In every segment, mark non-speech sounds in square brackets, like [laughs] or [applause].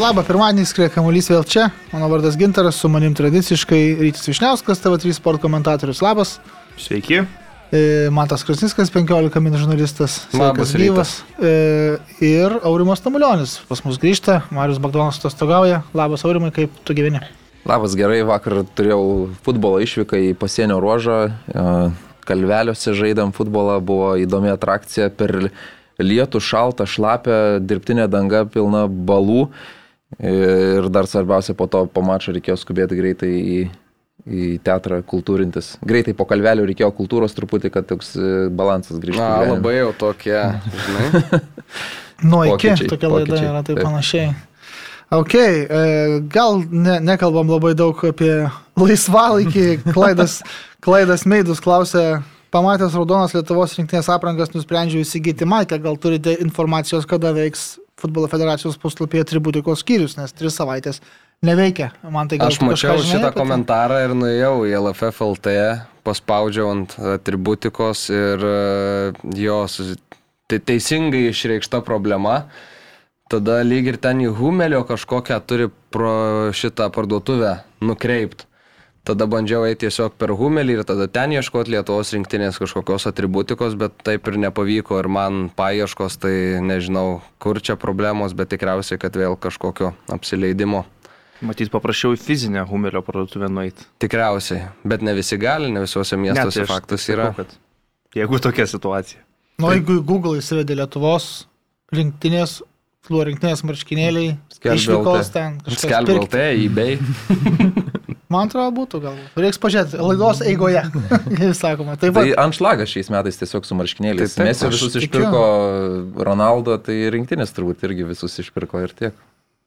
Labą pirmadienį skrėja kamuolys vėl čia. Mano vardas Gintaras, su manim tradiciškai Rytis Višniauskas, TV3 sport komentatorius. Labas. Sveiki. E, Matas Krasnickas, 15 min žurnalistas. Labas gyvas. E, ir Aurimas Tamulionis pas mus grįžta. Marius Bagdonas atostogauja. Labas Aurimai, kaip tu gyveni? Labas, gerai, vakar turėjau futbolo išvyką į pasienio ruožą. E, Kalveliuose žaidėm futbolą, buvo įdomi atrakcija per lietų, šaltą, šlapę, dirbtinę dangą pilną balų. Ir dar svarbiausia, po to po mačo reikėjo skubėti greitai į, į teatrą kultūrintis. Greitai po kalvelių reikėjo kultūros truputį, kad toks e, balansas grįžtų. Na, labai jau tokie, žinai. [laughs] Nuo iki tokia laida pokyčiai, yra taip, taip. panašiai. Ok, e, gal ne, nekalbam labai daug apie laisvalaikį, [laughs] klaidas Klaidas Meidus klausė, pamatęs raudonas Lietuvos rinktinės aprangas, nusprendžiau įsigyti Maikę. Gal turite informacijos, kada veiks futbolo federacijos puslapyje atributikos skyrius, nes tris savaitės neveikia. Man tai gal Aš mačiau žinai, šitą komentarą ir nuėjau į LFF LT, paspaudžiau ant atributikos ir e, jos teisingai išreikšta problema. Tada lyg ir ten į Humelio kažkokią turi pro šitą parduotuvę nukreipti. Tada bandžiau eiti tiesiog per Humelį ir tada ten ieškoti Lietuvos rinktinės kažkokios atributikos, bet taip ir nepavyko ir man paieškos, tai nežinau, kur čia problemos, bet tikriausiai, kad vėl kažkokio apsileidimo. Matyt, paprašiau į fizinę Humelio parduotuvę nueiti. Tikriausiai, bet ne visi gali, ne visuose miestuose ne, tai faktas yra. Sakau, jeigu tokia situacija. Nu, tai... jeigu Google įsivedė Lietuvos rinktinės, fluo rinktinės marškinėliai, skelbė ten. Skelbė LT, eBay. [laughs] Man atrodo, būtų galbūt. Reiks pažiūrėti, laidos eigoje, [laughs] kaip sakoma. Taip, tai anšlagas šiais metais tiesiog su marškinėliais. Mes visus išpirko Ronaldo, tai rinktinės turbūt irgi visus išpirko ir tiek.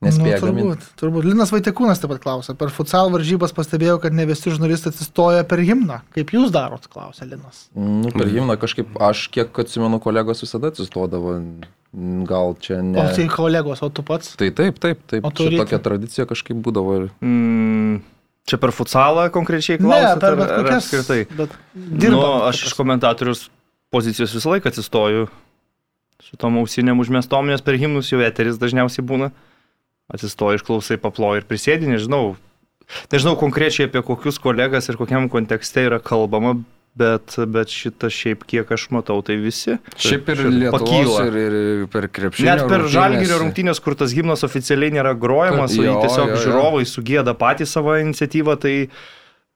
Nespėja nu, turbūt, turbūt. Linas Vaitekūnas taip pat klausė. Per futsal varžybas pastebėjau, kad ne visi žurnalistai atsistoja per himną. Kaip jūs darot, klausė Linas. Nu, per himną kažkaip, aš kiek atsimenu, kolegos visada atsistodavo. Gal čia ne. O tai kolegos, o tu pats? Tai taip, taip, taip. O tu tokia tradicija kažkaip būdavo. Mm, Čia per futsalą konkrečiai klausimas? Ne, per bet kokias. Apskritai. Bet dirba, nu, aš iš komentatorius pozicijos visą laiką atsistoju su tom ausinėm užmestom, nes per himnus jau eteris dažniausiai būna. Atsistoji, išklausai, paploji ir prisėdi, nežinau. Nežinau konkrečiai apie kokius kolegas ir kokiam kontekste yra kalbama, Bet, bet šitą šiaip kiek aš matau, tai visi. Šiaip ir Lietuvos ir, ir per krepšinį. Net per žalgyrio rungtynės, kur tas gimnas oficialiai nėra grojamas, jo, o tiesiog jo, jo. žiūrovai sugėda patį savo iniciatyvą, tai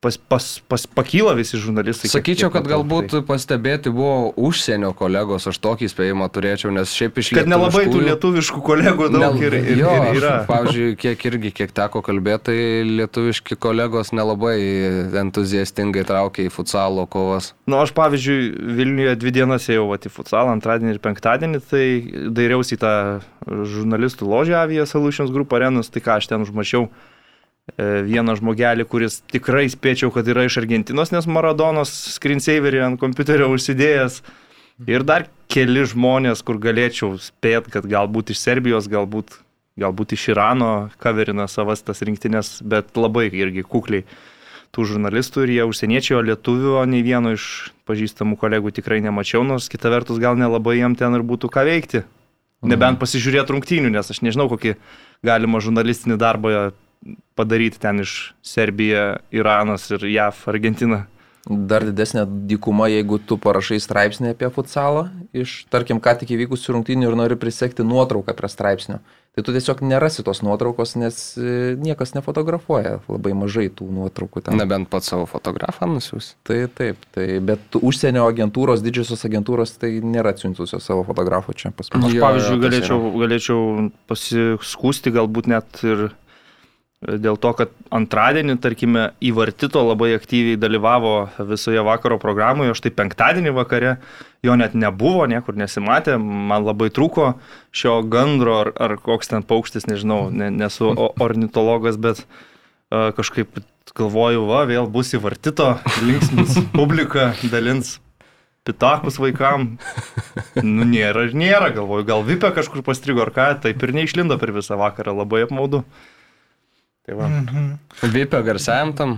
pas, pas, pas, pakyla visi žurnalistai. Sakyčiau, kad galbūt tai. pastebėti buvo užsienio kolegos, aš tokį spėjimą turėčiau, nes šiaip iš Lietuvos. Kad nelabai tų lietuviškų kolegų daug ne, ir, ir, jo, ir yra. Aš, pavyzdžiui, kiek irgi, kiek teko kalbėti, tai lietuviški kolegos nelabai entuziastingai traukia į futsalo kovas. Na, nu, aš pavyzdžiui, Vilniuje dvi dienas ėjau į futsalą, antradienį ir penktadienį, tai dairiausi tą žurnalistų ložę Avia Solutions Group arenus, tai ką aš ten užmačiau vieną žmogelį, kuris tikrai spėčiau, kad yra iš Argentinos, nes Maradonos screensaverį ant kompiuterio užsidėjęs. Ir dar keli žmonės, kur galėčiau spėt, kad galbūt iš Serbijos, galbūt, galbūt iš Irano kaverina savas tas rinktinės, bet labai irgi kukliai tų žurnalistų ir jie užsieniečiai, o lietuvių, o nei vieno iš pažįstamų kolegų tikrai nemačiau, nors kita vertus gal nelabai jiem ten ir būtų ką veikti. Nebent mhm. pasižiūrėti rungtynių, nes aš nežinau, kokį galima žurnalistinį darbą padaryti ten iš Serbija, Iranas ir JAV, Argentina. Dar didesnė dykuma, jeigu tu parašai straipsnį apie futsalą iš, tarkim, ką tik įvykusių rungtynių ir nori prisekti nuotrauką prie straipsnio. Tai tu tiesiog nerasi tos nuotraukos, nes e, niekas nefotografuoja, labai mažai tų nuotraukų ten. Nebent pats savo fotografą nusiūs. Tai taip, tai, bet užsienio agentūros, didžiosios agentūros, tai nėra atsiuntusios savo fotografų čia pas mus. Aš, pavyzdžiui, galėčiau, galėčiau pasiskūsti galbūt net ir Dėl to, kad antradienį, tarkime, įvartito labai aktyviai dalyvavo visoje vakaro programoje, aš tai penktadienį vakare jo net nebuvo, niekur nesimatė, man labai trūko šio gandro ar, ar koks ten paukštis, nežinau, ne, nesu ornitologas, bet uh, kažkaip galvoju, va, vėl bus įvartito, linksmis publika, dalins pitakus vaikam. Nu, nėra nėra, galvoju, gal vipė kažkur pastrigo ar ką, taip ir neišlindo per visą vakarą, labai apmaudu. Tai va. Mhm. Vipio garsiajam tam.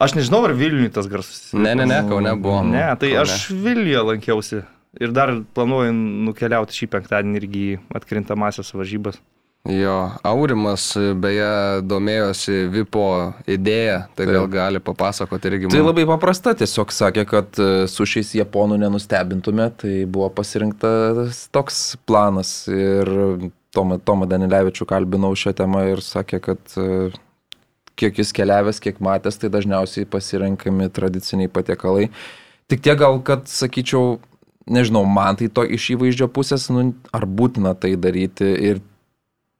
Aš nežinau, ar Vilniui tas garsas. Ne, ne, ne, Kaune buvo. Ne, tai Kaune. aš Vilniuje lankiausi. Ir dar planuoju nukeliauti šį penktadienį irgi į atkrintamasias varžybas. Jo, Aurimas beje domėjosi Vipo idėją, tai gal gali papasakoti irgi. Man. Tai labai paprasta, tiesiog sakė, kad e, su šiais japonų nenustebintume, tai buvo pasirinktas toks planas ir Tomą, Tomą Danilevičių kalbinau šią temą ir sakė, kad e, kiek jis keliavęs, kiek matęs, tai dažniausiai pasirinkami tradiciniai patiekalai. Tik tiek gal, kad sakyčiau, nežinau, man tai to iš įvaizdžio pusės, nu, ar būtina tai daryti ir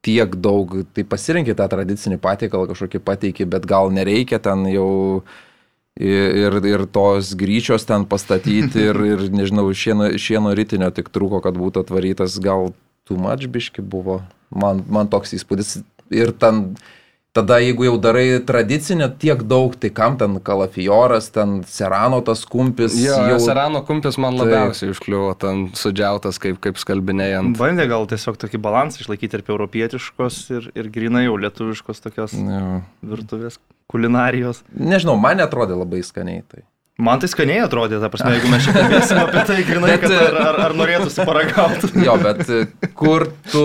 tiek daug, tai pasirinkit tą tradicinį patiekalą kažkokį pateikį, bet gal nereikia ten jau ir, ir tos gryčios ten pastatyti [laughs] ir, ir nežinau, šieno, šieno rytinio tik trūko, kad būtų atvarytas, gal tu mačbiški buvo, man, man toks įspūdis. Ir ten Tada jeigu jau darai tradicinę tiek daug, tai kam ten kalafioras, ten serano tas kumpis. Jo, jau... serano kumpis man labiausiai užkliuvo, ten sudžiautas kaip, kaip skalbinėjant. Bandė gal tiesiog tokį balansą išlaikyti tarp europietiškos ir, ir grinai jau lietuviškos tokios jo. virtuvės kulinarijos. Nežinau, man atrodė labai skaniai tai. Man tai skaniai atrodė, ta prasme, jeigu mes čia kalbėsime apie tai, grinai, bet, kad ar, ar, ar norėtųsi paragauti. [laughs] Jo, bet e, kur tu,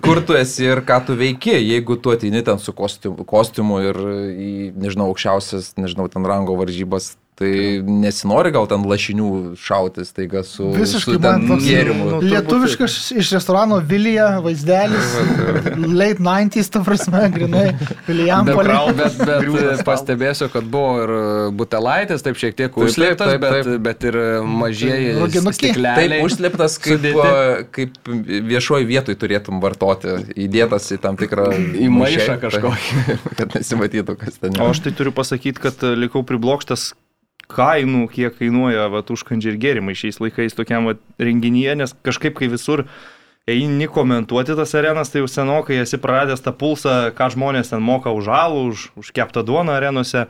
kur tu esi ir ką tu veiki, jeigu tu atini ten su kostiumu, kostiumu ir į, nežinau, aukščiausias, nežinau, ten rango varžybas, Tai nesinori gal ten lašinių šautis, taiga su, Visiškai su man toks gėrimu. Nu, lietuviškas iš restorano Vilija vaizdelis, [laughs] late 90s, ta prasme, grinai, Vilijam polė. Bet, bet, bet pastebėsiu, kad buvo ir butelaitis, taip šiek tiek užslėptas, bet, bet ir mažieji stikleliai. Taip, užslėptas, kaip, kaip viešoji vietoj turėtum vartoti, įdėtas į tam tikrą... Į maišą kažkokį. [laughs] Kad nesimatytų, kas ten yra. O aš tai turiu pasakyti, kad likau priblokštas kainų, kiek kainuoja vat, užkandžiai ir gėrimai šiais laikais tokiam vat, renginyje, nes kažkaip kai visur eini komentuoti tas arenas, tai jau senokai esi praradęs tą pulsą, ką žmonės ten moka už alų, už, už keptą duoną arenose.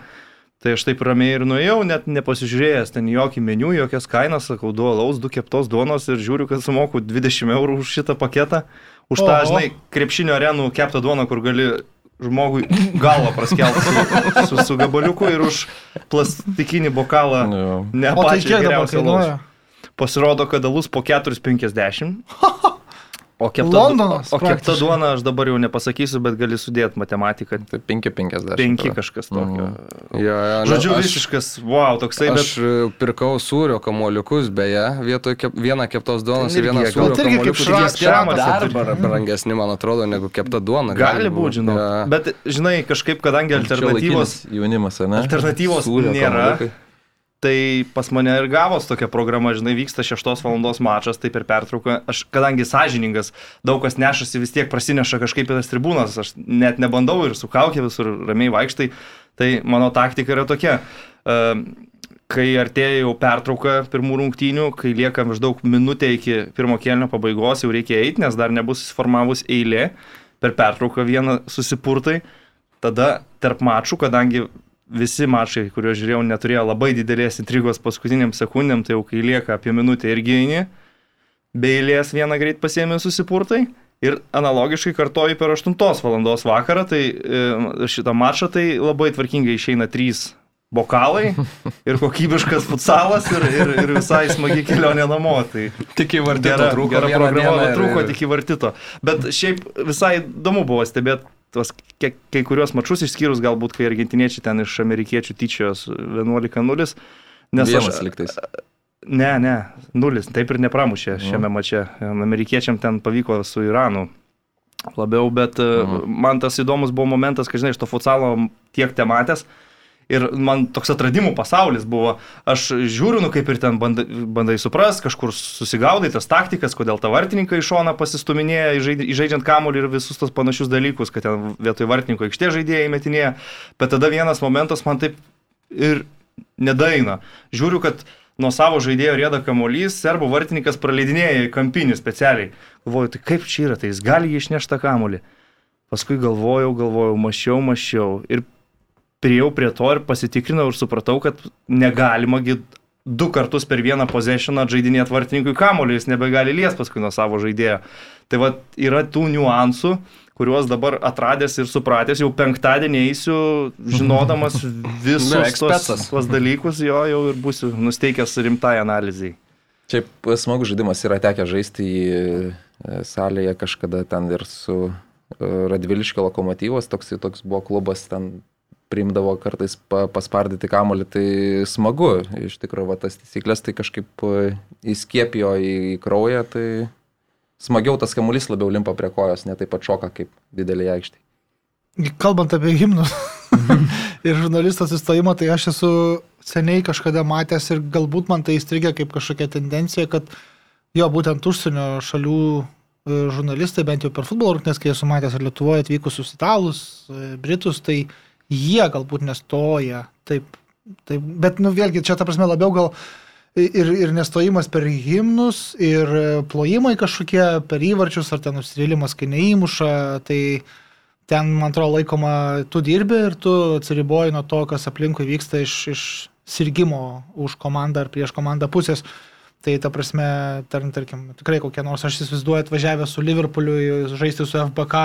Tai aš taip ramiai ir nuėjau, net nepasižiūrėjęs ten jokį meniu, jokias kainas, sakau, du alaus, du keptos duonos ir žiūriu, kad sumoku 20 eurų už šitą paketą. Už tą, žinai, krepšinio arenų keptą duoną, kur gali žmogui galvą praskelti su, su, su gabaliuku ir už plastikinį bokalą ne tai pačią geriausią alaus. Pasirodo, kad alus po 4,50. [laughs] O kepta, Londonas, o kepta duona, aš dabar jau nepasakysiu, bet gali sudėti matematiką. Tai 5,50. 5 kažkas tokio. Mm. Ja, ja, Žodžiu, aš, visiškas, wow, toksai. Bet... Aš pirkau sūrio kamoliukus, beje, vietoj kep, vieną keptos duonos ir vieną sūrio. Tai irgi dar brangesni, man atrodo, negu kepta duona. Gali, gali būti, žinau. Ja. Bet, žinai, kažkaip, kadangi alternatyvos... Jaunimas, ne? Alternatyvos nėra. Kamoliukai Tai pas mane ir gavos tokia programa, žinai, vyksta 6 val. mačas, tai per pertrauką, aš kadangi sąžiningas, daug kas nešasi vis tiek prasineša kažkaip į tas tribūnas, aš net nebandau ir su kaukė visur ramiai vaikštai, tai mano taktika yra tokia. Uh, kai artėja jau pertrauka pirmų rungtynių, kai lieka maždaug minutė iki pirmo kelnio pabaigos, jau reikia eiti, nes dar nebus susiformavus eilė, per pertrauką vieną susipurtai, tada tarp mačų, kadangi visi mačai, kuriuos žiūrėjau, neturėjo labai didelės intrigos paskutiniam sekundėm, tai jau kai lieka apie minutę ir gynį, be eilės vieną greit pasiemi susipurtai. Ir analogiškai kartoju per 8 val. vakarą, tai e, šitą mačą tai labai tvarkingai išeina 3 bokalai [laughs] ir kokybiškas futsalas ir, ir, ir visai smagi kelionė namo. Tai tik į vartito gera, trūko. Gera programa trūko, tik į vartito. Bet šiaip visai įdomu buvo stebėti tuos kai, kai kuriuos mačius, išskyrus galbūt, kai argentiniečiai ten iš amerikiečių tyčios 11-0. Nes Vienas aš liktais. Ne, ne, nulis, taip ir nepramušė nu. šiame mače. Amerikiečiam ten pavyko su Iranu labiau, bet mhm. man tas įdomus buvo momentas, kad, žinai, iš to futsalo tiek tematės, Ir man toks atradimų pasaulis buvo. Aš žiūriu, nu kaip ir ten bandai, bandai supras, kažkur susigaudai tas taktikas, kodėl ta vartininkai iš šona pasistuminėja, įžaidžiant kamuolį ir visus tos panašius dalykus, kad ten vietoj vartininko aikštė žaidėjai metinėja. Bet tada vienas momentas man taip ir nedaina. Žiūriu, kad nuo savo žaidėjo rėda kamuolys, serbų vartininkas praleidinėja į kampinį specialiai. Galvoju, tai kaip čia yra, tai jis gali išnešti tą kamuolį. Paskui galvojau, galvojau, mašiau, mašiau. Ir priejau prie to ir pasitikrinau ir supratau, kad negalima du kartus per vieną possessioną žaidinėti vartininkui kamoliu, jis nebegali lies paskui nuo savo žaidėjo. Tai va yra tų niuansų, kuriuos dabar atradęs ir supratęs, jau penktadienį eisiu, žinodamas [laughs] visus tuos, tuos dalykus, jo jau ir būsiu nusteikęs rimtai analizai. Šiaip smagus žaidimas yra tekę žaisti į e, salėje kažkada ten ir su Radviliškio lokomotyvas, toks, toks buvo klubas, ten priimdavo kartais pa, paspardyti kamolį, tai smagu. Iš tikrųjų, tas taisyklės tai kažkaip įskiepijo į, į kraują, tai smagiau tas kamuolys labiau limpa prie kojos, ne taip pat šoka kaip didelį aikštį. Kalbant apie himnus [laughs] ir žurnalisto sustojimą, tai aš esu seniai kažkada matęs ir galbūt man tai įstrigė kaip kažkokia tendencija, kad jo, būtent užsienio šalių e, žurnalistai, bent jau per futbolo rungtynės, kai esu matęs ir Lietuvoje atvykusius italus, e, britus, tai jie galbūt nestoja. Taip, taip, bet, nu, vėlgi, čia ta prasme labiau gal ir, ir nestojimas per himnus, ir plojimai kažkokie per įvarčius, ar ten nusivylimas, kai neįmuša, tai ten, man atrodo, laikoma, tu dirbi ir tu atsiriboji nuo to, kas aplinkui vyksta iš, iš sirgimo už komandą ar prieš komandą pusės. Tai ta prasme, tar, tarkim, tikrai kokie nors, aš įsivaizduoju, atvažiavę su Liverpooliu žaisti su FBK,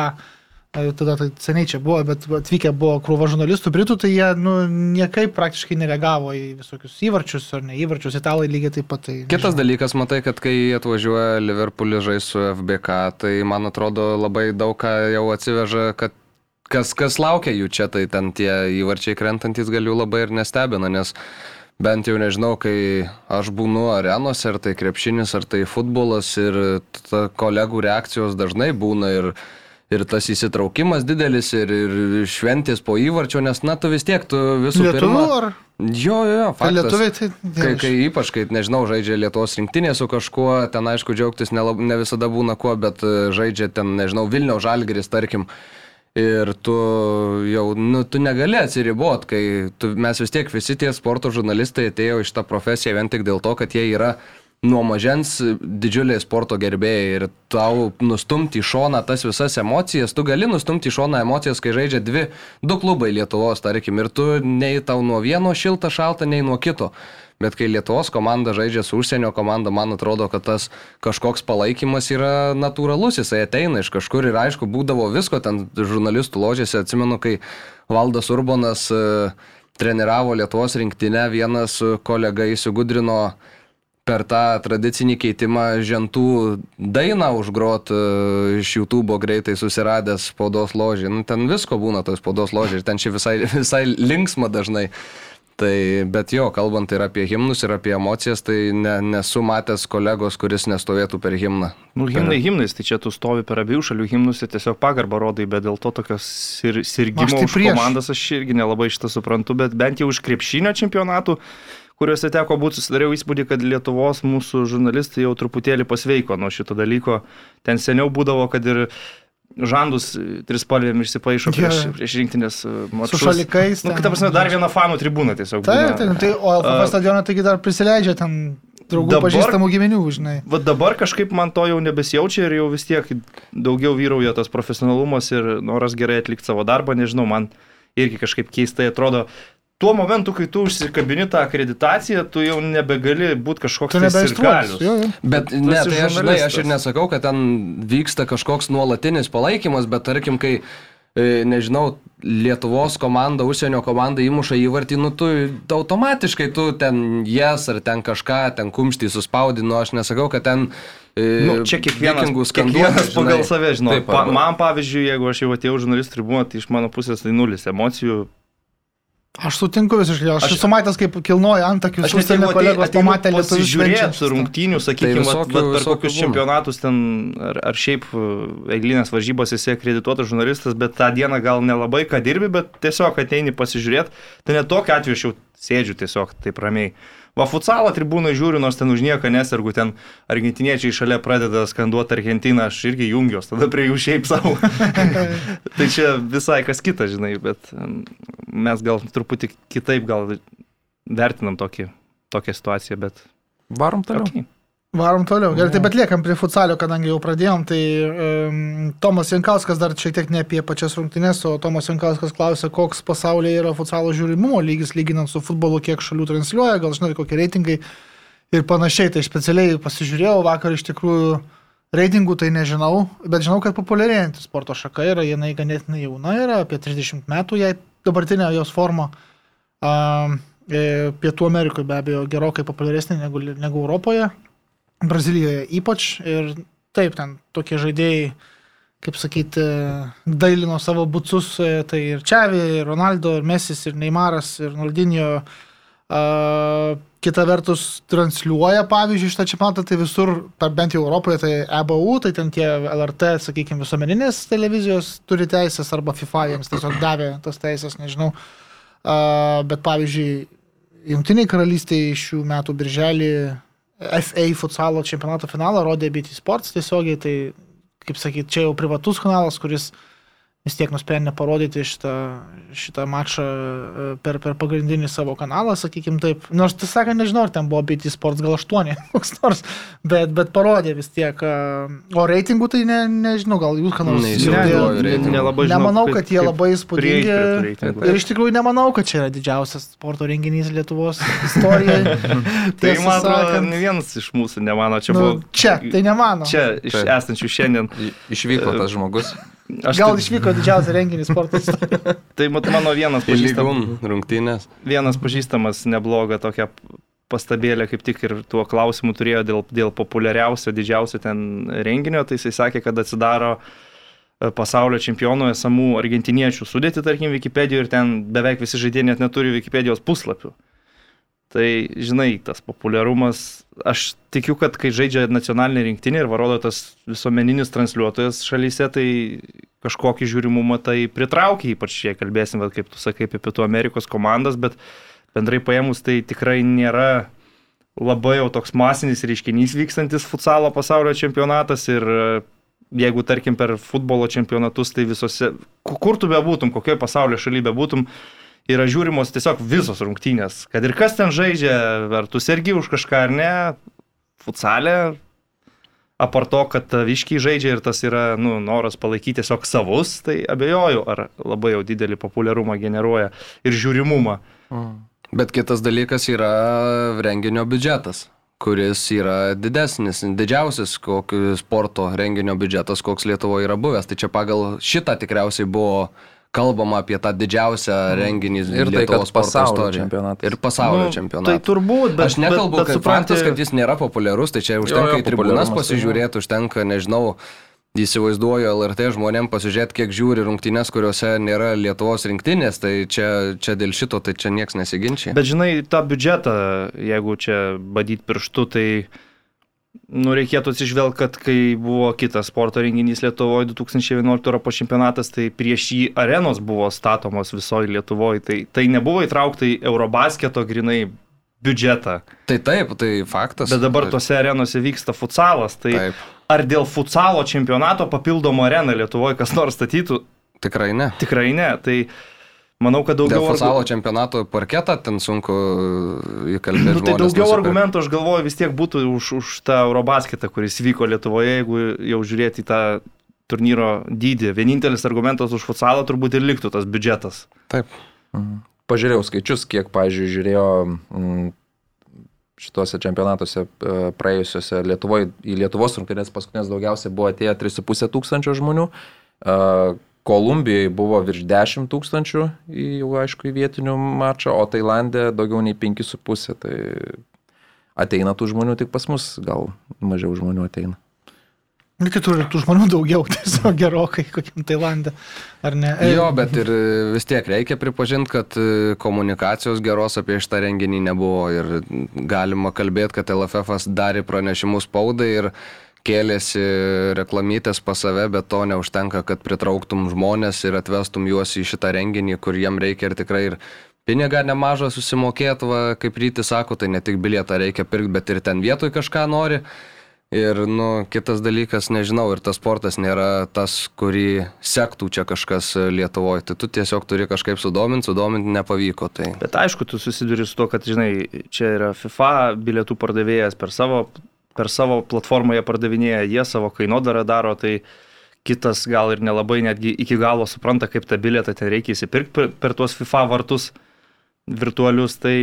tada tai seniai čia buvo, bet atvykę buvo krūva žurnalistų britų, tai jie nu, niekaip praktiškai nereagavo į visokius įvarčius ar neįvarčius, italai lygiai taip pat. Tai, Kitas nežinau. dalykas, matai, kad kai atvažiuoja Liverpoolį žaisti su FBK, tai man atrodo labai daug ką jau atsiveža, kad kas, kas laukia jų čia, tai ten tie įvarčiai krentantis galiu labai ir nestebina, nes bent jau nežinau, kai aš būnu arenose, ar tai krepšinis, ar tai futbolas ir kolegų reakcijos dažnai būna ir ir tas įsitraukimas didelis, ir, ir šventės po įvarčio, nes, na, tu vis tiek, tu visų Lietuvių pirma... Ar... Jo, jo, jo, Tai faktas. lietuviai tai... Kai, kai ypač, kai, nežinau, žaidžia Lietuvos rinktinė su kažkuo, ten aišku džiaugtis nelab, ne visada būna kuo, bet e, žaidžia ten, nežinau, Vilniaus žalgeris, tarkim. Ir tu jau, nu, tu negali atsiribot, kai tu, mes vis tiek visi tie sporto žurnalistai atėjo iš tą profesiją vien tik dėl to, kad jie yra nuo mažens didžiuliai sporto gerbėjai ir tau nustumti į šoną tas visas emocijas, tu gali nustumti į šoną emocijas, kai žaidžia dvi, du klubai Lietuvos, tarkim, ir tu nei tau nuo vieno šilta šalta, nei nuo kito. Bet kai Lietuvos komanda žaidžia su užsienio komanda, man atrodo, kad tas kažkoks palaikymas yra natūralus, jisai ateina iš kažkur ir aišku, būdavo visko ten žurnalistų ložėse, atsimenu, kai Valdas Urbonas uh, treniravo Lietuvos rinktinę, vienas kolega įsigudrino uh, per tą tradicinį keitimą žentų dainą užgrot e, iš YouTube greitai susiradęs spaudos ložį. Nu, ten visko būna toj spaudos ložį ir ten čia visai, [laughs] visai linksma dažnai. Tai, bet jo, kalbant ir apie himnus, ir apie emocijas, tai ne, nesu matęs kolegos, kuris nestovėtų per himną. Nu, himnai himnais, tai čia tu stovi per abiejų šalių himnus ir tiesiog pagarbą rodai, bet dėl to tokios sir, sirgimo tai už prieš. komandas aš irgi nelabai šitą suprantu, bet bent jau už krepšinio čempionatų kuriuose teko būti, susidariau įspūdį, kad Lietuvos mūsų žurnalistai jau truputėlį pasveiko nuo šito dalyko. Ten seniau būdavo, kad ir žandus trispalvėm išsipaišo prieš, Jo. prieš rinktinės mačus. Su šalikais. Nu, ten. kita prasme, dar viena fanų tribūna tiesiog. Taip, taip, tai, o LFF A, stadioną taigi dar prisileidžia ten draugų Dabar- pažįstamų giminių, žinai. Va dabar kažkaip man to jau nebesijaučia ir jau vis tiek daugiau vyrauja tas profesionalumas ir noras gerai atlikti savo darbą, nežinau, man irgi kažkaip keistai atrodo. Tuo momentu, kai tu užsikabini tą akreditaciją, tu jau nebegali būti kažkoks tai sirgalius. Jo, jo. Bet Tu ne, tai aš, žinai, aš ir nesakau, kad ten vyksta kažkoks nuolatinis palaikymas, bet tarkim, kai, e, nežinau, Lietuvos komanda, užsienio komanda įmuša įvartį, nu tu automatiškai tu ten jas ar ten kažką, ten kumštį suspaudino, aš nesakau, kad ten... e, Nu, čia kiekvienas, kiekvienas pagal žinai. save žino. Taip, Pa, man pavyzdžiui, jeigu aš jau atėjau žurnalistų tribūną, tai iš mano pusės tai nulis emocijų. Aš sutinku visiškai, aš, Aš- esu matęs, kaip kilnoja antakius, Aš užsienio kolegos ateinu pamatė lietuvių pasižiūrėti rungtynių, sakykime, Tai visokių- vat per visokių kokius būna. čempionatus ten, ar, ar šiaip e, eilinės varžybos esi akredituotas žurnalistas, bet tą dieną gal nelabai ką dirbi, bet tiesiog ateini pasižiūrėti, tai net tokiu atveju aš jau sėdžiu tiesiog taip ramiai. Va futsalo tribūną žiūriu, nors ten už nieką nesergu, ten argentiniečiai šalia pradeda skanduoti Argentiną, aš irgi jungiuos, tada prie jų šiaip savo. [laughs] tai čia visai kas kita, žinai, bet mes gal truputį kitaip gal vertinam tokį, tokią situaciją, bet... Varom toliau. Okay. Varom toliau. Gerai, tai bet liekam prie futsalio, kadangi jau pradėjom, tai um, Tomas Jankauskas dar šiek tiek ne apie pačias rungtynes, o Tomas Jankauskas klausė, koks pasaulyje yra futsalo žiūrimumo lygis lyginant su futbolu, kiek šalių transliuoja, gal žinai, kokie reitingai ir panašiai. Tai specialiai pasižiūrėjau vakar iš tikrųjų. Reitingų tai nežinau, bet žinau, kad populiarėjanti sporto šaka yra, jinai ganėtinai jauna yra, apie 30 metų, jai dabartinė jos forma. Um, Pietų Amerikoje be abejo gerokai populiaresnė negu, negu Europoje. Brazilijoje ypač ir taip, ten tokie žaidėjai kaip sakyti, dailino savo bucus, tai ir Čiavi, ir Ronaldo, ir Mesis, ir Neymaras, ir Naldinio. Uh, kita vertus, transliuoja, pavyzdžiui, šitą čempionatą, tai visur, bent jau Europoje, tai EBU, tai ten tie LRT, sakykime, visuomeninės televizijos turi teisės, arba FIFA jiems tiesiog davė tas teisės, nežinau. Bet pavyzdžiui, Junktiniai karalystėje šių metų birželį FA futsalo čempionato finalą rodė BT Sports tiesiogiai, tai, kaip sakyt, čia jau privatus kanalas, kuris uh, vis tiek nusprendė parodyti šitą, šitą mačą e, per, per pagrindinį savo kanalą, sakykim taip. Nors, tai sakė, nežinau, ar ten buvo BT Sports gal 8, [laughs] koks nors, bet, bet parodė vis tiek. E, o reitingų tai ne, nežinau, gal jūs ką nors girdėjote. Nelabai žinau. Nemanau, kad jie labai įspūdingi. Ir iš tikrųjų nemanau, kad čia yra didžiausias sporto renginys Lietuvos istorijoje. [laughs] tai man atrodo, ne vienas iš mūsų nemano, čia nu, buvo. Čia, tai nemano. Čia iš esančių šiandien. Išvyko tas žmogus. Aš Gal tai... išvyko didžiausią renginį sporto [laughs] istorijoje. tai mano vienas pažįstamas. Rungtynės. Vienas pažįstamas neblogą tokią pastabėlę kaip tik ir tuo klausimu turėjo dėl, dėl populiariausio, didžiausio ten renginio, tai jisai sakė, kad atsidaro e, pasaulio čempionų esamų argentiniečių sudėti, tarkim, Wikipedijoje ir ten beveik visi žaidėjai net neturi Wikipedijos puslapių. Tai, žinai, tas populiarumas, aš tikiu, kad kai žaidžia nacionalinė rinktinė ir varodo tas visuomeninis transliuotojas šalyse, tai kažkokį žiūrimumą tai pritraukia, ypač jei kalbėsim, bet, kaip tu sakai, apie Pietų Amerikos komandas, bet bendrai paėmus tai tikrai nėra labai jau toks masinis reiškinys vykstantis futsalo pasaulio čempionatas ir jeigu tarkim per futbolo čempionatus, tai visose, kur tu bebūtum, kokioje pasaulio šalyje bebūtum, yra žiūrimos tiesiog visos rungtynės. Kad ir kas ten žaidžia, ar tu sergi už kažką ar ne, futsalė, apart to, kad viškiai žaidžia ir tas yra nu, noras palaikyti tiesiog savus, tai abejoju, ar labai jau didelį populiarumą generuoja ir žiūrimumą. Mm. Bet kitas dalykas yra renginio biudžetas kuris yra didesnis, didžiausias kokio sporto renginio biudžetas, koks Lietuvoje yra buvęs. Tai čia pagal šitą tikriausiai buvo uh, kalbama apie tą didžiausią mm. renginį ir tai, kad pasaulio čempionatas. Ir pasaulio nu, čempionatas. Tai turbūt, bet aš nekalbu, bet, bet, faktas, kad jis nėra populiarus, tai čia užtenka jo, jo, į tribunas pasižiūrėti, užtenka, nežinau, įsivaizduoju LRT žmonėm pasižiūrėti, kiek žiūri rungtynės, kuriuose nėra Lietuvos rinktinės, tai čia, čia dėl šito tai čia niekas nesiginčia. Bet žinai, tą biudžetą, jeigu čia badyt pirštu, tai Nu, reikėtų atsižvelgti, kad kai buvo kitas sporto renginys Lietuvoje 2011 Europos čempionatas, tai prieš jį arenos buvo statomos visoje Lietuvoje. Tai, tai nebuvo įtraukta į Eurobasketo grinai biudžetą. Tai taip, tai faktas. Bet dabar taip. tose arenose vyksta futsalas. Tai taip. ar dėl futsalo čempionato papildomo areną Lietuvoje kas nors statytų? Tikrai ne. Tikrai ne. Tai Manau, kad daugiau... Dėl futsalo argu... čempionato parketą ten sunku įkalbėti. Nu, tai daugiau nusipirk. argumentų, aš galvoju, vis tiek būtų už, už tą Eurobasketą, kuris vyko Lietuvoje, jeigu jau žiūrėti į tą turnyro dydį. Vienintelis argumentas už futsalą turbūt ir liktų tas biudžetas. Taip. Mhm. Pažiūrėjau skaičius, kiek, pažiūrėjau, žiūrėjo mm, šituose čempionatuose e, praėjusiuose Lietuvoje, į Lietuvos rungtynės paskutinės daugiausiai buvo atėję 3,5 tūkstančio žmonių. E, Kolumbijoje buvo virš 10 tūkstančių, jau aišku, į vietinių mačą, o Tailandė daugiau nei 5,5. Tai ateina tų žmonių tik pas mus, gal mažiau žmonių ateina. Kitur tų žmonių daugiau, [laughs] tiesiog gerokai, kokiam Tailandė, ar ne? Jo, bet ir vis tiek reikia pripažinti, kad komunikacijos geros apie šitą renginį nebuvo ir galima kalbėti, kad LFF darė pranešimus spaudai ir kėlėsi reklamytės pas save, bet to neužtenka, kad pritrauktum žmonės ir atvestum juos į šitą renginį, kur jiem reikia ir tikrai ir pinigą nemažą susimokėti, va, kaip ryti sako, tai ne tik bilietą reikia pirkti, bet ir ten vietoj kažką nori. Ir, nu, kitas dalykas, nežinau, ir tas sportas nėra tas, kurį sektų čia kažkas Lietuvoje. Tai tu tiesiog turi kažkaip sudominti, sudominti nepavyko. Tai. Bet aišku, tu susiduri su to, kad, žinai, čia yra FIFA bilietų pardavėjas per savo per savo platformą jie pardavinėja, jie savo kainodarą daro, tai kitas gal ir nelabai netgi iki galo supranta, kaip tą bilietą ten reikia įsipirkti per, per tuos FIFA vartus virtualius, tai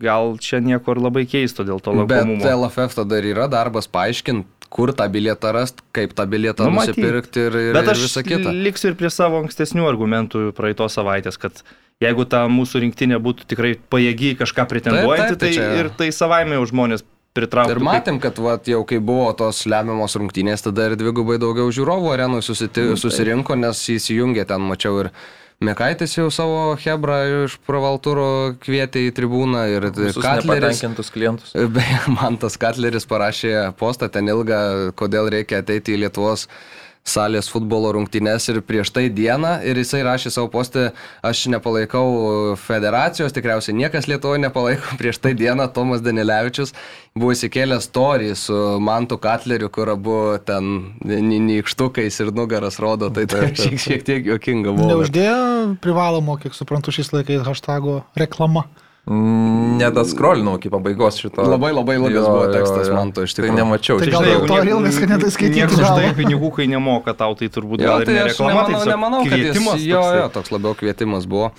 gal čia nieko ir labai keisto dėl to lankomumo. Bet LFF tada ir yra darbas paaiškinti, kur tą bilietą rast, kaip tą bilietą nu, nusipirkti ir, ir, Bet ir visą kitą. Liksiu ir prie savo ankstesnių argumentų praeitos savaitės, kad jeigu ta mūsų rinktinė būtų tikrai pajėgi kažką pretenduojanti, taip, tai, tai čia... ir tai savaime jau žmonės pritraukti. Ir matėm, kad vat, jau kai buvo tos lemiamos rungtynės, tada ir dvigubai daugiau žiūrovų arenų susiti, mm, susirinko, nes įsijungė ten, mačiau ir Mekaitis jau savo Hebrą iš Pravaltūro kvietė į tribūną ir Katleris. klientus. [laughs] Beje, man tas Katleris parašė postą ten ilgą, kodėl reikia ateiti į Lietuvos salės futbolo rungtynes ir prieš tai dieną ir jisai rašė savo postą, aš nepalaikau federacijos, tikriausiai niekas Lietuvoje nepalaiko, [laughs] prieš tai dieną Tomas Danilevičius buvo įsikėlęs storį su Mantu Katleriu, kur abu ten nykštukais ir nugaras rodo, tai tai [laughs] šiek, šiek tiek juokinga buvo. Neuždėjo privalomo, kiek suprantu, šiais laikais hashtago reklama. Nedaskrolinau iki pabaigos šito. Labai labai ilgas buvo tekstas, man to iš tikrųjų. Tai nemačiau. Tai gal dėl to ir ilgas, kad netai skaityti. Niekas už tai pinigų, kai nemoka tau, tai turbūt gal tai ir reklama. Tai nemanau, kad jis, jo, jo, toks labiau kvietimas buvo.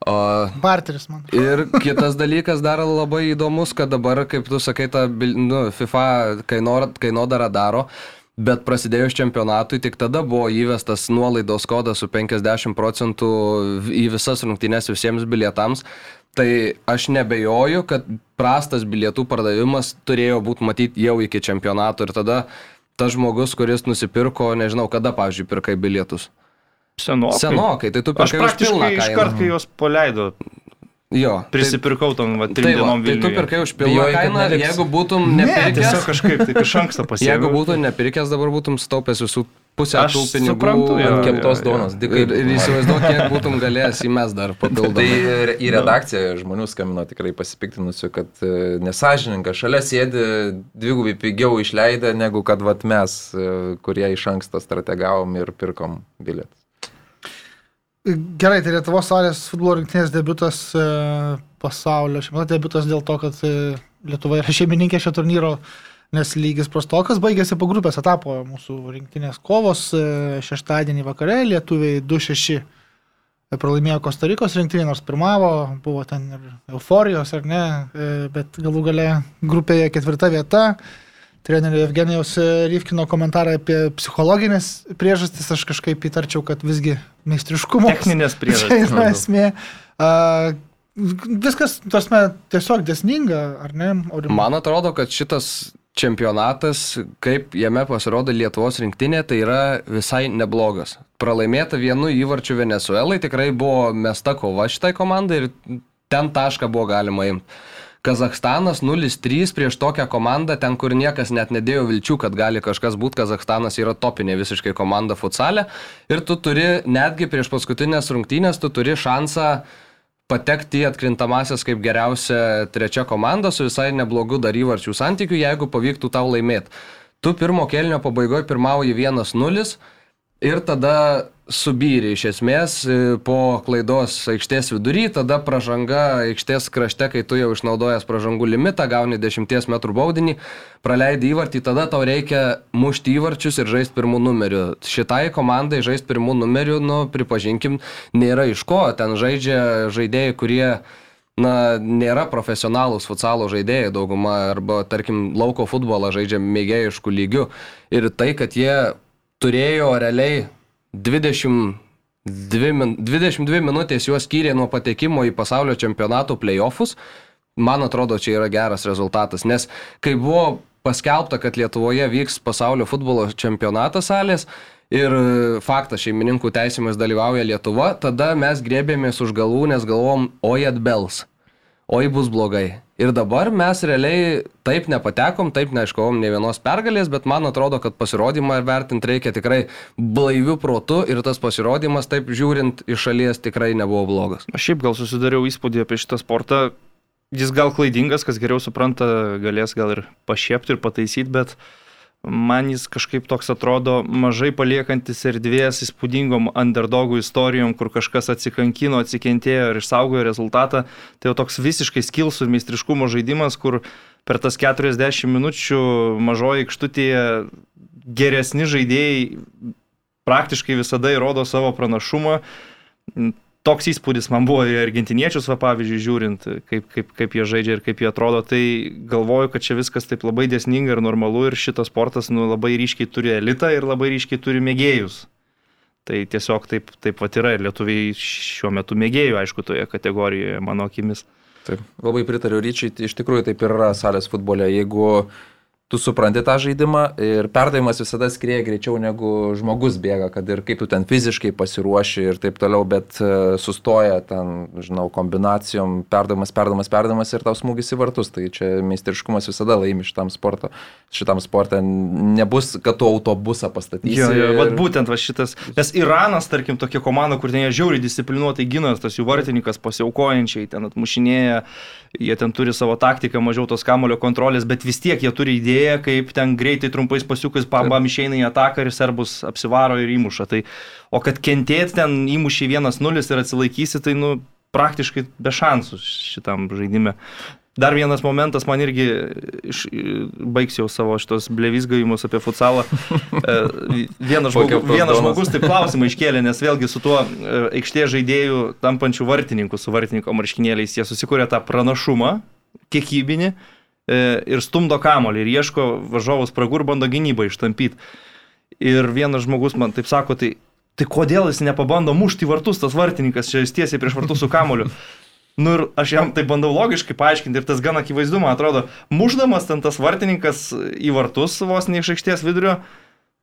O, Barteris man. Ir kitas dalykas dar labai įdomus, kad dabar, kaip tu sakai, ta nu, FIFA kainodara daro, bet prasidėjus čempionatui tik tada buvo įvestas nuolaidos kodas su 50 procentų į visas rungtynes visiems bilietams. Tai aš nebejoju, kad prastas bilietų pardavimas turėjo būti matyti jau iki čempionato ir tada tas žmogus, kuris nusipirko, nežinau, kada, pavyzdžiui, pirkai bilietus. Senokai. Senokai, tai tu pirkai už pilną kainą. Iškart, kai juos paleido, Jo. Prisipirkau tam va, trim tai dienom Vilniuje. Tai tu pirkai už pilną kainą, jeigu būtum nepirkęs. Ne, tiesiog kažkaip taip iš anksto pasirinkęs. Jeigu būtum nepirkęs, dabar būtum staupęs visų pusę tų pinigų suprantu, ant keptos duonos. Ir, ir įsivaizduok, kiek būtum galėjęs įmes dar papildomai. Tai į redakciją žmonių skambino tikrai pasipiktinusių, kad e, nesažininkas šalia sėdi dvigubai pigiau išleidę, negu kad vat, mes, e, kurie iš anksto strategavom ir pirkom bilietus. Gerai, tai Lietuvos salės futbolo rinktinės debutas e, pasaulio čempionato debutas dėl to, kad e, Lietuva yra šeimininkė šio turnyro, nes lygis prastokas baigėsi po grupės etapo mūsų rinktinės kovos e, šeštadienį vakare, lietuviai 2-6 pralaimėjo Kostarikos rinktinė, nors pirmavo, buvo ten ir euforijos ar ne, bet galų gale grupėje ketvirta vieta trenerio Evgenijaus Ryfkino komentarą apie psichologinės priežastis, aš kažkaip įtarčiau, kad visgi meistriškumo. Techninės [laughs] priežastys. Tai esmė. Uh, viskas, tasme, tiesiog desninga, ar ne? Aurim? Man atrodo, kad šitas čempionatas, kaip jame pasirodo Lietuvos rinktinė, tai yra visai neblogas. Pralaimėta vienu įvarčiu Venezuelai, tikrai buvo mesta kova šitai komandai ir ten tašką buvo galima imti. Kazakstanas 0-3 prieš tokią komandą, ten kur niekas net nedėjo vilčių, kad gali kažkas būti, Kazakstanas yra topinė visiškai komanda futsalė. Ir tu turi netgi prieš paskutinės rungtynės, tu turi šansą patekti į atkrintamasias kaip geriausia trečia komanda su visai neblogu dar įvarčių santykiu, jeigu pavyktų tau laimėti. Tu pirmo kelnio pabaigoje pirmauji 1-0 ir tada subyri iš esmės e, po klaidos aikštės vidury, tada pražanga aikštės krašte, kai tu jau išnaudojęs pražangų limitą, gauni 10 m baudinį, praleidi įvartį, tada tau reikia mušti įvarčius ir žaisti pirmų numerių. Šitai komandai žaisti pirmų numerių, nu, pripažinkim, nėra iš ko, ten žaidžia žaidėjai, kurie na, nėra profesionalūs futsalo žaidėjai dauguma, arba, tarkim, lauko futbolą žaidžia mėgėjiškų lygių. Ir tai, kad jie turėjo realiai 20 Dvi, 22 minutės juos skyrė nuo patekimo į pasaulio čempionato playoffus. Man atrodo, čia yra geras rezultatas, nes kai buvo paskelbta, kad Lietuvoje vyks pasaulio futbolo čempionatas salės ir faktas šeimininkų teisėmis dalyvauja Lietuva, tada mes grėbėmės už galvų, nes galvom, oi atbels, oi bus blogai. Ir dabar mes realiai taip nepatekom, taip neiškovom ne vienos pergalės, bet man atrodo, kad pasirodymą vertinti reikia tikrai blaivių protų ir tas pasirodymas, taip žiūrint iš šalies, tikrai nebuvo blogas. Aš šiaip gal susidariau įspūdį apie šitą sportą. Jis gal klaidingas, kas geriau supranta, galės gal ir pašiepti ir pataisyti, bet uh, man jis kažkaip toks atrodo mažai paliekantis erdvės įspūdingom underdogų istorijom, kur kažkas atsikankino, atsikentėjo ir išsaugojo rezultatą. Tai jau toks visiškai skilsų ir meistriškumo žaidimas, kur per tas 40 minučių mažoji aikštutėje geresni žaidėjai praktiškai visada įrodo savo pranašumą toks įspūdis man buvo į argentiniečius, va, pavyzdžiui, žiūrint, kaip, kaip, kaip jie žaidžia ir kaip jie atrodo, tai galvoju, kad čia viskas taip labai desninga ir normalu ir šitas sportas nu, labai ryškiai turi elitą ir labai ryškiai turi mėgėjus. Tai tiesiog taip, taip pat yra ir lietuviai šiuo metu mėgėjų, aišku, toje kategorijoje, mano akimis. Taip, labai pritariu ryčiai, iš tikrųjų taip ir yra salės futbole. Jeigu uh, tu supranti tą žaidimą ir perdavimas visada skrieja greičiau negu žmogus bėga, kad ir kaip tu ten fiziškai pasiruoši ir taip toliau, bet e, sustoja ten, žinau, kombinacijom, perdavimas, perdavimas, perdavimas ir tau smūgis į vartus. Tai čia meistriškumas visada laimi šitam sporto. Šitam sportą nebus, kad tu autobusą pastatysi. Jo, jo, ir... būtent va šitas. Nes Iranas, tarkim, tokia komanda, kur ten jie žiauriai disciplinuotai gina, tas jų vartininkas pasiaukojančiai ten atmušinėja jie ten turi savo taktiką, mažiau tos kamulio kontrolės, bet vis tiek jie turi idėją, kaip ten greitai trumpais pasiukais pabam išeina į ataką ir serbus apsivaro ir įmuša. Tai, o kad kentėti ten įmušį 1-0 ir atsilaikysi, tai nu, praktiškai be šansų šitam žaidime. Dar vienas momentas, man irgi iš, baigsiu savo šitos blevizgavimus apie futsalą. E, vienas, žmogu, vienas žmogus taip klausimą iškėlė, nes vėlgi su tuo e, aikštės žaidėjų tampančių vartininkų, su vartininko marškinėliais, jie susikūrė tą pranašumą kiekybinį ir stumdo kamolį ir ieško važiavus spragų ir bando gynybą ištampyti. Ir vienas žmogus man taip sako, tai, tai kodėl jis nepabando mušti vartus, tas vartininkas čia tiesiai prieš vartus su kamoliu. Nu ir aš jam tai bandau logiškai paaiškinti ir tas gan akivaizdu, man atrodo, muždamas ten tas vartininkas į vartus vos ne iš aikštės vidurio,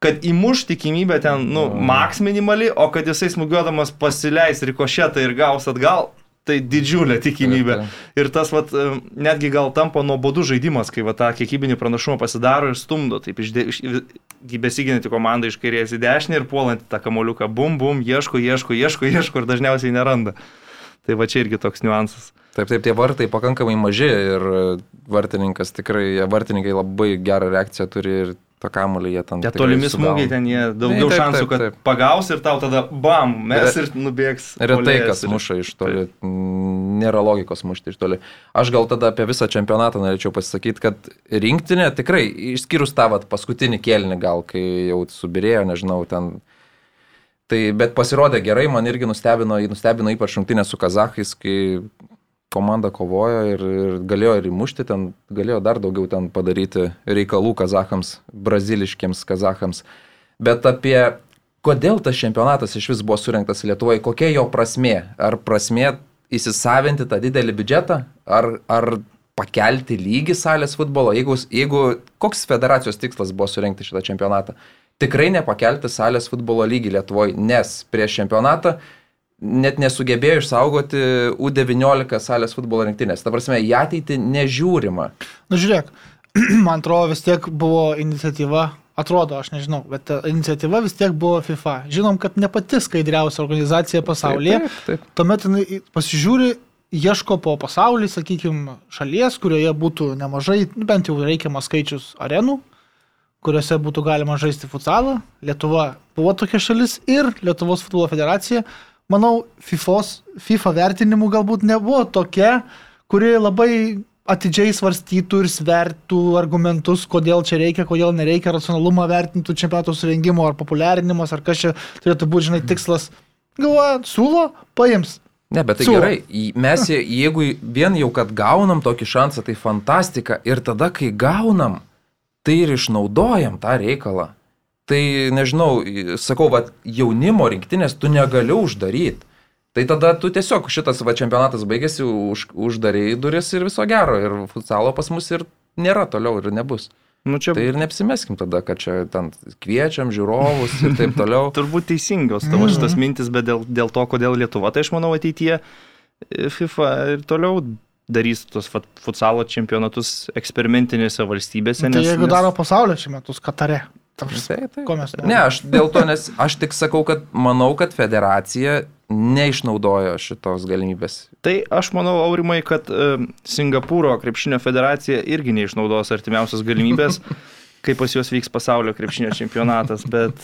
kad įmuš tikimybę ten, nu, maks minimali, o kad jisai smūgiuodamas pasileis rikošetą ir gaus atgal, tai didžiulė tikimybė. Ir tas, vat, netgi gal tampa nuobodu žaidimas, kai va, tą kiekybinį pranašumą pasidaro ir stumdo, taip iš, iš besiginti komandą iš kairės į dešinę ir puolant tą kamoliuką, bum, bum, ieško, ieško, ieško, [laughs] ieško ir dažniausiai neranda. Tai va čia irgi toks niuansas. Taip, taip, tie vartai pakankamai maži ir vartininkas tikrai, vartininkai labai gerą reakciją turi ir tą kamulį jie ten. Tie tolimi smūgiai ten jie daugiau taip, šansų, kad taip, taip. pagaus ir tau tada bam, mes ir nubėgs. Retai kas ir... muša iš toli, taip. nėra logikos mušti iš toli. Aš gal tada apie visą čempionatą norėčiau pasakyti, kad rinktinė tikrai, išskyrus tą vat, paskutinį kėlinį gal, kai jau subirėjo, nežinau, ten Tai, bet pasirodė gerai, man irgi nustebino, nustebino ypač rungtynė su kazahais, kai komanda kovojo ir, ir galėjo ir įmušti, ten galėjo dar daugiau ten padaryti reikalų kazahams, braziliškiams kazahams. Bet apie kodėl tas čempionatas iš vis buvo surinktas Lietuvoje, kokia jo prasmė? Ar prasmė įsisavinti tą didelį biudžetą, ar, ar pakelti lygį salės futbolo, jeigu, jeigu koks federacijos tikslas buvo surinkti šitą čempionatą? tikrai nepakelti salės futbolo lygį Lietuvoje, nes prieš čempionatą net nesugebėjo išsaugoti U19 salės futbolo rinktinės. Ta prasme, į ateitį nežiūrima. Na nu, žiūrėk, [clears throat] man atrodo vis tiek buvo iniciatyva, atrodo, aš nežinau, bet iniciatyva vis tiek buvo FIFA. Žinom, kad ne pati skaidriausia organizacija pasaulyje. Taip, taip, taip. Tuomet jinai pasižiūri, ieško po pasaulį, sakykime, šalies, kurioje būtų nemažai, bent jau reikiamas skaičius arenų, kuriuose būtų galima žaisti futsalą. Lietuva buvo tokia šalis ir Lietuvos futbolo federacija, manau, FIFOS, FIFA vertinimų galbūt nebuvo tokia, kuri labai atidžiai svarstytų ir svertų argumentus, kodėl čia reikia, kodėl nereikia, racionalumą vertintų čempionato surengimo ar populiarinimas, ar kas čia turėtų būti, žinai, tikslas. Galvoja, siūlo, paims. Ne, bet tai Siūlo. gerai, mes jeigu vien jau, kad gaunam tokį šansą, tai fantastika. Ir tada, kai gaunam, tai ir išnaudojam tą reikalą. Tai nežinau, sakau, va, jaunimo rinktinės tu negali uždaryti. Tai tada tu tiesiog šitas va, čempionatas baigėsi, už, uždarėjai duris ir viso gero. Ir futsalo pas mus ir nėra toliau ir nebus. Nu, čia... Tai ir neapsimeskim tada, kad čia ten kviečiam žiūrovus ir taip toliau. [laughs] Turbūt teisingos tavo šitas mintis, bet dėl, dėl to, kodėl Lietuva, tai aš manau ateityje FIFA ir toliau darys tos futsalo čempionatus eksperimentinėse valstybėse. Tai nes, jeigu nes... daro pasaulio čempionatus Katare. Tai, tai. Ko mes norime? Ne, aš dėl to, nes aš tik sakau, kad manau, kad federacija neišnaudojo šitos galimybės. Tai aš manau, Aurimai, kad uh, Singapūro krepšinio federacija irgi neišnaudos artimiausios galimybės. [laughs] kai pas juos vyks pasaulio krepšinio čempionatas, bet...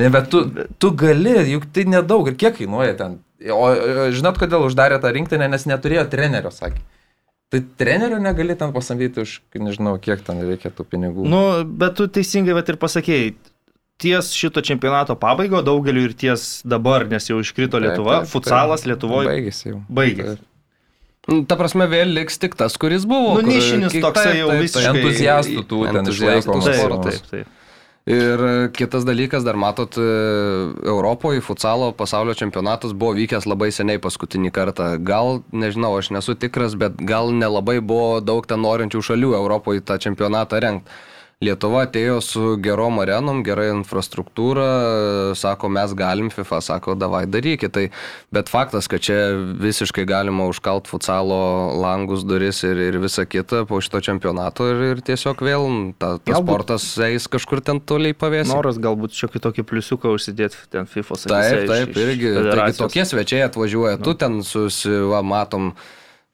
Ne, bet tu, tu gali, juk tai nedaug ir kiek kainuoja ten O žinot, kodėl uždarė tą rinktinę, nes neturėjo trenerio, sakė. Tai trenerio negali ten pasamdyti už, nežinau, kiek ten reikia tų pinigų. Nu, bet tu teisingai bet ir pasakėjai, ties šito čempionato pabaigo daugeliu ir ties dabar, nes jau iškrito Lietuva, taip, taip, futsalas Lietuvoje. Baigėsi jau. Baigėsi. Nu, ta prasme, vėl liks tik tas, kuris buvo. Nu, nišinis toksai jau visiškai. Entuziastų tų ten išlaikomas. Taip, taip, taip. Ir kitas dalykas, dar matot, Europoje futsalo pasaulio čempionatas buvo vykęs labai seniai paskutinį kartą. Gal, nežinau, aš nesu tikras, bet gal nelabai buvo daug ten norinčių šalių Europoje tą čempionatą rengti. Lietuva atėjo su gerom arenom, gera infrastruktūra, sako, mes galim, FIFA sako, davai darykit. Tai, bet faktas, kad čia visiškai galima užkalt futsalo langus, duris ir, ir visą kitą po šito čempionato ir, ir tiesiog vėl ta, tas galbūt, sportas eis kažkur ten toliai pavėsi. Noras galbūt šiokį tokį pliusiuką užsidėti ten FIFA. Taip, taip, iš, irgi. Taigi tokie svečiai atvažiuoja, nu. tu ten susiva, matom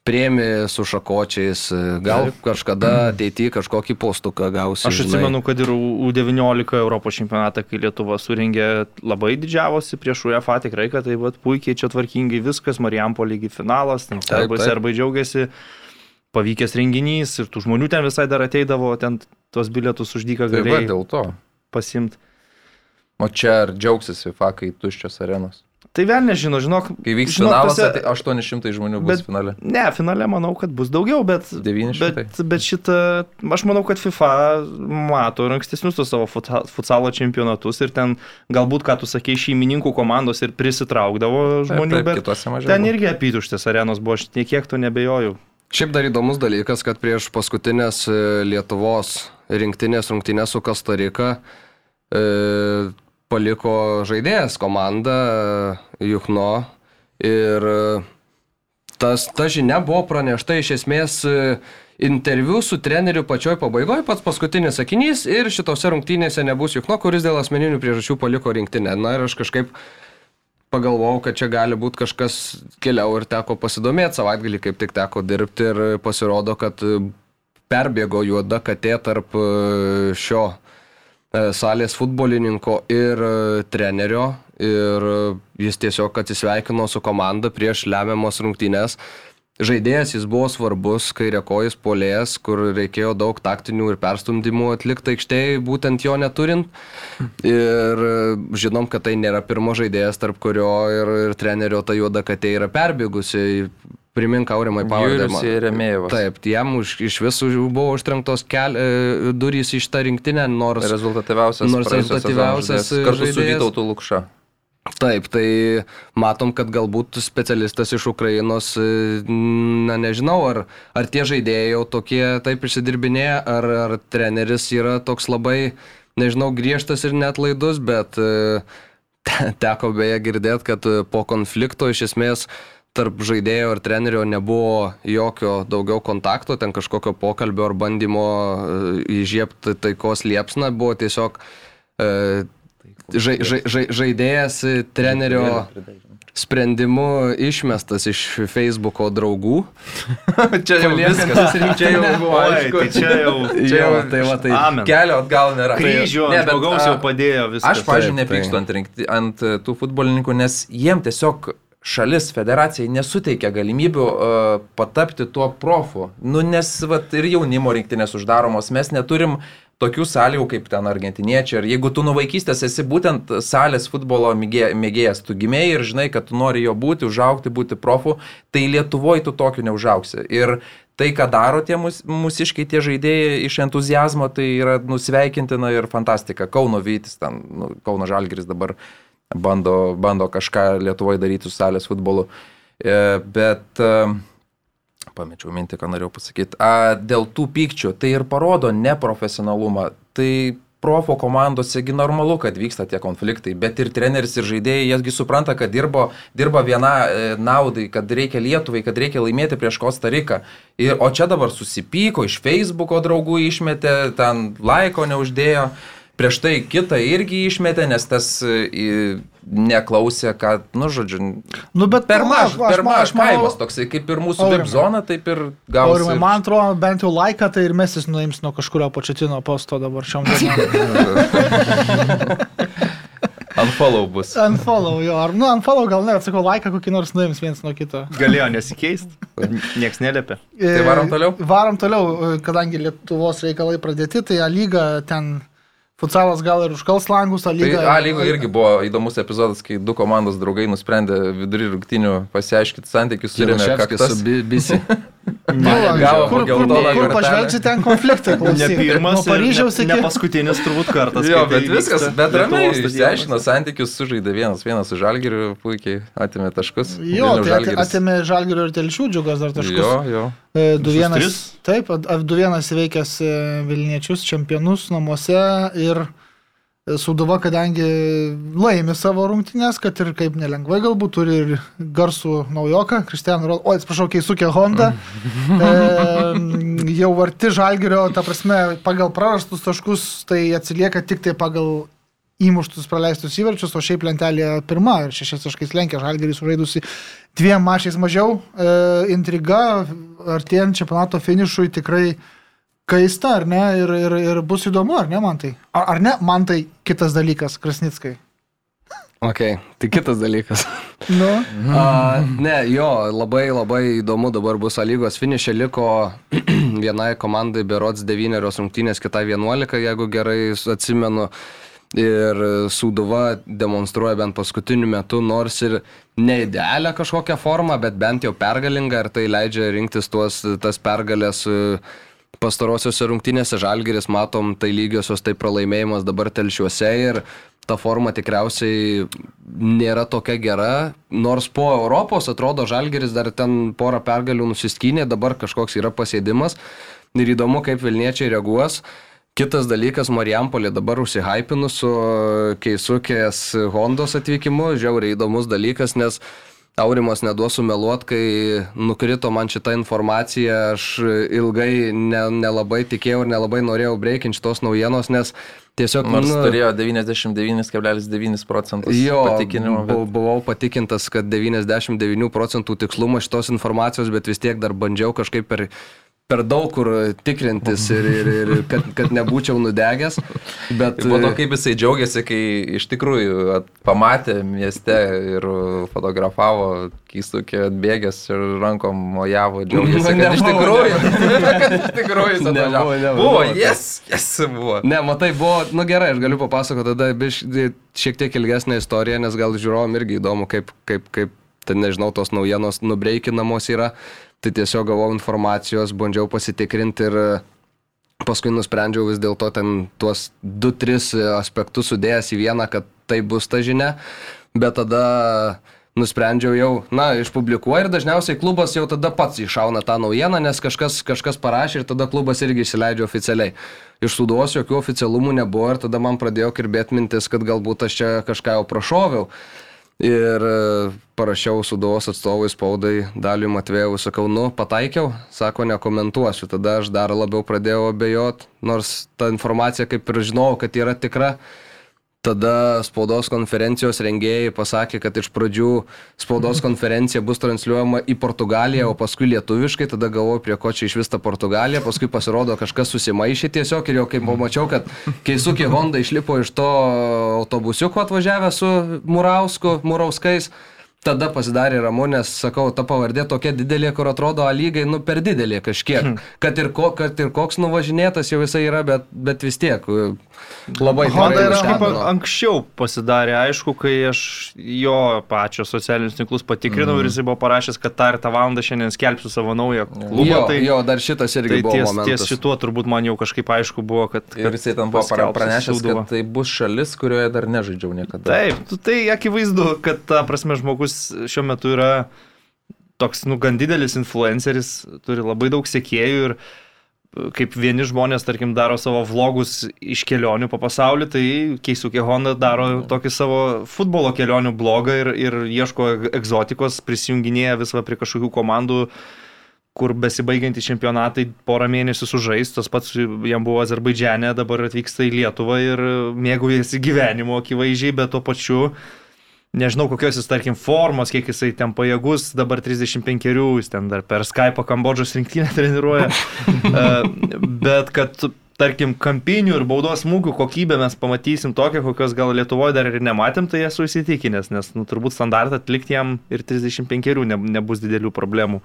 priemi su šakočiais, gal Taip. kažkada ateityje kažkokį postuką gausi. Aš atsimenu, kad ir U19 Europos čempionatą, kai Lietuva suringė, labai didžiavosi prieš UEFA, tikrai, kad tai vat, puikiai čia tvarkingai viskas, Mariampo lygi finalas, serbai, serbai džiaugiasi, pavykęs renginys ir tų žmonių ten visai dar ateidavo, ten tuos bilietus uždyka galėjo. Tai dėl to. Pasimti. O čia ar džiaugsis FIFA, kai tuščios arenos? Tai vėl nežino, žinok. Kai vyks žinok, finalas, tose... tai 800 žmonių bus bet, finale. Ne, finale manau, kad bus daugiau, bet, 900. bet, bet šitą, aš manau, kad FIFA mato ir ankstesnius tos savo futsalo čempionatus ir ten galbūt, ką tu sakei, šeimininkų komandos ir prisitraukdavo žmonių, taip, taip, bet ten irgi apytuštės arenos buvo, aš niekiek to nebejoju. Šiaip dar įdomus dalykas, kad prieš paskutinės e, Lietuvos rinktinės rungtynės su Kastarika e, paliko žaidėjas komandą Juchno ir tas, ta žinia buvo pranešta iš esmės interviu su treneriu pačioj pabaigoje, pats paskutinis sakinys ir šitose rungtynėse nebus Juchno, kuris dėl asmeninių priežasčių paliko rinktinę. Na ir aš kažkaip pagalvojau, kad čia gali būti kažkas keliau ir teko pasidomėti, savaitgalį kaip tik teko dirbti ir pasirodo, kad perbėgo juoda katė tarp šio E, salės futbolininko ir e, trenerio ir e, jis tiesiog atsisveikino su komanda prieš lemiamas rungtynes. Žaidėjas jis buvo svarbus, kairiakojas polėjas, kur reikėjo daug taktinių ir perstumdymų atlikti aikštėje, būtent jo neturint. Ir žinom, kad tai nėra pirmo žaidėjas, tarp kurio ir, ir trenerio ta juoda katė yra perbėgusi Primink aurimai pavardę. Remėjovas. Taip, jam už, iš visų buvo užtrenktos kel, e, durys iš tą rinktinę, nors... Rezultatyviausias. Nors rezultatyviausias. Kartu su Vytautu Lukša. Taip, tai matom, kad galbūt specialistas iš Ukrainos, e, na nežinau, ar, ar tie žaidėjai jau tokie taip išsidirbinėja, ar, ar treneris yra toks labai, nežinau, griežtas ir net laidus, bet e, teko beje girdėti, kad po konflikto iš esmės tarp žaidėjo ir trenerio nebuvo jokio daugiau kontakto, ten kažkokio pokalbio ar bandymo e, įžiebti taikos liepsną, buvo tiesiog e, ža, ža, ža, žaidėjas trenerio sprendimu išmestas iš Facebooko draugų. [laughs] čia jau viskas, čia jau [laughs] buvo aišku. Tai čia [laughs] jau, čia jau, tai va, tai Amen. kelio atgal nėra. Kryžių, ne, bet žmogaus jau padėjo viskas. Aš, pažiūrėjau, nepykstu ant, rinkti, ant tų futbolininkų, nes jiem tiesiog šalis, federacijai nesuteikia galimybių uh, patapti tuo profu. Nu, nes vat, ir jaunimo rinktinės uždaromos, mes neturim tokių sąlygų kaip ten argentiniečiai. Ir jeigu tu nuo vaikystės esi būtent salės futbolo mėgėjas, tu gimėjai ir žinai, kad tu nori jo būti, užaukti, būti profu, tai Lietuvoje tu tokiu neužauksi. Ir tai, ką daro tie mus, mūsiškai tie žaidėjai iš entuzijazmo, tai yra nusveikintina ir fantastika. Kauno Vytis, ten, nu, Kauno Žalgiris dabar uh, bando, bando kažką Lietuvoje daryti su salės futbolu. E, bet e, pamečiau mintį, ką norėjau pasakyti. A, dėl tų pykčių tai ir parodo neprofesionalumą. Tai profo komandosegi normalu, kad vyksta tie konfliktai, bet ir treneris ir žaidėjai, jiesgi supranta, kad dirbo, dirba viena e, naudai, kad reikia Lietuvai, kad reikia laimėti prieš Kostariką. Ir, o čia dabar susipyko, iš Facebooko draugų išmetė, ten laiko neuždėjo. Prieš tai kitą irgi išmetė, nes tas e, neklausė, kad, nu, žodžiu, nu, bet per mažas, per mažas kaimas toksai, kaip ir mūsų VIP zona, taip ir gausi. Aurimai, ir... man atrodo, bent jau laiką tai ir mes jis nuims nuo kažkurio početino posto dabar šiom dienom. [laughs] Unfollow bus. Unfollow, jo, ar, nu, unfollow gal ne, atsakau, laiką kokį nors nuims vienas nuo kito. Galėjo nesikeisti, niekas neliepia. Tai varom toliau? Varom toliau, kadangi Lietuvos reikalai pradėti, tai A lyga ten Futsalas gal ir užkals langus, A lyga. Tai A lyga irgi buvo įdomus epizodas, kai du komandos draugai nusprendė vidury rungtinių pasiaiškinti santykius su Remė Kaktas. Su Bisi. [laughs] Nu, Gavo kur, kur, kur, kur pažvelgsi ten konfliktai? Ne pirmas, nuo Paryžiaus iki... Ne paskutinis turbūt kartas. jo, bet viskas, bet ramiai išsiaiškino santykius, sužaidė vienas, vienas su Žalgiriu, puikiai atėmė taškus. Jo, tai atėmė Žalgiriu ir Telšių džiugas dar taškus. Jo, jo. 2-1. E, taip, 2-1 įveikęs e, Vilniečius, čempionus namuose ir Sūduva, kadangi laimi savo rungtynės, kad ir kaip nelengvai galbūt turi ir garsų naujoką, Kristianą Rolą, o atsiprašau, Keisukė Honda, [laughs] e, jau arti Žalgirio, ta prasme, pagal prarastus taškus tai atsilieka tik tai pagal įmuštus praleistus įvarčius, o šiaip lentelė pirma ir šešiais taškais lenkia Žalgirį sužaidusi dviem mačiais mažiau. E, intriga artėjant čempionato finišui tikrai kaista, ar ne, ir, ir, ir bus įdomu, ar ne, man tai. Ar, ar ne, man tai kitas dalykas, Krasnickai. Ok, tai kitas dalykas. [laughs] Nu. A, ne, jo, labai labai įdomu dabar bus lygos finišė, liko [clears throat] vienai komandai berots 9 rungtynės, kitai 11, jeigu gerai atsimenu. Ir Sūduva demonstruoja bent paskutiniu metu, nors ir ne idealią kažkokią formą, bet bent jau pergalingą ir tai leidžia rinktis tuos, tas pergalės uh, pastarosiuose rungtynėse Žalgeris, matom, tai lygiosios, tai pralaimėjimas dabar telšiuose ir ta forma tikriausiai nėra tokia gera, nors po Europos atrodo Žalgeris dar ten porą pergalių nusiskynė, dabar kažkoks yra pasėdimas ir įdomu, kaip Vilniečiai reaguos. Kitas dalykas, Marijampolė dabar užsihypinus su Keisukės Hondos atvykimu, žiauriai įdomus dalykas, nes Aurimas neduos sumeluot, kai nukrito man šitą informaciją, aš ilgai ne, nelabai tikėjau ir nelabai norėjau breikinti šitos naujienos, nes tiesiog... Nors nu, turėjo 99,9 procentus jo, patikinimo. Bet... Buvau patikintas, kad 99 procentų tikslumas šitos informacijos, bet vis tiek dar bandžiau kažkaip per per daug kur tikrintis ir, ir, ir kad, kad nebūčiau nudegęs. Bet... Po to, kaip jisai džiaugiasi, kai iš tikrųjų pamatė mieste ir fotografavo keistukį atbėgęs ir rankom mojavo, džiaugiasi, kad iš tikrųjų. [laughs] kad iš tikrųjų jis atvažiavo. Buvo, jes, jes buvo. Ne, matai, buvo, nu gerai, aš galiu papasakoti tada biš, šiek tiek ilgesnę istoriją, nes gal žiūrovom irgi įdomu, kaip, kaip, kaip ten nežinau, tos naujienos nubreikinamos yra tai tiesiog gavau informacijos, bandžiau pasitikrinti ir paskui nusprendžiau vis dėlto ten tuos 2-3 aspektus sudėjęs į vieną, kad tai bus ta žinia, bet tada nusprendžiau jau, na, išpublikuoju ir dažniausiai klubas jau tada pats iššauna tą naujieną, nes kažkas, kažkas parašė ir tada klubas irgi išsileidžia oficialiai. Iš suduos jokių oficialumų nebuvo ir tada man pradėjo kirbėti mintis, kad galbūt aš čia kažką jau prašoviau. Ir e, parašiau sudovos atstovui spaudai Daliui Matvėjui, sakau, nu, pataikiau, sako, nekomentuosiu. Tada aš dar labiau pradėjau abejot, nors ta informacija kaip ir žinau, kad yra tikra. Tada spaudos konferencijos rengėjai pasakė, kad iš pradžių spaudos konferencija bus transliuojama į Portugaliją, o paskui lietuviškai, tada galvoju, prie ko čia iš vis ta Portugalija, paskui pasirodo kažkas susimaišė tiesiog ir jau kaip pamačiau, kad Keisukė Honda išlipo iš to autobusiuko atvažiavę su Murausku, Murauskais, tada pasidarė ramu, nes, sakau, ta pavardė tokia didelė, kur atrodo lygai, nu, per didelė kažkiek. Hmm. Kad, ir ko, kad ir koks nuvažinėtas jau jisai yra, bet, bet vis tiek. Labai Honda yra kaip anksčiau pasidarė, aišku, kai aš jo pačio socialinius tinklus patikrinau mm. ir jisai buvo parašęs, kad tą ir tą valandą šiandien skelbsiu savo naują klubą. Jo, tai, jo dar šitas irgi tai buvo. Ties, momentas. ties šituo turbūt man jau kažkaip aišku buvo, kad... kad ir jisai tam buvo pranešęs, kad tai bus šalis, kurioje dar nežaidžiau niekada. Taip, tai akivaizdu, kad ta prasme žmogus šiuo metu yra toks, nu, gan didelis influenceris, turi labai daug sekėjų ir kaip vieni žmonės, tarkim, daro savo vlogus iš kelionių po pasaulį, tai Keisukė Honda daro tokį savo futbolo kelionių blogą ir, ir ieško egzotikos, prisijunginėja visą prie kažkokių komandų, kur besibaigiantys čempionatai porą mėnesių sužais, tas pats jam buvo Azerbaidžiane, dabar atvyksta į Lietuvą ir mėgaujasi gyvenimo akivaizdžiai, bet tuo pačiu nežinau kokios jis, tarkim, formos, kiek jisai ten pajėgus, dabar 35, jis ten dar per Skype Kambodžos rinktinę [laughs] treniruoja. E, [laughs] bet kad, tarkim, kampinių ir baudos smūgių kokybę mes pamatysim tokią, kokios gal Lietuvoje dar ir nematėm, tai esu įsitikinęs, nes nu, turbūt standartą atlikti jam ir 35 ne, nebus didelių problemų.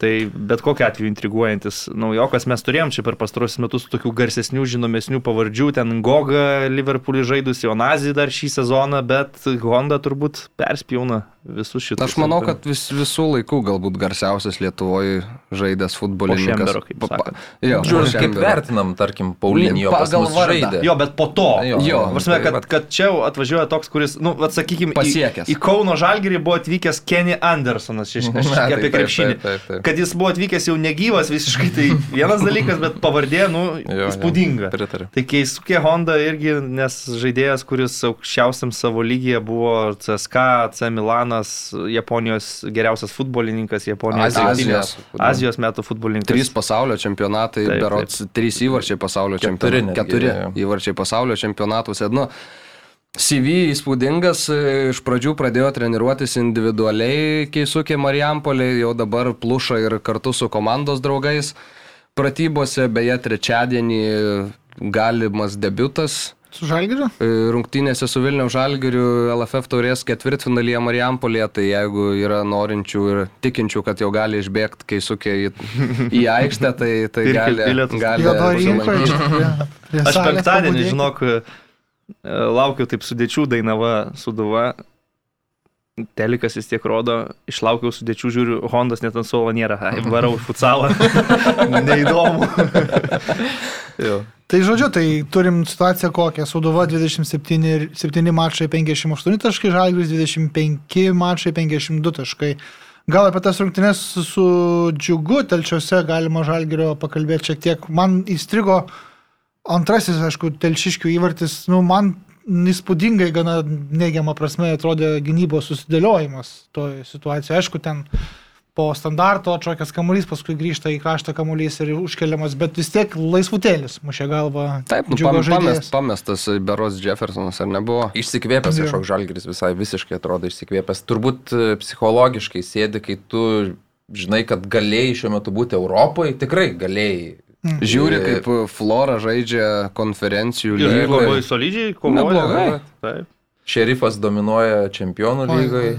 Tai bet kokia atveju intriguojantis naujokas. Mes turėjom čia per pastarosius metus tokių garsesnių, žinomesnių pavardžių, ten Goga, Liverpoolį žaidus, Jonazį dar šį sezoną, bet Honda turbūt perspjauna visus šitus. Aš manau, kad vis, visų laikų galbūt garsiausias Lietuvoje žaidęs futbolininkas. Šembero, kaip. Jo, vertinam, tarkim, Paulinio Pagal vardą. Jo, bet po to. Jo, Jo, Prasme, tai kad, kad čia jau atvažiuoja toks, kuris, nu, atsakykime, Pasiekęs. Į, į Kauno Žalgirį buvo atvykęs Kenny Andersonas, aš, [laughs] Na, apie krepšinį. taip, taip, taip. Kad jis buvo atvykęs jau negyvas visiškai, tai [laughs] vienas dalykas, bet pavardė, nu, Jo, jo, įspūdinga. Pritariu. Tai Keisukė Honda irgi, nes žaidėjas, kuris aukščiausiam savo lygyje buvo CSK, C Milanas, Japonijos geriausias futbolininkas, Japonijos Azijos. Azijos. Azijos metų futbolininkas. Trys pasaulio čempionatai, Taip, taip, berots, trys įvarčiai pasaulio Keturi čempionatai. Keturi jo. įvarčiai pasaulio čempionatuose. Nu, CV įspūdingas, iš pradžių pradėjo treniruotis individualiai, keisukė Marijampolė, jau dabar pluša ir kartu su komandos draugais. Pratybose, beje, trečiadienį galimas debutas. Su Žalgiriu? E, Rungtynėse su Vilniaus Žalgiriu LFF taurės ketvirtfinalyje Marijampolėje, tai jeigu yra norinčių ir tikinčių, kad jau gali išbėgti, kai sukia į, [laughs] į aikštę, tai, tai gali, gali Aš penktadienį, žinok, e, laukiu taip sudėčių Dainava Suduva. Telikas vis tiek rodo, išlaukiau sudėčių, žiūriu, Hondas net ant suolo nėra, Ai, varau futsalą. [laughs] Neįdomu. [laughs] Jo. Tai žodžiu, tai turim situaciją kokią. Suduva 27 ir 7 mačai 58 taškai, Žalgiris 25 mačai 52 taškai. Gal apie tas rungtynes su- džiugu telčiuose galima Žalgirio pakalbėti šiek tiek. Man įstrigo antrasis, aišku, telšiškių įvartis, nu, man įspūdingai gana neigiamą prasme atrodė gynybos susidėliojimas toje situacijoje. Aišku, ten po standarto atšokęs kamuolys, paskui grįžta į kraštą kamuolys ir užkeliamas, bet vis tiek laisvutėlis, mušė galvą. Taip, nu, pamest, pamestas Beros Jeffersonas, ar nebuvo? Išsikvėpęs kažkoks žalgeris visai visiškai atrodo išsikvėpęs. Turbūt e, psichologiškai sėdi, kai tu žinai, kad galėjai šiuo metu būti Europoje, tikrai galėjai. Žiūri, E, kaip Flora žaidžia konferencijų Ir lygoje. labai solidžiai kovoja. Neblogai. Taip. Šerifas dominuoja čempionų Oi, lygoje.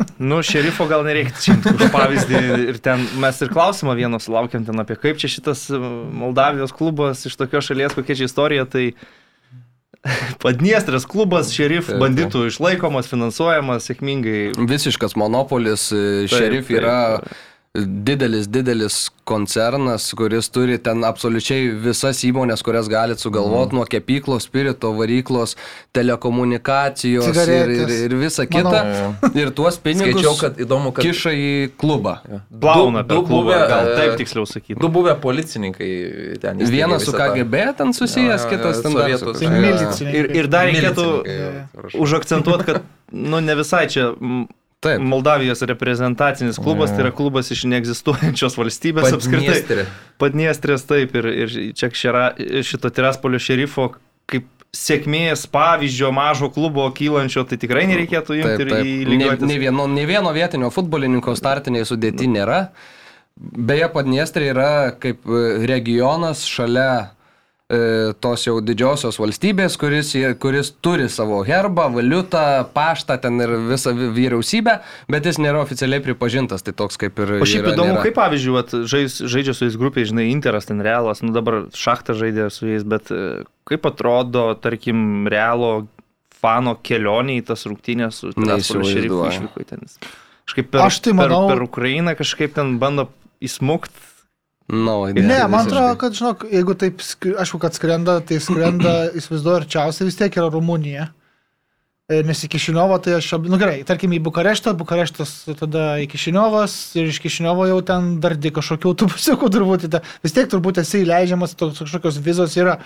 [clears throat] [clears throat] Nu, šerifo gal nereiktų čia už pavyzdį. Ir ten mes ir klausimą vieną sulaukėm ten apie kaip čia šitas e, Moldavijos klubas iš tokios šalies, kokia čia istorija. Tai [laughs] Padniestrės klubas, šerif, Taip, taip. banditų išlaikomas, finansuojamas sėkmingai. Visiškas monopolis, Taip, šerif taip. yra didelis, didelis koncernas, kuris turi ten absoliučiai visas įmonės, kurias galite sugalvoti, mm. nuo kepyklos, spirito varyklos, telekomunikacijos ir, ir, Cigaretės. ir visa Manau. kita. Ir tuos [laughs] pinigus Skaičiau, kad įdomu, kad kiša į klubą. Plauna Du- du klubą, buvę, gal e, taip tiksliau sakyti. du buvę policininkai ten. Vienas su KGB ten susijęs, Jo, jo, kitas ten su Tai. Ir, ir dar reikėtų užakcentuoti, kad nu, ne visai čia Taip. Moldavijos reprezentacinis klubas, tai yra klubas iš neegzistuojančios valstybės apskritai. Padniestrė. Padniestrės taip ir, ir čia šera, šito Tiraspolio šerifo kaip sėkmės pavyzdžio mažo klubo kylančio, tai tikrai nereikėtų imti Taip, ir taip. į Ne, lygiuotis. ne, vieno, ne vieno vietinio futbolininko startiniai sudėti nėra. Beje, Padniestrė yra kaip e, regionas šalia tos jau didžiosios valstybės, kuris, kuris turi savo herbą, valiutą, paštą ten ir visą vi- vyriausybę, bet jis nėra oficialiai pripažintas, tai toks kaip ir... O šiaip yra, įdomu, nėra. kaip pavyzdžiui, vat, žais, žaidžia su jais grupiai, žinai, Interas ten realas, nu dabar šachtą žaidė su jais, bet e, kaip atrodo, tarkim, realo fano kelionė į tas rungtynės su šerifu išvyko ten. Kažkaip per, Aš tai manau- per, per Ukrainą kažkaip ten bando įsmukt. No, Ne, man atrodo, kad, žinok, jeigu taip, aišku, kad skrenda, tai skrenda, [clears throat] įsivaizduoju, arčiausiai vis tiek yra Rumunija. Nes į Kišiniovo, tai aš, nu gerai, tarkim į Bukareštą, Bukareštas tada į Kišiniovas ir iš Kišiniovo jau ten dar di kažkokių autobusiukų turbūt, į tą- vis tiek turbūt esi įleidžiamas, toks kažkokios vizos yra.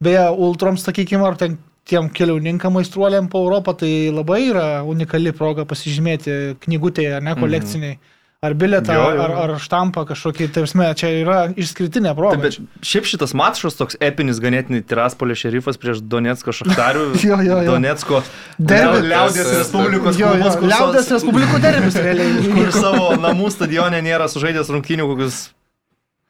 Beje, ultroms, sakykime, ar ten tiem keliauninkam aistruoliam po Europą, tai labai yra unikali proga pasižymėti knygutėje, ne kolekciniai. Ar bilietą, Jo, jo, ar, ar štampą kažkokį, tarsi, čia yra išskirtinė proga. Taip, bet šiaip šitas mačas toks epinis ganėtinai Tiraspolio šerifas prieš Donetsko šachtarių. [laughs] Jo, jo, jo. Donetsko Derbis. Liaudės Respublikos Jo, jo, klubas, Liaudės Respublikų derbis realiai. [laughs] kur savo namų stadione nėra sužaidęs rungtynių kokius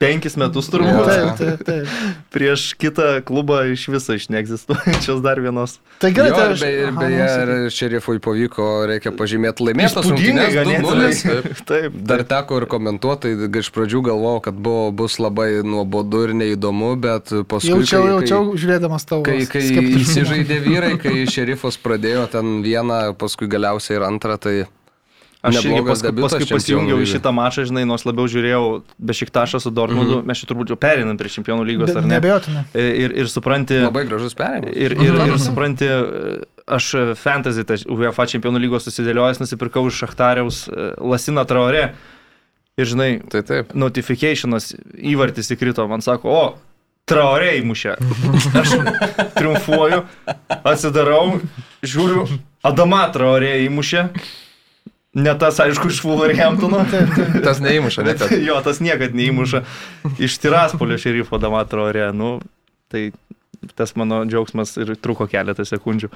penkis metus turbūt. Taip, taip, taip. Prieš kitą klubą iš viso iš neegzistuojančios dar vienos. Tai gerai, tai aš... Beje, beje ir šerifui pavyko, reikia pažymėti, laimėtas rungtynės 2-0. Taip. Dar teko ir komentuoti, tai iš pradžių galvojau, kad buvo, bus labai nuobodu ir neįdomu, bet paskui... Jaučiau, kai, jaučiau, kai, žiūrėdamas tavo. Kai, kai įsižaidė vyrai, kai šerifas pradėjo ten vieną, paskui galiausiai ir antrą, tai... Aš irgi paskui, paskui pasijungiau į šitą mačą, žinai, nors labiau žiūrėjau Bešiktašą su Dortmundu, mm -hmm. mes čia turbūt jau perinam prie čempionų lygos, ar ne? Nebejotinai. Ir, ir supranti... Labai gražus perinimas. Ir, ir, ir supranti, aš fantasy, tai UEFA čempionų lygos susidėliojęs, nusipirkau iš Šachtariaus e, Lasina Traore. Ir žinai, tai taip. notifikationas įvartis įkrito, man sako, o, Traorė įmušė. [laughs] Aš triumfuoju, atsidarau, žiūriu, Adama Traorė įmušė. Ne tas, aišku, iš Fullerhamptono. [laughs] tas neįmuša, ne tas. [laughs] jo, tas niekad neįmuša. Iš Tiraspolio šerifo Damatro ore. Nu, tai tas mano džiaugsmas ir truko keletą sekundžių.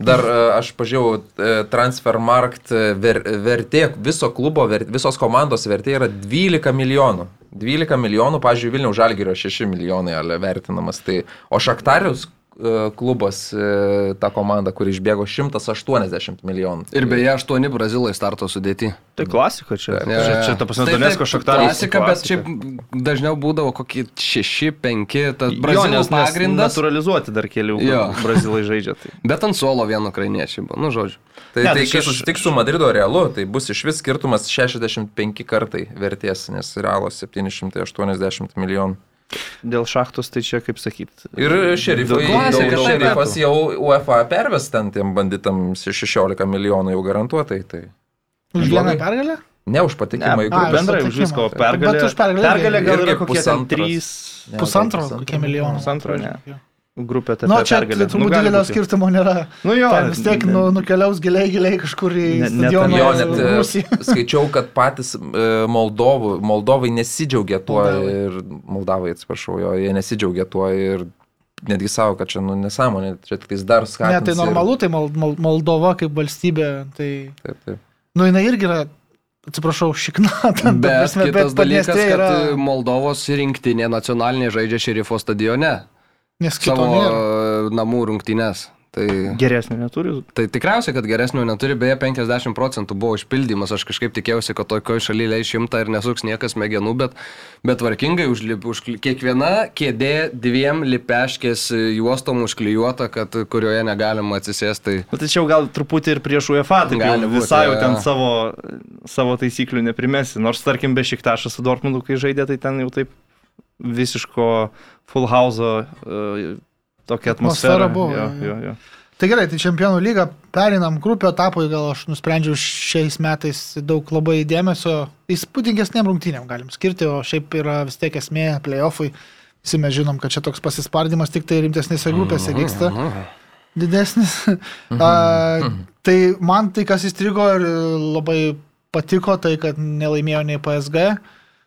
Dar e, aš pažiūrėjau, e, Transfermarkt e, ver, vertė, viso klubo, ver, visos komandos vertė yra 12 milijonų. 12 milijonų, pažiūrėjau, Vilnių Žalgirio 6 milijonai vertinamas. Tai, o Šaktarius klubas, e, ta komanda, kuri išbėgo 180 milijonų. Ir beje, 8 brazilai starto sudėti. Tai klasika čia. Ja, čia, čia ta prasme, Donetsko šaktaras. Klasika, bet šiaip dažniau būdavo kokie 6-5, tas brazilų pagrindas. Naturalizuoti dar kelių brazilai žaidžia. Tai. [laughs] Bet ant suolo vien ukrainiečiai buvo, nu žodžiu. Tai, ne, tai, tai kai susitiks su Madrido realu, tai bus iš vis skirtumas 65 kartai vertės, nes realos 780 milijonų. Dėl šachtos tai čia kaip sakyt. Ir šerifai, šerifas jau UEFA perves ten tiem banditam 16 milijonų jau garantuotai. Tai. Už vieną pergalę? Ne už patikimą į grupę. Bendrai už visko pergalę. Bet už pergalę. Pergalė gal yra kokie 3. Pusantro, kokie milijonai. Pusantro, ne. Ja grupė. Na, nu, čia pergalė. turbūt nu, didelio skirtumo nėra. Nu jo. Ten vis tiek nu, nukeliaus giliai, giliai kažkur į ne, stadioną. Jo, net e, [laughs] skaičiau, kad patys e, Moldovų, Moldovai nesidžiaugia tuo Moldavai. ir Moldavai, atsiprašau, jo, jie nesidžiaugia tuo ir netgi savo, kad čia nu, nesąmonė, čia tik dar skatina. Ne, tai normalu, ir... tai Moldova kaip valstybė, tai... Taip, taip. Nu, jinai irgi yra atsiprašau, šikna. [laughs] Ten, bet prasme, kitas bet dalykas, kad yra... Moldovos rinktinė nacionalinė žaidžia šerifo stadione. Nes savo nėra. namų rungtynės. Tai, geresnio neturi. Tai tikriausiai, kad geresnio neturi, beje, 50 procentų buvo išpildymas, aš kažkaip tikėjausi, kad tokioje šalyje leis šimtą ir nesuks niekas mėgenų, bet, bet tvarkingai už, už kiekviena kėdė dviem lipeškės juostom užklijuota, kad kurioje negalima atsisėsti. Tai... Bet tačiau gal truputį ir prieš UEFA, tai gali būt, visai jau ten ja. savo, savo taisyklių neprimesi, nors tarkim be šiktašą su Dortmundu, kai žaidė, tai ten jau taip visiško full house uh, tokia atmosfera. atmosfera buvo. Jo, jo, jo. Tai gerai, tai čempionų lyga, perinam grupio etapui, gal aš nusprendžiau šiais metais daug labai dėmesio įspūdingesnėm rungtynėm galim skirti, o šiaip yra vis tiek esmė playoffai. Visi mes žinom, kad čia toks pasispardimas tik tai rimtesnėse grupėse vyksta. Didesnis. A, tai man tai, kas įstrigo ir labai patiko, tai kad nelaimėjo nei PSG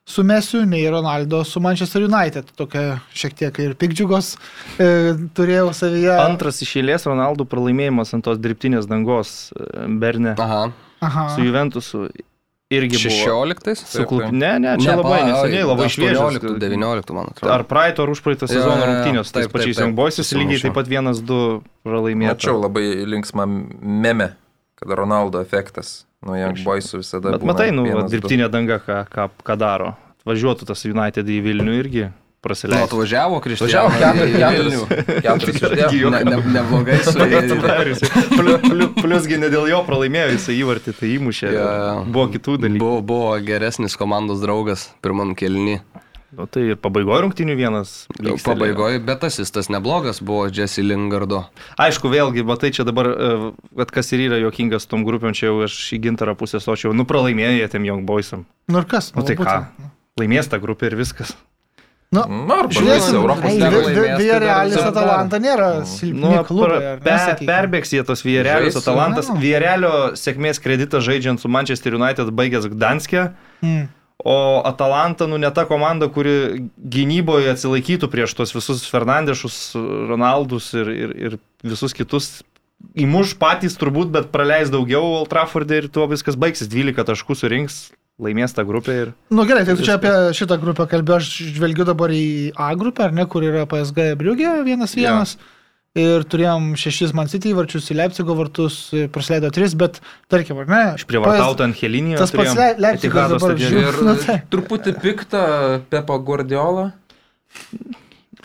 su Mesiu, nei Ronaldo su Manchester United. Tokia šiek tiek ir pikdžiugos e, turėjau savyje. Antras iš eilės Ronaldo pralaimėjimas ant tos dirbtinės dangos e, Berne. Aha. Aha. Su Juventusu. Irgi 16? Su klub... Ne, ne, čia ne, labai pa, neseniai, labai šviežias. 19, man atrodo. Ar praeito ar užpraeito sezono rungtynės, tais pačiais Young Boysis lygiai taip pat vienas, du pralaimėjo. Mačiau labai linksmą meme, kad Ronaldo efektas Nu, Young Boysų visada. Bet matai, nu, vienas, dirbtinė danga, ką, ką, ką daro. Važiuotų tas United į Vilnių irgi prasileido. Nu, atvažiavo Kristianas. Važiavo keturis. Keturis. Neblogai su juo. Pliusgi ne dėl jo pralaimėjo, jisai įvartį tai įmušė. Ja, buvo kitų dalykų. Buvo, buvo geresnis komandos draugas pirmam kelni. Nu, tai ir pabaigoje rungtinių vienas. Pabaigoje, bet asistas neblogas buvo Jesse Lingardo. Aišku, vėlgi, matai čia dabar, kad e, kas ir yra jokingas tom grupėm, čia jau aš į gintarą pusę sočiau, nu pralaimėjo jie tiem Young Boysam. Nu ir kas? Nu, tai ką? Laimės tą grupę ir viskas. Nu, nu žiūrėsim, Europos Vijarealis Atalanta nėra silpni nu, klubai. Per, perbėgs jie tos Vijarealis Atalantas. Vijarelio sėkmės kreditas žaidžiant su Manchester United baigęs Gdanskė. Mm. O Atalanta, nu, ne ta komanda, kuri gynyboje atsilaikytų prieš tos visus Fernandešus, Ronaldus ir, ir, ir visus kitus. Įmuš patys turbūt, bet praleis daugiau Old Trafford'e ir tuo viskas baigsis. 12 taškų surinks, laimės tą grupę ir... Na nu, gerai, tai čia apie šitą grupę kalbėjai, aš žvelgiu dabar į A grupę, ar ne, kur yra PSG Briugė vienas vienas. Ja. Ir turėjom šešis Man City įvarčius į Leipzigo vartus, praleido tris, bet tarkim, ar ne? Aš prievartautų ant Helinijos. Tas pats Le Leipzigas dabar žiūri. Ir [laughs] nu, tai. truputį piktą Pepo Guardiolą.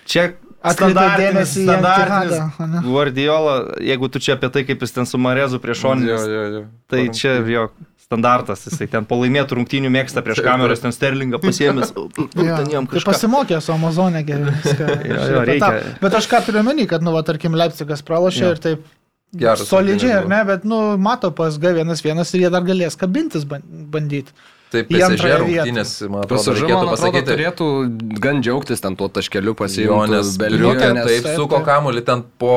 Čia standartinis, standartinis Guardiola, jeigu tu čia apie tai, kaip jis ten su Marezu prieš šoninį, tai čia jo standartas, jisai ten po laimėtų rungtynių mėgsta prieš kameras, ten sterlingą pasiemęs. [laughs] ja, tai pasimokė su Amazonė geriau. [laughs] jo, jo, reikia. Bet aš ką turiu menį, kad, nu, va, tarkim, Leipzigas pralošė ja. ir taip Geras, solidžiai, ar ne, bet, nu, mato pas G11 ir jie dar galės kabintis bandyti. Taip, PSG rungtynės, man atrodo, PSG, reikėtų man atrodo, pasakyti. turėtų gan džiaugtis ten tuo taškeliu pasiimti. Nes Belgija taip suko kamuolį ten po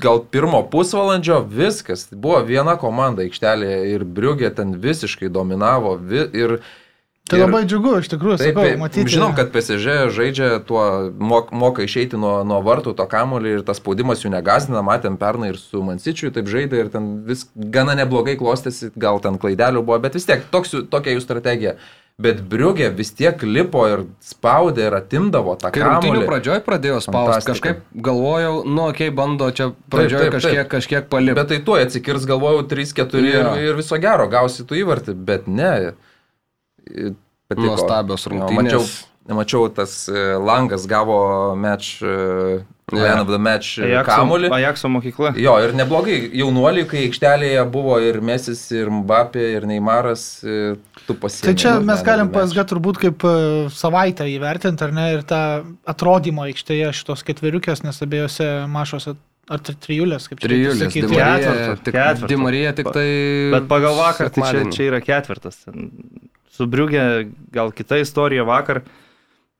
gal pirmo pusvalandžio viskas. Buvo viena komanda aikštelėje ir Briugė ten visiškai dominavo. Vi, ir Tai ir, labai džiugu, iš tikrųjų, taip, sakau, matyti. Žinom, kad PSG žaidžia tuo, mok, moka išeiti nuo, nuo vartų to kamulį ir tas spaudimas jų negazina, matėm pernai ir su Mansičiu taip žaidė ir ten vis gana neblogai klostėsi, gal ten klaidelių buvo, bet vis tiek toks, tokia jų strategija. Bet Briugė vis tiek lipo ir spaudė ir atimdavo tą kamuolį. Rungtynių pradžioj pradėjo spausti, kažkaip galvojau, nu, okei, okay, bando čia pradžioj taip, taip, kažkiek, taip. kažkiek palipti. Bet tai tuo atsikirs, galvojau, 3-4 ja. ir, ir viso gero, gausi tu įvartį, bet ne. Patiko. Nuostabios rungtynės. Mačiau, mačiau, tas e, langas gavo match Man of the Match kamuolį. Ajakso mokykla. Jo, ir neblogai jaunuoliai, kai aikštelėje buvo ir Mesis, ir Mbappé, ir Neymaras, e, tu pasiekei. Tai čia mes galim PSG turbūt kaip e, savaitę įvertinti, ar ne, ir tą atrodymą aikštėje šitos ketveriukės, nes abiejose mašose Ar tri, trijulės, kaip čia trijulės, sakyti? Ketvirtas. Ketvirtas. Dimarija tik tai... Bet pagal vakar, tai čia, čia yra ketvirtas. Su Briugė gal kita istorija vakar. Uh,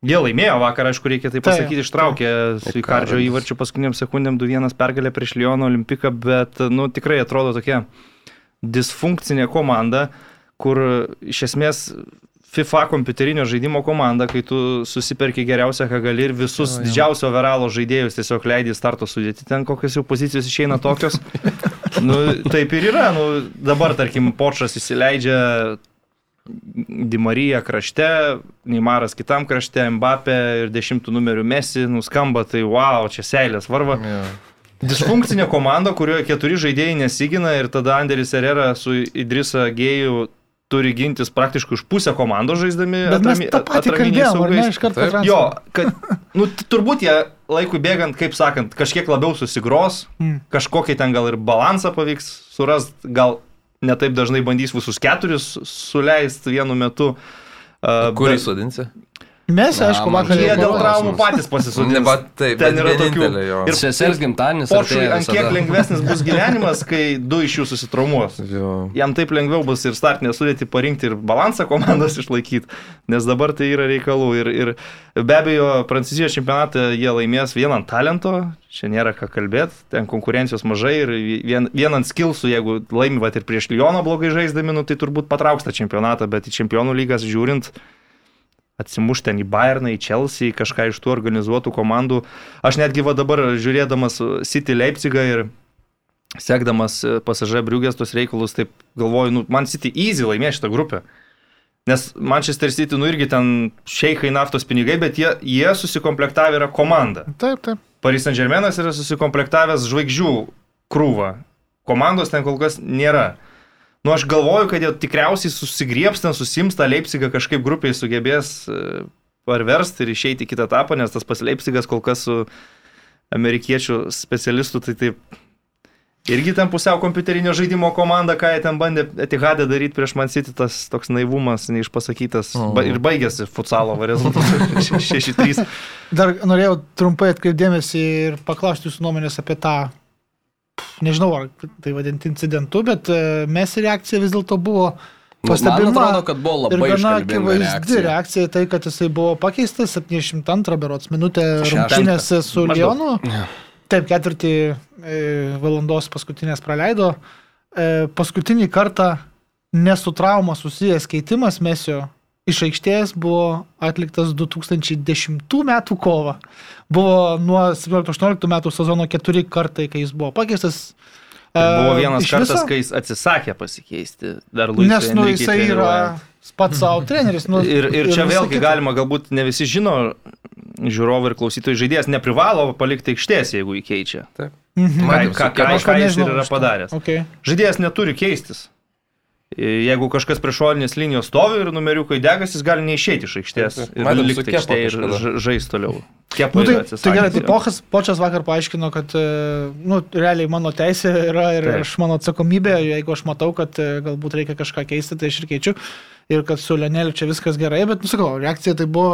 Jie laimėjo vakar, aišku, reikia tai pasakyti, tai, ištraukė su Ikardžio įvarčiu paskutiniam sekundėm 2-1 pergalę prieš Lyono olimpiką, bet, nu, tikrai atrodo tokia disfunkcinė komanda, kur iš esmės FIFA kompiuterinio žaidimo komanda, kai tu susiperki geriausią, ką gali ir visus o, didžiausio veralo žaidėjus tiesiog leidai starto sudėti, ten kokios jau pozicijos išeina tokios. nu, taip ir yra, nu, dabar tarkim, Počas įsileidžia Dimarija krašte, Neimaras kitam krašte, Mbappé ir dešimtų numerių Mesi, nuskamba, tai wow, čia seilės varva. Yeah. Disfunkcinė komanda, kurioje keturi žaidėjai nesigina ir tada Anderis Herrera su Idrisa Gėjų turi gintis praktiškai už pusę komandos žaisdami. Bet atrami, mes tą patį kalbėjome, ar ne, iš karto. Jo, kad, nu, turbūt jie laikui bėgant, kaip sakant, kažkiek labiau susigros, mm. kažkokį ten gal ir balansą pavyks surast, gal netaip dažnai bandys visus keturis suleisti vienu metu. Uh, Kurį bet... sudinsi? Mes, aišku, vakar jie dėl traumų patys pasisodino. Taip, ten yra tokių. Ir sesers gimtadienis. Poršui ant kiek lengvesnis bus gyvenimas, kai du iš jų susitraumuos. Jam taip lengviau bus ir startinę sudėti parinkti ir balansą komandos išlaikyti, nes dabar tai yra reikalų. Ir, ir be abejo, Prancūzijos čempionatą jie laimės vien ant talento, čia nėra ką kalbėti, ten konkurencijos mažai ir vien, vien ant skilsų, jeigu laimi va ir prieš Lyoną blogai žaisdami, nu, tai turbūt patrauks tą čempionatą, bet į čempionų lygas žiūrint, atsimušti ten į Bayerną, į Chelsea, kažką iš tų organizuotų komandų. Aš netgi va dabar žiūrėdamas City Leipzigą ir sekdamas pasažė Briugės tos reikalus, taip galvoju, nu, man City easy laimė šitą grupę. Nes Manchester City, nu irgi ten šeikai naftos pinigai, bet jie, jie susikomplektavę yra komanda. Taip, taip. Paris Saint Germainas yra susikomplektavęs žvaigždžių krūvą. Komandos ten kol kas nėra. Nu, aš galvoju, kad jie tikriausiai susigrieps ten, susims tą Leipzigą kažkaip grupiai sugebės e, parversti ir išeiti į kitą etapą, nes tas pas Leipzigas kol kas su amerikiečių specialistu, tai taip Irgi ten pusiau kompiuterinio žaidimo komanda, ką jie ten bandė Etihadę daryti prieš Man City, tas toks naivumas neišpasakytas. Oh. Ba, ir baigėsi futsalo rezultatas 6-3. [laughs] Dar norėjau trumpai atkreipdėmėsi ir paklausti jūsų nuomonės apie tą nežinau, ar tai vadinti incidentu, bet e, mes reakcija vis dėlto buvo pastebima. Man atrodo, kad buvo labai gana akivaizdi reakcija. tai, kad jisai buvo pakeistas 72 berots minutė rungtynėse su Lionu. Taip, ketvirtį e, valandos paskutinės praleido. E, paskutinį kartą nesutrauma susijęs keitimas Mesio iš aikštės buvo atliktas 2010 m. kovo. Buvo nuo 17-18 metų sezono keturi kartai, kai jis buvo pakeistas. Ir buvo vienas kartas, viso? kai jis atsisakė pasikeisti. Dar Luisai Nes nu, jisai yra pats savo [laughs] treneris. Nu, ir, ir, ir čia vėlgi kita. galima, galbūt ne visi žino, žiūrovai ir klausytojai žaidėjas neprivalo palikti aikštės, jeigu jį keičia. Taip. Mhm. Ką, ką, ką, ką jis ir yra padaręs. Okay. Žaidėjas neturi keistis. Jeigu kažkas prie šolinės linijos stovi ir numeriukai degas, jis gali neišėti iš aikštės ir likti aikštėje ir žais toliau. Kepa nu, tai, tai gerai, tai Pochas, Počas vakar paaiškino, kad e, nu, realiai mano teisė yra ir Taip. aš mano atsakomybė, jeigu aš matau, kad e, galbūt reikia kažką keisti, tai aš ir keičiu. Ir kad su Leneliu čia viskas gerai, bet, nusakau, reakcija tai buvo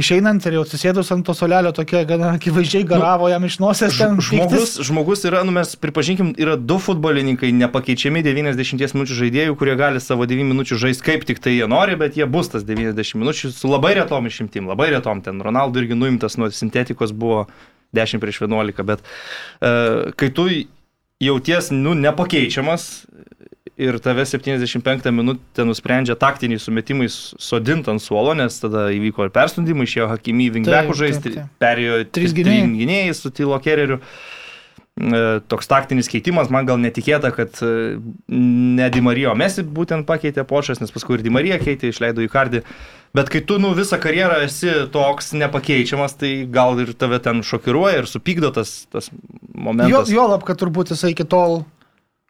išeinant ir jau atsisėdus ant to solelio tokia gana akivaizdžiai garavo nu, jam iš nosies. Žmogus, žmogus yra, nu mes pripažinkim, yra du futbolininkai nepakeičiami 90 minučių žaidėjų, kurie gali savo 9 minučių žaisti kaip tik tai jie nori, bet jie bus tas 90 minučių su labai retom išimtim, labai retom. Ten Ronaldo irgi nuimtas nuo sintetikos buvo 10 prieš 11, bet uh, kai tu jauties, nu, nepakeičiamas, ir tave 75 minutę nusprendžia taktiniais sumetimais sodint ant suolo, nes tada įvyko ir perstumdymai, išėjo Hakimy Vingbekų žaisti, perėjo trys gynėjai su Tilo Kereriu. E, toks taktinis keitimas, man gal netikėta, kad e, ne Dimarijo Mesi būtent pakeitė počas, nes paskui ir Dimarija keitė, išleido į kardį. Bet kai tu nu, visą karjerą esi toks nepakeičiamas, tai gal ir tave ten šokiruoja ir supykdo tas, tas momentas. Jo, jo lab, kad turbūt jisai iki tol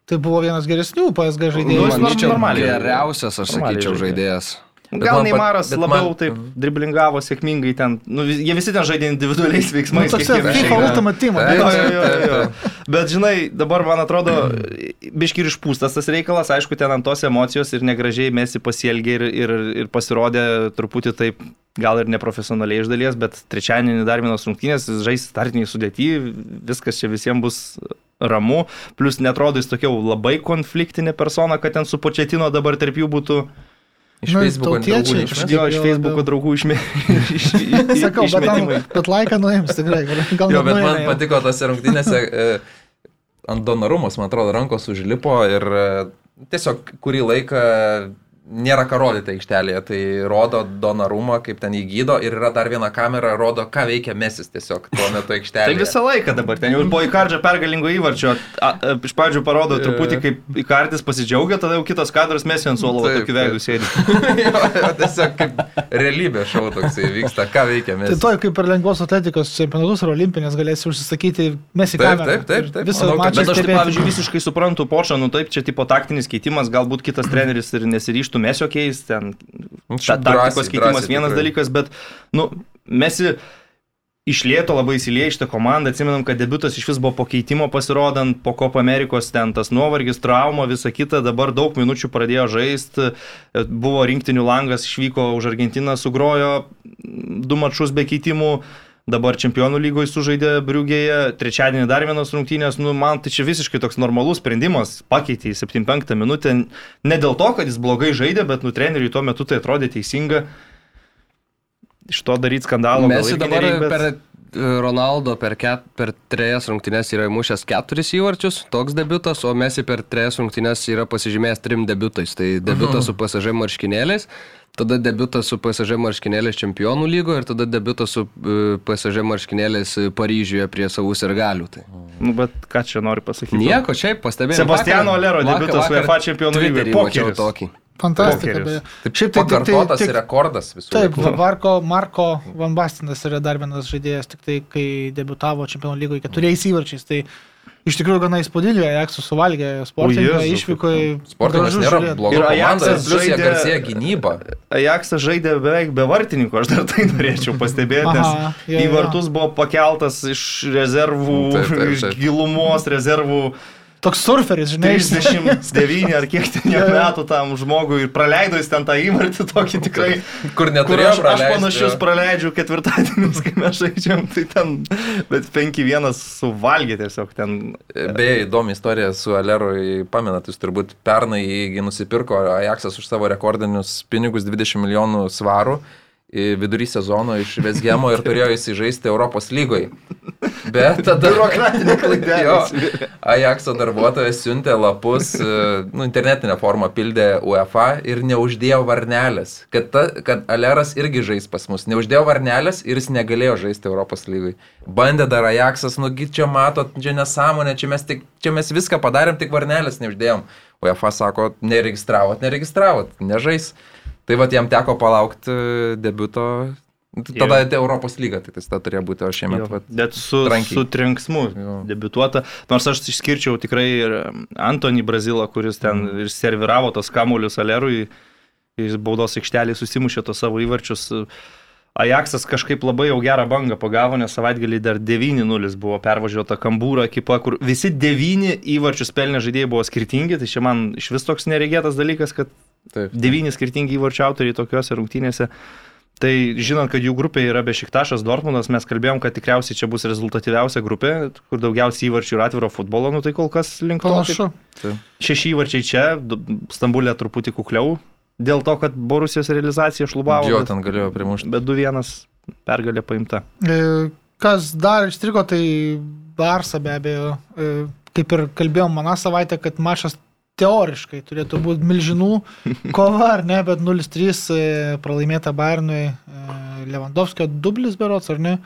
Tai buvo vienas geresnių PSG žaidėjų. Nu, Jis normaliai. Geriausias, aš sakyčiau, žaidėjas. Gal Neimaras labiau man... taip driblingavo sėkmingai ten. Nu, jie visi ten žaidė individualiais veiksmais. Nu, FIFA. Jo, jo, jo, jo. Bet žinai, dabar man atrodo, biški ir išpūstas tas reikalas, aišku, ten ant tos emocijos ir negražiai mesi pasielgė ir, ir, ir pasirodė truputį taip, gal ir neprofesionaliai iš dalies, bet trečiadienį dar vienos rungtynės, žais startiniai sudėti, viskas čia visiems bus ramu, plus netrodo jis tokia labai konfliktinė persona, kad ten su početino dabar tarp jų būtų Iš nu, Facebook'o draugų. Iš, jo, [laughs] iš Facebook'o draugų išmėtė. Sakau, bet, tam, bet laiką nuims tikrai. Gal jo, bet man patiko tose rungtynėse, e, ant Donarumos, man atrodo, rankos užlipo ir e, tiesiog kurį laiką nėra ką rodyti aikštelėje, tai rodo Donarumą, kaip ten įgydo ir yra dar viena kamera, rodo, ką veikia Mesis tiesiog tuo metu aikštelėje. tai visą laiką dabar, ten jau po įkardžio pergalingo įvarčio, a, a, iš pradžių parodo truputį, kaip įkardis pasidžiaugia, tada jau kitas kadras Messi ant suolo tokiu veidu sėdi. [laughs] tiesiog kaip realybė šau toksai vyksta, ką veikia Mesis. Tai to, kaip per lengvos atletikos čempionatus ar olimpinės galėsi užsisakyti Messi kamerą. Taip, taip, taip. Visą mačą. Bet aš, tai, pavyzdžiui, visiškai suprantu Počą, nu taip, čia tipo taktinis keitimas, galbūt kitas treneris ir nesiryštų reiktų mesio keisti, ten nu, ta, taktikos keitimas vienas tikrai. dalykas, bet, nu, mesi iš lėto labai įsilieja šitą komandą, atsimenam, kad debutas iš vis buvo po keitimo pasirodant, po Kopo Amerikos ten tas nuovargis, trauma, visa kita, dabar daug minučių pradėjo žaisti, buvo rinktinių langas, išvyko už Argentiną, sugrojo du mačus be keitimų dabar čempionų lygoje sužaidė Briugėje, trečiadienį dar vienas rungtynės, nu, man tai čia visiškai toks normalus sprendimas, pakeitė į 75 minutę, ne dėl to, kad jis blogai žaidė, bet nu treneriui tuo metu tai atrodė teisinga. Iš to daryti skandalą. Mes dabar nereik, bet... per Ronaldo per, ket, per trejas rungtynes yra įmušęs keturis įvarčius, toks debutas, o Messi per trejas rungtynes yra pasižymėjęs trim debutais. Tai debutas uh -huh. su pasažai marškinėliais, tada debutas su PSG marškinėliais čempionų lygo ir tada debutas su e, PSG marškinėliais Paryžiuje prie savų sirgalių. Tai. Nu, bet ką čia nori pasakyti? Nieko, šiaip pastebėjau. Sebastiano Lero debutas UEFA čempionų lygoje. Mačiau tokį. Fantastika. Beje. Šiaip tai pakartotas tai, tai, rekordas visų. Taip, Marko, Marko Van Bastinas yra dar vienas žaidėjas, tik tai kai debutavo čempionų lygoje keturiais įvarčiais. Tai iš tikrųjų gana įspūdingai, Ajaxų suvalgė sportininką, išvyko į... Sportininkas nėra bloga ir Ajaxas žaidė garsėje gynybą. Ajaxas žaidė beveik be vartininkų, aš dar tai [laughs] norėčiau pastebėti, nes Aha, ja, į vartus buvo pakeltas iš rezervų, taip, taip, taip. iš gilumos rezervų toks surferis, žinai. 39 ar kiek ten jau metų tam žmogui ir praleido jis ten tą įvartį tokį tikrai. Kur neturėjo. Kur aš, aš panašius praleidžiu ketvirtadienius, kai mes žaidžiam, tai ten, bet 5-1 suvalgė tiesiog ten. Beje, įdomi istorija su Aleru, pamenat, jūs turbūt pernai jį nusipirko Ajaxas už savo rekordinius pinigus 20 milijonų svarų vidury sezono iš Vesgemo ir turėjo įsižaisti Europos lygoj. Bet tada... Biurokratinė [laughs] klaida. jo, Ajaxo darbuotojas siuntė lapus, e, nu, internetinę formą pildė UEFA ir neuždėjo varnelės. Kad, ta, kad Aleras irgi žais pas mus. Neuždėjo varnelės ir jis negalėjo žaisti Europos lygoj. Bandė dar Ajaxas, nugi čia matot, čia nesąmonė, čia mes, tik, čia mes viską padarėm, tik varnelės neuždėjom. UEFA sako, neregistravot, neregistravot, nežais. Tai vad jam teko palaukti debuto Tada jau. Europos lyga, tai tas turėjo būti, o šiemet. Jau, vat, bet su, trankiai. su trinksmu debituota. Nors aš išskirčiau tikrai ir Antonį Brazilą, kuris ten mm. ir serviravo tos kamuolius Alerui, iš baudos aikštelį susimušė tos savo įvarčius. Ajaxas kažkaip labai jau gerą bangą pagavo, nes savaitgalį dar 9-0 buvo pervažiuota Kambūro ekipa, kur visi 9 įvarčius pelnė žaidėjai buvo skirtingi, tai čia man iš vis toks neregėtas dalykas, kad Taip. 9 skirtingi įvarčių autoriai tokiuose rungtynėse. Tai žinant, kad jų grupė yra Bešiktašas Dortmundas, mes kalbėjom, kad tikriausiai čia bus rezultatyviausia grupė, kur daugiausiai įvarčių ir atviro futbolo, nu tai kol kas link to. Panašu. Šeši įvarčiai čia, Stambulė truputį kukliau, dėl to, kad Borusijos realizacija šlubavo. Jo, ten galėjo primušti. Bet 2-1 pergalė paimta. E, kas dar išstrigo, tai Barsa be abejo. E, kaip ir kalbėjom maną savaitę, kad mačas teoriškai turėtų būti milžinų kova, ar ne, bet 0-3 e, pralaimėta Bayernui Lewandowskio dublis berots, ar ne?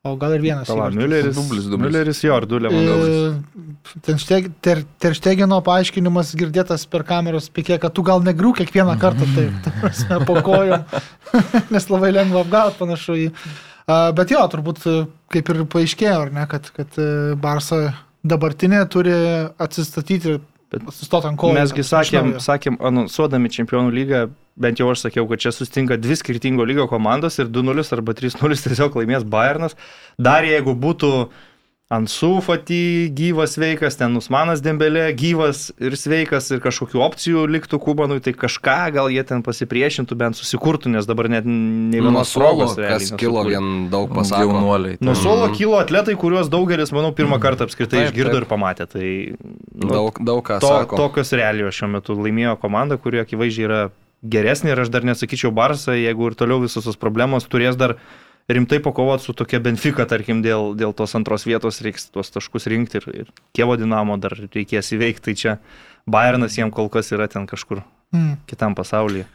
O gal ir vienas. Pala, Mülleris, dublis, dublis. Mülleris jo, ar du Lewandowskis. Ten šteg, ter, Terštegino paaiškinimas girdėtas per kameros pikė, kad tu gal negriu kiekvieną kartą taip, ta prasme, po kojom, [laughs] nes labai lengva apgauti panašu į. Bet jo, turbūt kaip ir paaiškėjo, ar ne, kad, kad e, Barsa dabartinė turi atsistatyti Bet sustot ant kojų. Mesgi sakėm, sakėm, anonsuodami čempionų lygą, bent jau aš sakiau, kad čia sustinka dvi skirtingo lygio komandos ir 2-0 arba 3-0 tiesiog laimės Bayernas. Dar jeigu būtų uh, Ansu Fati gyvas sveikas, ten Usmanas Dembelė gyvas ir sveikas ir kažkokių opcijų liktų Kubanui, tai kažką gal jie ten pasipriešintų, bent susikurtų, nes dabar net ne vienos progos. Kas kilo vien daug pasaulių nuoliai. Nuo suolo mm. kilo atletai, kuriuos daugelis, manau, pirmą kartą apskritai taip, išgirdo taip. ir pamatė. Tai, nu, daug, daug ką. To, sako. tokios realijos šiuo metu laimėjo komanda, kuri akivaizdžiai yra geresnė ir aš dar nesakyčiau Barsą, jeigu ir toliau visos tos problemos turės dar rimtai pakovoti su tokia Benfica, tarkim, dėl, dėl tos antros vietos reiks tuos taškus rinkti ir, ir Kievo dinamo dar reikės įveikti, tai čia Bayernas jiem kol kas yra ten kažkur mm. kitam pasaulyje.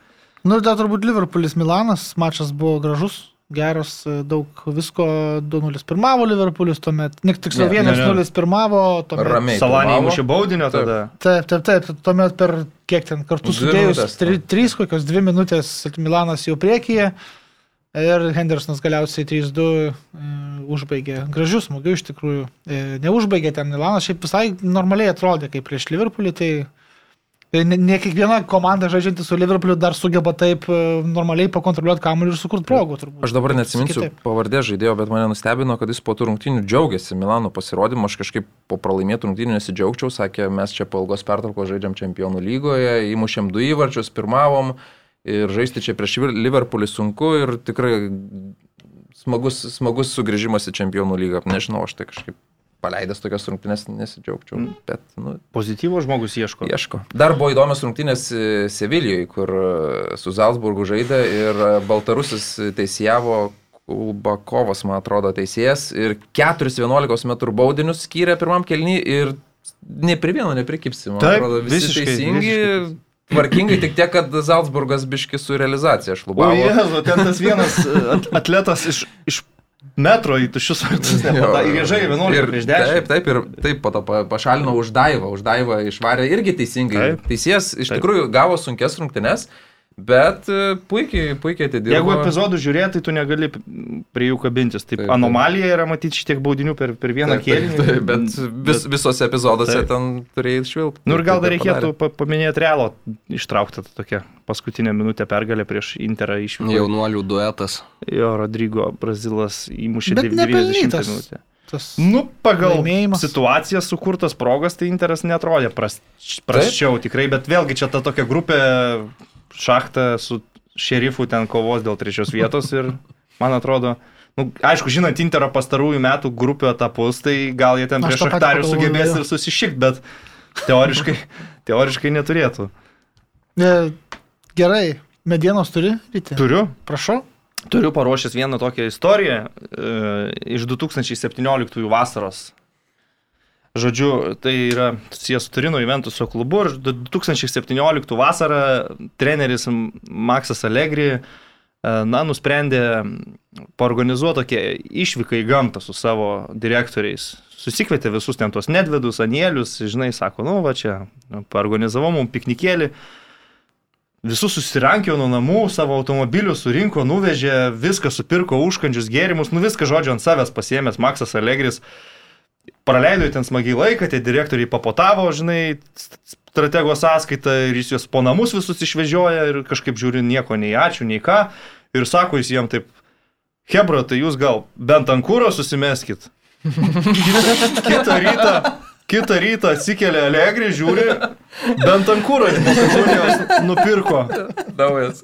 Nu ir dar turbūt Liverpoolis Milanas, mačas buvo gražus, geras, daug visko, 2-0 pirmavo Liverpoolis tuomet, nik tiksliau 1-0 pirmavo, tuomet Ramiai. Salanį mušė baudinio tada. Taip, taip, taip, tuomet per kiek ten kartu sudėjus, 3 kokios 2 minutės Milanas jau priekyje. Ir Hendersonas galiausiai 3-2 e, užbaigė. Gražius smūgių iš tikrųjų. E, neužbaigė ten Milanas, šiaip visai normaliai atrodė kaip prieš Liverpoolį. Tai ne, ne kiekviena komanda žaidžianti su Liverpooliu dar sugeba taip e, normaliai pakontroliuoti kamuolį ir sukurti progų. Turbūt. Aš dabar neatsiminsiu pavardė žaidėjo, bet mane nustebino, kad jis po tų rungtynių džiaugiasi Milano pasirodymu. Aš kažkaip po pralaimėtų rungtynių nesidžiaugčiau, sakė, mes čia po ilgos pertraukos žaidžiam čempionų lygoje, įmušėm du įvarčius, pirmavom ir žaisti čia prieš Liverpoolį sunku ir tikrai smagus, smagus sugrįžimas į čempionų lygą. Nežinau, aš tai kažkaip paleidęs tokias rungtynės nesidžiaugčiau. Mm. Bet, nu, Pozityvo žmogus ieško. Ieško. Dar buvo įdomios rungtynės Sevilijoje, kur e, su Zalzburgu žaidė ir e, Baltarusis teisėjavo Kulbakovas, man atrodo, teisėjas ir 4-11 m baudinius skyrė pirmam kelnį ir ne prie vieno neprikipsi. Man Taip, atrodo, visi visiškai, teisingi. Visiškai Tvarkingai tik tiek, kad Salzburgas biški su realizacija šlubavo. O jezu, ten tas vienas e, atletas iš, iš metro į tuščius vartus nepatai. Ir jie žaidė 11 ir, prieš 10. Taip, taip, ir taip po to pašalino už Daivą. Už Daivą išvarė irgi teisingai. Taip. Teisėjas iš taip. tikrųjų gavo sunkes rungtynes. Bet e, puikiai, puikiai atidėjo. Jeigu epizodų žiūrėti, tai tu negali prie jų kabintis. Taip, taip anomalija yra matyti šitiek baudinių per, per vieną kėlinį. Taip, bet vis, visose epizoduose taip. ten turėjai švilpti. Nu ir gal dar reikėtų padarė. paminėti Realo ištrauktą tokią paskutinę minutę pergalę prieš Interą išvykę. Jaunuolių duetas. Jo, Rodrygo Brazilas įmušė 90 minutę. Tas nu, pagal laimėjimas. situaciją sukurtas progas, tai Interas netrodė pras, prasčiau Taip. tikrai, bet vėlgi čia ta tokia grupė šachtą su šerifu ten kovos dėl trečios vietos ir man atrodo, nu, aišku, žinant Intero pastarųjų metų grupių etapus, tai gal jie ten prieš Šachtarių sugebės ir susišikti, bet teoriškai, teoriškai neturėtų. Gerai, medienos turi, Rytė? Turiu. Prašau. Turiu paruošęs vieną tokią istoriją e, iš 2017 vasaros Žodžiu, tai yra susijęs su Turino Juventuso klubu ir 2017 vasarą treneris Maksas Allegri e, na, nusprendė paorganizuoti tokią išvyką į gamtą su savo direktoriais. Susikvietė visus ten tos nedvedus, anielius, žinai, sako, nu va čia, paorganizavau mums piknikėlį. visus susirankėjo nuo namų, savo automobilių surinko, nuvežė, viską supirko, užkandžius, gėrimus, nu viską žodžiu ant savęs pasiemęs Maksas Allegris. Praleido ten smagiai laiką, tie direktoriai papotavo, žinai, stratego sąskaitą ir jis juos po namus visus išvežioja ir kažkaip žiūri nieko, nei ačiū, nei ką. Ir sako jis jiem taip, Hebra, tai jūs gal bent ant kūro susimeskit. [laughs] Kitą rytą Kitą rytą atsikėlė Allegri, žiūri, bent ant kūro nupirko. Naujas.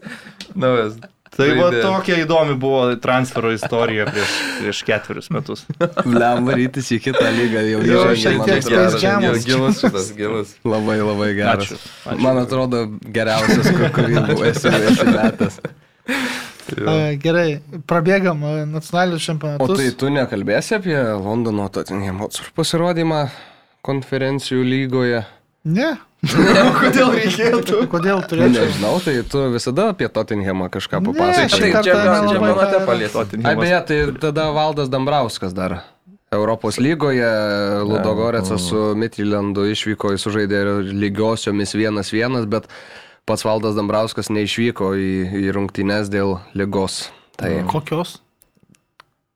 Naujas. Tai va tokia įdomi buvo transfero istorija prieš, prieš ketverius metus. Bliam varytis į kitą lygą jau jau šiek tiek space Gilus šitas, gilus. Labai labai geras. Ačiū. Ačiū. Man atrodo geriausias, kur- kurį buvau esi metęs. A, Gerai, prabėgam nacionalinius O čempionatus. tai tu nekalbėsi apie Londono Tottenham Hotspur pasirodymą konferencijų lygoje? Ne, Kodėl reikėtų? [laughs] kodėl turėčiau? nežinau, tai tu visada apie Tottenhamą kažką Ne, papasakai. šį Tai kartą čempionate nelabai čempionate ką- palies. Ai beje, tai tada Valdas Dambrauskas dar. Europos lygoje Ludogorecas su Midtjyllandu išvyko, jis sužaidė lygiosiomis 1-1, bet pats Valdas Dambrauskas neišvyko į, į rungtynes dėl lygos. Tai Kokios?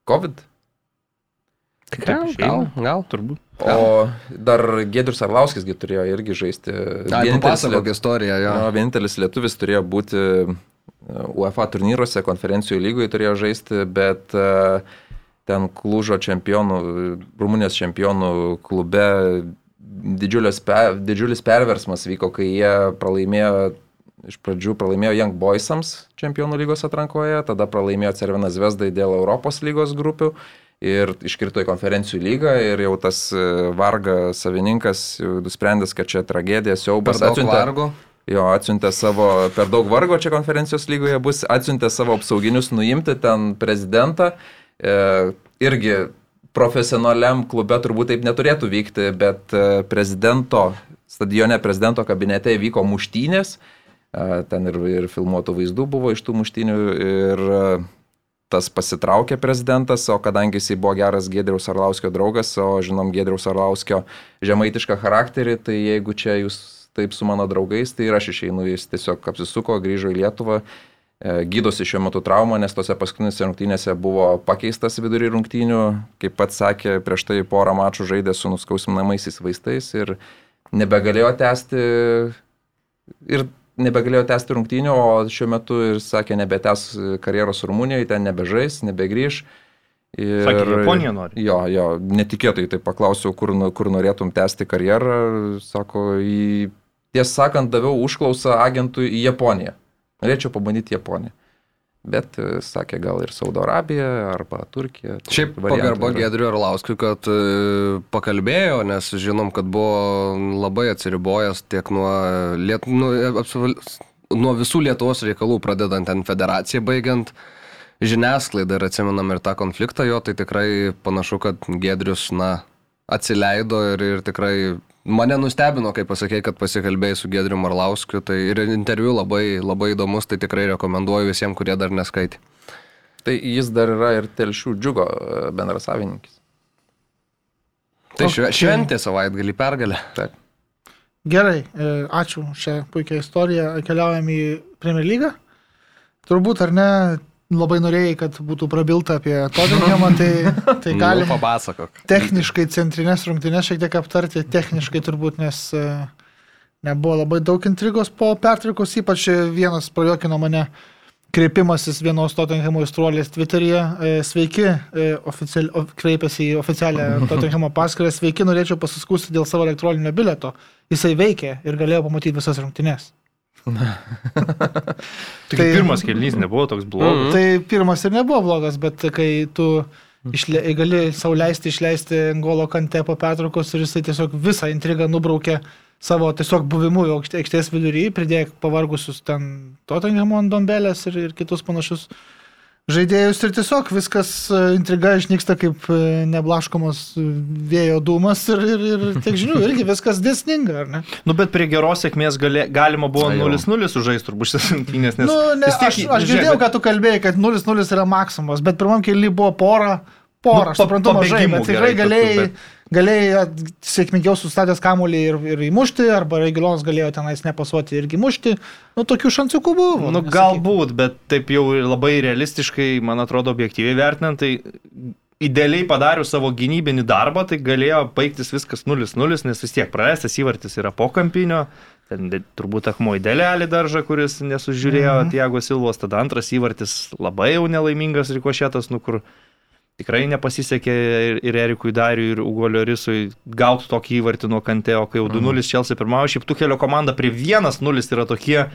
COVID. gal, gal, gal. Turbūt. O dar Gedrius Arlauskisgi turėjo irgi žaisti. Ai, Vienintelis papasakok istoriją, jo. Jo, vienintelis lietuvis turėjo būti e, UEFA turnyruose, konferencijų lygoje turėjo žaisti, bet e, ten Klužo čempionų, Rumunijos čempionų klube didžiulis, pe, didžiulis perversmas vyko, kai jie pralaimėjo, iš pradžių pralaimėjo Young Boysams čempionų lygos atrankoje, tada pralaimėjo Cervena Zvezdai dėl Europos lygos grupių. Ir iškrito į konferencijų lygą ir jau tas e, Varga savininkas nusprendęs, kad čia tragedija, Per siaubas daug atsiuntė- vargo. Jo, atsiuntė savo, per daug vargo čia konferencijos lygoje bus, atsiuntė savo apsauginius nuimti ten prezidentą. E, irgi profesionaliam klube turbūt taip neturėtų vykti, bet e, prezidento, stadione prezidento kabinete įvyko muštynės. E, ten ir, ir filmuotų vaizdų buvo iš tų muštynių ir tas pasitraukė prezidentas, o kadangi jisai buvo geras Gedriaus Arlauskio draugas, o žinom Gedriaus Arlauskio žemaitišką charakterį, tai jeigu čia jūs taip su mano draugais, tai ir aš išeinu, jis tiesiog apsisuko, grįžo į Lietuvą, e, gydosi šiuo metu traumą, nes tose paskutinėse rungtynėse buvo pakeistas vidury rungtynių, kaip pats sakė, prieš tai porą mačų žaidė su nuskausminamaisiais vaistais ir nebegalėjo tęsti ir nebegalėjo tęsti rungtynių, o šiuo metu ir sakė, nebetęs karjeros Rumunijoje, ten nebežais, nebegrįž. Ir, Sakė, Japonija nori. Jo, jo, netikėtai tai paklausiau, kur, kur norėtum tęsti karjerą. Sako, į, tiesą sakant, daviau užklausą agentui į Japoniją. Norėčiau pabandyti Japoniją. Bet e, sakė, gal ir Saudo Arabija arba Turkija. Tai Šiaip pagarba yra. Gedriu Arlauskui, kad e, pakalbėjo, nes žinom, kad buvo labai atsiribojęs tiek nuo, liet, nu, apsival, nuo visų Lietuvos reikalų, pradedant ten federaciją, baigiant žiniasklaidą ir atsimenam ir tą konfliktą jo, tai tikrai panašu, kad Gedrius, na, atsileido ir, ir tikrai mane nustebino, kai pasakė, kad pasikalbėjai su Gedriu Marlauskiu, tai ir interviu labai, labai įdomus, tai tikrai rekomenduoju visiems, kurie dar neskaitė. Tai jis dar yra ir telšių džiugo e, bendrasavininkis. Tai Ok. šve, šventė savaitgalį pergalę. Taip. Gerai, e, ačiū šią puikią istoriją. Keliaujam į Premier League. Turbūt ar ne, labai norėjai, kad būtų prabilta apie Tottenhamą, tai, [laughs] tai galim Nu, papasakok. techniškai centrinės rungtynės šiek tiek aptarti, techniškai turbūt, nes e, nebuvo labai daug intrigos po pertraukos, ypač vienas prajuokino mane kreipimasis vienos Tottenhamo įstruolės Twitter'yje. E, Sveiki, e, oficial, o, kreipėsi į oficialią [laughs] Tottenhamo paskirtą. Sveiki, norėčiau pasiskūsti dėl savo elektroninio bileto. Jisai veikė ir galėjo pamatyti visas rungtynes. [laughs] Tik Tai- pirmas kelnys nebuvo toks blogas. Tai pirmas ir nebuvo blogas, bet kai tu išle, gali sauliaisti išleisti Ngolo kante po pertraukos ir jisai tiesiog visą intrigą nubraukė savo tiesiog buvimu aikštės vidury, pridėjo pavargusius ten Tottenhamo ant dombelės ir, ir kitus panašius žaidėjus ir tiesiog viskas e, intriga išnyksta kaip e, neblaškomos e, vėjo dūmas ir, ir, ir tiek žinių, irgi viskas dėsninga, ar ne? Nu, bet prie geros sėkmės galė, galima buvo Na jau. 0-0 sužaisti turbūt šitas rungtynės, nes... Nu, ne, tiek- aš, aš žiūrėk, girdėjau, bet- kad tu kalbėjai, kad 0-0 yra maksimumas, bet pirmam keli buvo pora, porą, nu, aš suprantu, mažai, bet tikrai galėjai, bet... galėjai sėkmingiau sustatęs kamuolį ir, ir įmušti, arba Regilonas galėjo tenais nepasuoti irgi mušti. Nu, tokių šansukų buvo. Nu, galbūt, bet taip jau labai realistiškai, man atrodo, objektyviai vertinant, tai idealiai padarius savo gynybinį darbą, tai galėjo baigtis viskas 0-0, nes vis tiek prarastas įvartis yra po kampinio. Ten turbūt akmuo į delelį daržą, kuris nesužiūrėjo mhm. Tiago Silvos, tada antras įvartis labai jau nelaimingas rikošėtas, nu kur tikrai nepasisekė ir, ir Erikui Dariui, ir Ugolio Risui gauti tokį įvartį nuo Kante, o kai jau 2-0 mhm. Čelsi pirmavo, šiaip Tukelio komanda prie 1-0 yra tokie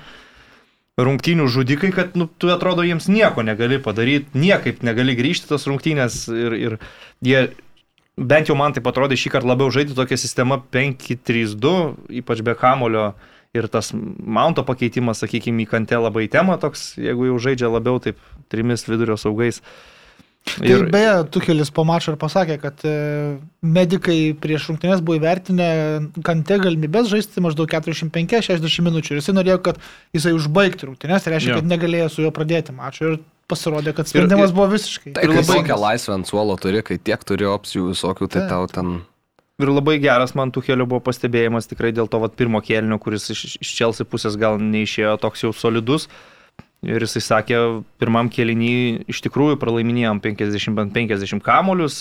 rungtynių žudikai, kad nu, tu atrodo jiems nieko negali padaryti, niekaip negali grįžti tos rungtynės ir, ir jie bent jau man tai atrodė šį kartą labiau žaidė tokia sistema 5-3-2, ypač be kamulio ir tas Mounto pakeitimas, sakykime, į kantę labai tema toks, jeigu jau žaidžia labiau taip trimis vidurio saugais. Uh, Tai ir beje, Tukelis po mačo ir pasakė, kad e, medikai prieš rungtynės buvo įvertinę kante galimybės žaisti maždaug 45-60 minučių ir jisai norėjo, kad jisai užbaigtų rungtynės, tai reiškia, jo. kad negalėjo su juo pradėti mačo. Ir pasirodė, kad sprendimas ir, buvo visiškai. Tai labai tokia laisvė ant suolo turi, kai tiek turi opcijų visokių, tai tau ten... Ir labai geras man Tuhelio buvo pastebėjimas tikrai dėl to vat, pirmo kėlinio, kuris iš, iš Čelsi pusės gal neišėjo toks jau solidus. Ir jisai sakė, pirmam kėlinį iš tikrųjų pralaiminėjom 50-50 kamolius,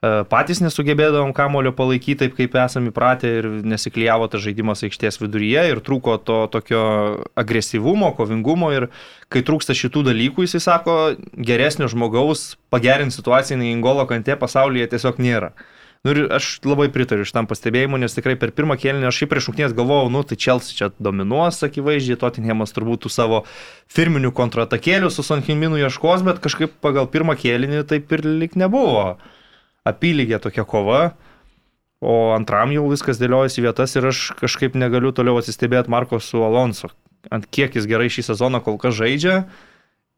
e, patys nesugebėdavom kamolio palaikyti taip, kaip esame įpratę ir nesiklyjavo tas žaidimas aikštės viduryje ir trūko to tokio agresyvumo, kovingumo ir kai trūksta šitų dalykų, jisai sako, geresnio žmogaus pagerinti situaciją nei Ingolo kante pasaulyje tiesiog nėra. Nu ir aš labai pritariu šitam pastebėjimui, nes tikrai per pirmą kėlinį aš šiaip prieš šūknės galvojau, nu tai Chelsea čia dominuos, akivaizdžiai, Tottenhamas turbūt savo firminių kontratakėlių su Sanhiminu ieškos, bet kažkaip pagal pirmą kėlinį taip ir lik nebuvo. Apylygė tokia kova. O antram jau viskas dėliojasi vietas ir aš kažkaip negaliu toliau atsistebėti Marko su Alonso. Ant kiek jis gerai šį sezoną kol kas žaidžia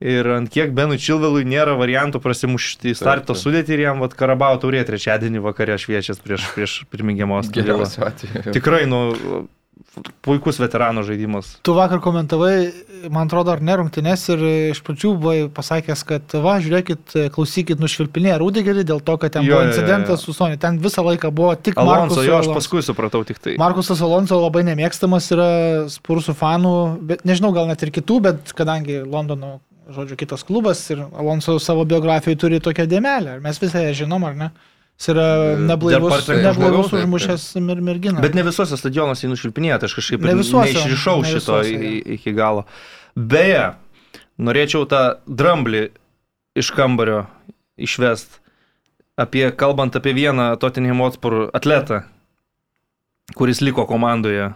Ir ant kiek Benui Čilvelui nėra variantų prasimušti į starto sudėtį ir jam vat, Karabao taurė trečiadienį vakare šviečias prieš, prieš pirmingiamos. Tikrai, nu, puikus veterano žaidimas. Tu vakar komentavai, man atrodo, ar nerungtinės ir iš pradžių buvai pasakęs, kad va, žiūrėkit, klausykit, nušvilpinė Rūdigerį dėl to, kad ten jo, buvo incidentas jo, jo. su Sony. Ten visą laiką buvo tik Alonso. Jo, aš paskui supratau tik tai. Markusas Alonso labai nemėgstamas yra spursų fanų, bet nežinau, gal net ir kitų, bet kadangi Londono žodžiu, kitas klubas ir Alonso savo biografijoje turi tokią dėmelę. Mes visą ją žinom, ar ne? Jis yra neblaivus, neblaivus užmušęs mer merginą. Bet ne visuose stadionuose nušvilpinėja, tai aš kažkaip ne visuose, neišrišau ne šito visuose, iki galo. Beje, norėčiau tą dramblį iš kambario išvest, apie, kalbant apie vieną Tottenham Hotspur atletą, kuris liko komandoje.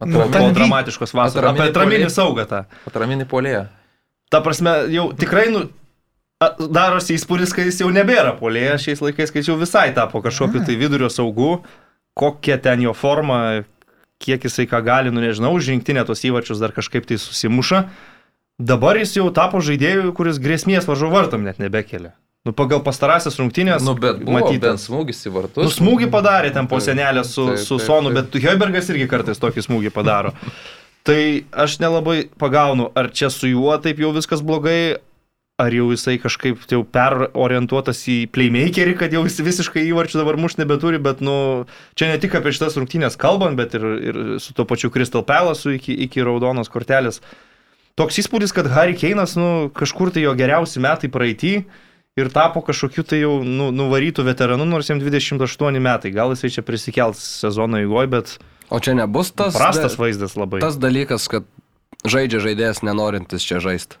Atraminį, po dramatiškos vasaros. Apie atraminį saugą tą. Atraminį polėją. Ta prasme, jau tikrai, nu, darosi įspūdis, kad jis jau nebėra polėjas šiais laikais, kai jau visai tapo kažkokiu tai vidurio saugu, kokia ten jo forma, kiek jisai ką gali, nu nežinau, žingtinė tos įvačius dar kažkaip tai susimuša. Dabar jis jau tapo žaidėjų, kuris grėsmės varžo vartam net nebekelia. Nu, pagal pastarąsias rungtynės. Nu, bet matyti. Ten smūgis į vartus. Nu, smūgį padarė ten po senelę su, taip, su taip, Sonu, taip. bet Heubergas irgi kartais tokį smūgį padaro. [laughs] Tai aš nelabai pagaunu, ar čia su juo taip jau viskas blogai, ar jau jisai kažkaip jau perorientuotas į playmakerį, kad jau jis visiškai įvarčių dabar muš nebeturi, bet, nu, čia ne tik apie šitas rungtynės kalbant, bet ir, ir su to pačiu Crystal Palace iki, iki raudonos kortelės. Toks įspūdis, kad Harry Keinas, nu, kažkur tai jo geriausi metai praeitį ir tapo kažkokiu tai jau nu, nuvarytų veteranu, nors jam 28 metai. Gal jisai čia prisikels sezono įgoj, bet... O čia nebus tas... Prastas vaizdas labai. Tas dalykas, kad žaidžia žaidėjas nenorintis čia žaisti.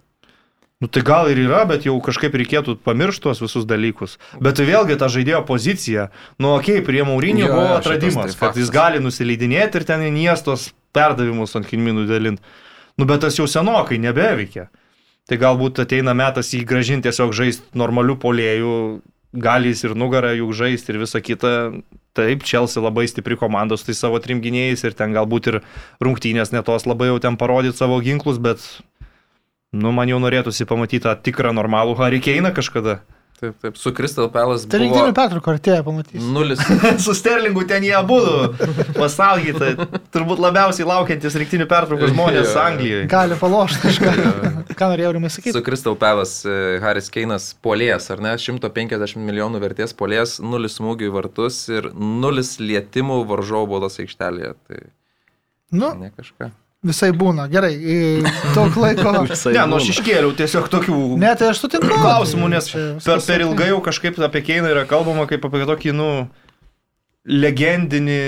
Nu tai gal ir yra, bet jau kažkaip reikėtų pamiršti tuos visus dalykus. Bet vėlgi ta žaidėjo pozicija, nu okei, okay, prie Maurinio buvo atradimas, tai kad jis gali nusileidinėti ir ten į miestos perdavimus ant kinminų dalinti. Nu bet tas jau senokai nebeveikia. Tai galbūt ateina metas jį gražinti tiesiog žaisti normalių polėjų, gali jis ir nugarą juk žaisti ir visa kita. Taip, Čelsi labai stipri komanda su tai savo trim gynėjais ir ten galbūt ir rungtynės netos labai jau ten parodyti savo ginklus, bet, nu, man jau norėtųsi pamatyti tą tikrą normalų Harry Keiną kažkada. Taip, taip. Su Crystal Palace. Tai rinktinių pertrauko artėja, pamatys. Nulis. [laughs] Su Sterlingu ten jie abu pasaulyje, tai turbūt labiausiai laukiantis rinktinių pertraukų žmonės Anglijoje. Gali palošti kažką. Ką norėjau rimai sakyti? Su Crystal Palace e, Haris Keinas polės, ar ne? 150 milijonų vertės polės, nulis smūgių į vartus ir nulis lietimų varžovo baudos aikštelėje. Tai nu, ne kažką. Visai būna, gerai, daug laiko. [laughs] Visai ne, nu aš iškėliau tiesiog tokių ne, tai aš sutinku. klausimų, nes per, per ilgai jau kažkaip apie Keiną yra kalbama kaip apie tokį, nu, legendinį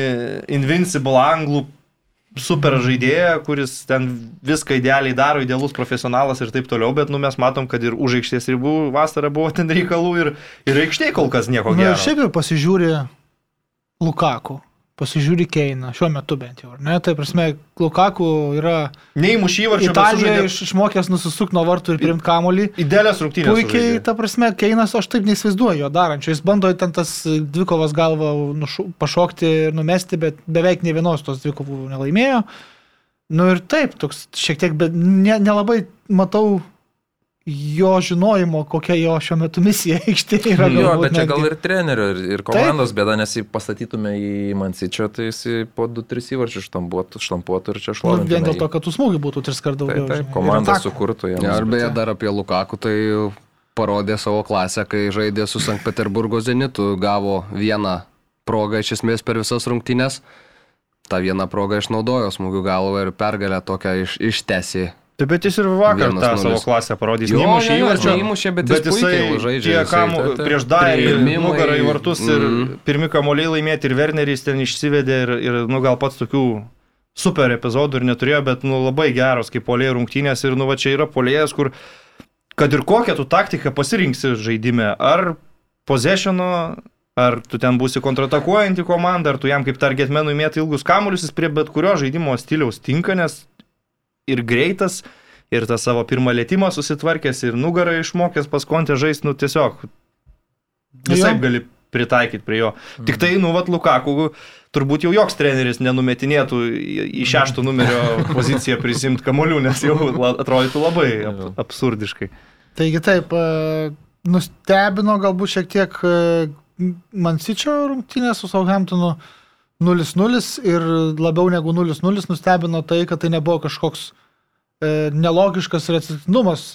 Invincible anglų super žaidėją, kuris ten viską idealiai daro, idealus profesionalas ir taip toliau, bet nu, mes matom, kad ir už aikštės ribų vasarą buvo ten reikalų ir, ir aikštėje kol kas nieko gero. Na, šiaip jau pasižiūri Lukaku pasižiūri Keiną, šiuo metu bent jau, ne? Tai prasme, Lukaku yra... Neįmuš įvarčių. Italijoje iš, išmokęs nusisukti nuo vartų ir priimti kamolį. Idealias rungtynės. Puikiai, sužaidė. ta prasme, Keinas, aš taip neįsivaizduoju jo darančio. Jis bando ten tas dvikovas galvą nušu, pašokti ir numesti, bet beveik ne vienos tos dvikovų nelaimėjo. Nu ir taip, toks šiek tiek, bet ne, nelabai matau jo žinojimo, kokia jo šiuo metu misija [laughs] aikštėje yra. Jo, bet čia netgi. gal ir trenerio, ir, ir komandos Taip. bėda, nes jei pastatytume į Mansičio, tai jis po 2-3 įvarčių štampuotų, štampuotų ir čia šluotų. Nu, vien dėl to, kad tų smūgių būtų tris kart daugiau. Taip, taip komanda sukurtų jam. Ja, ir beje, dar apie Lukaku, tai parodė savo klasę, kai žaidė su Sankt Peterburgo Zenitu, gavo vieną progą iš esmės per visas rungtynes. Ta viena proga išnaudojo smūgių galvą ir pergalę tokią iš, ištesi Taip, bet jis ir vakar Vienas tą nulis. savo klasę parodys. Jo, neįmušė įvarčio. Neįmušė, bet, bet jisai žaidžia. Tie kam prieš darį nugarą į vartus ir mm. pirmi kamuoliai laimėti ir Werneris ten išsivedė ir, ir nu, gal pats tokių super epizodų ir neturėjo, bet nu, labai geros kaip polėjai rungtynės ir nu va čia yra polėjas, kur kad ir kokią tu taktiką pasirinksi žaidime, ar possessiono, ar tu ten būsi kontratakuojanti komanda, ar tu jam kaip targetmenui mėtai ilgus kamuolius, jis prie bet kurio žaidimo stiliaus tinka, nes ir greitas, ir tą savo pirmą lėtymą susitvarkęs, ir nugarą išmokęs paskontę žaisti, nu tiesiog visai gali pritaikyti prie jo. Mhm. Tik tai, nu, vat Lukaku, turbūt jau joks treneris nenumetinėtų į šešto numerio poziciją prisimti kamolių, nes jau atrodytų labai ap absurdiškai. Taigi taip, e, nustebino galbūt šiek tiek e, Mansičio rungtynės su Southamptonu. 0-0 ir labiau negu 0-0 nustebino tai, kad tai nebuvo kažkoks e, nelogiškas ir atsitiktinumas,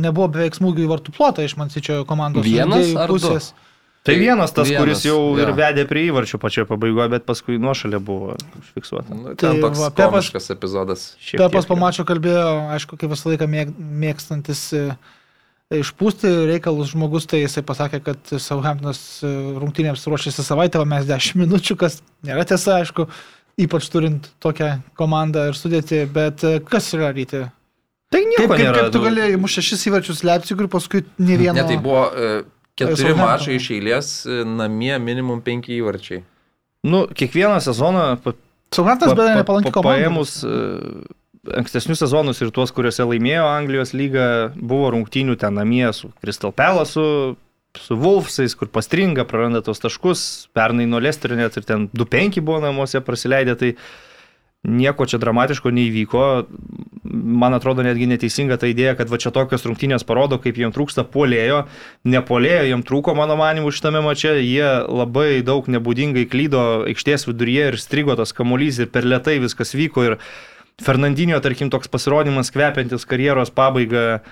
nebuvo beveik smūgių į vartų plotą iš Mansičio komandos Vienas pusės. Du? Tai vienas tas, vienas, kuris jau ja. ir vedė prie įvarčių pačioje pabaigoje, bet paskui nuošalė buvo užfiksuota. Nu, tai, toks va, Pepas, epizodas. Pepas pamačio kalbėjo, aišku, kaip visą laiką mėg, mėgstantis e, išpūsti reikalus žmogus, tai jisai pasakė, kad Southamptonas e, rungtynėms ruošiasi savaitę, o mes 10 minučių, kas nėra tiesa, aišku, ypač turint tokią komandą ir sudėti, bet e, kas yra ryti? Tai nieko kaip, kaip, nėra. Kaip tu galėjai mušti šešis įvarčius Leipzigui ir paskui ne vieną. Ne, tai buvo uh, keturi mačai iš eilės, namie minimum penki įvarčiai. Nu, kiekvieną sezoną... Southamptonas beje nepalanki komanda. Paėmus uh, ankstesnius sezonus ir tuos, kuriuose laimėjo Anglijos lygą, buvo rungtynių ten namie su Crystal Palace, su Wolfsais, kur pastringa, praranda tos taškus, pernai nuo Lesterio net ir ten 2-5 buvo namuose praleidę, tai nieko čia dramatiško neįvyko. Man atrodo netgi neteisinga ta idėja, kad va čia tokios rungtynės parodo, kaip jiems trūksta polėjo. Nepolėjo, jiems trūko, mano manimu, šitame mače. Jie labai daug nebūdingai klydo aikštės viduryje ir strigo tas kamuolys ir per lietai viskas vyko. Ir Fernandinio, tarkim, toks pasirodymas kvepiantis karjeros pabaigą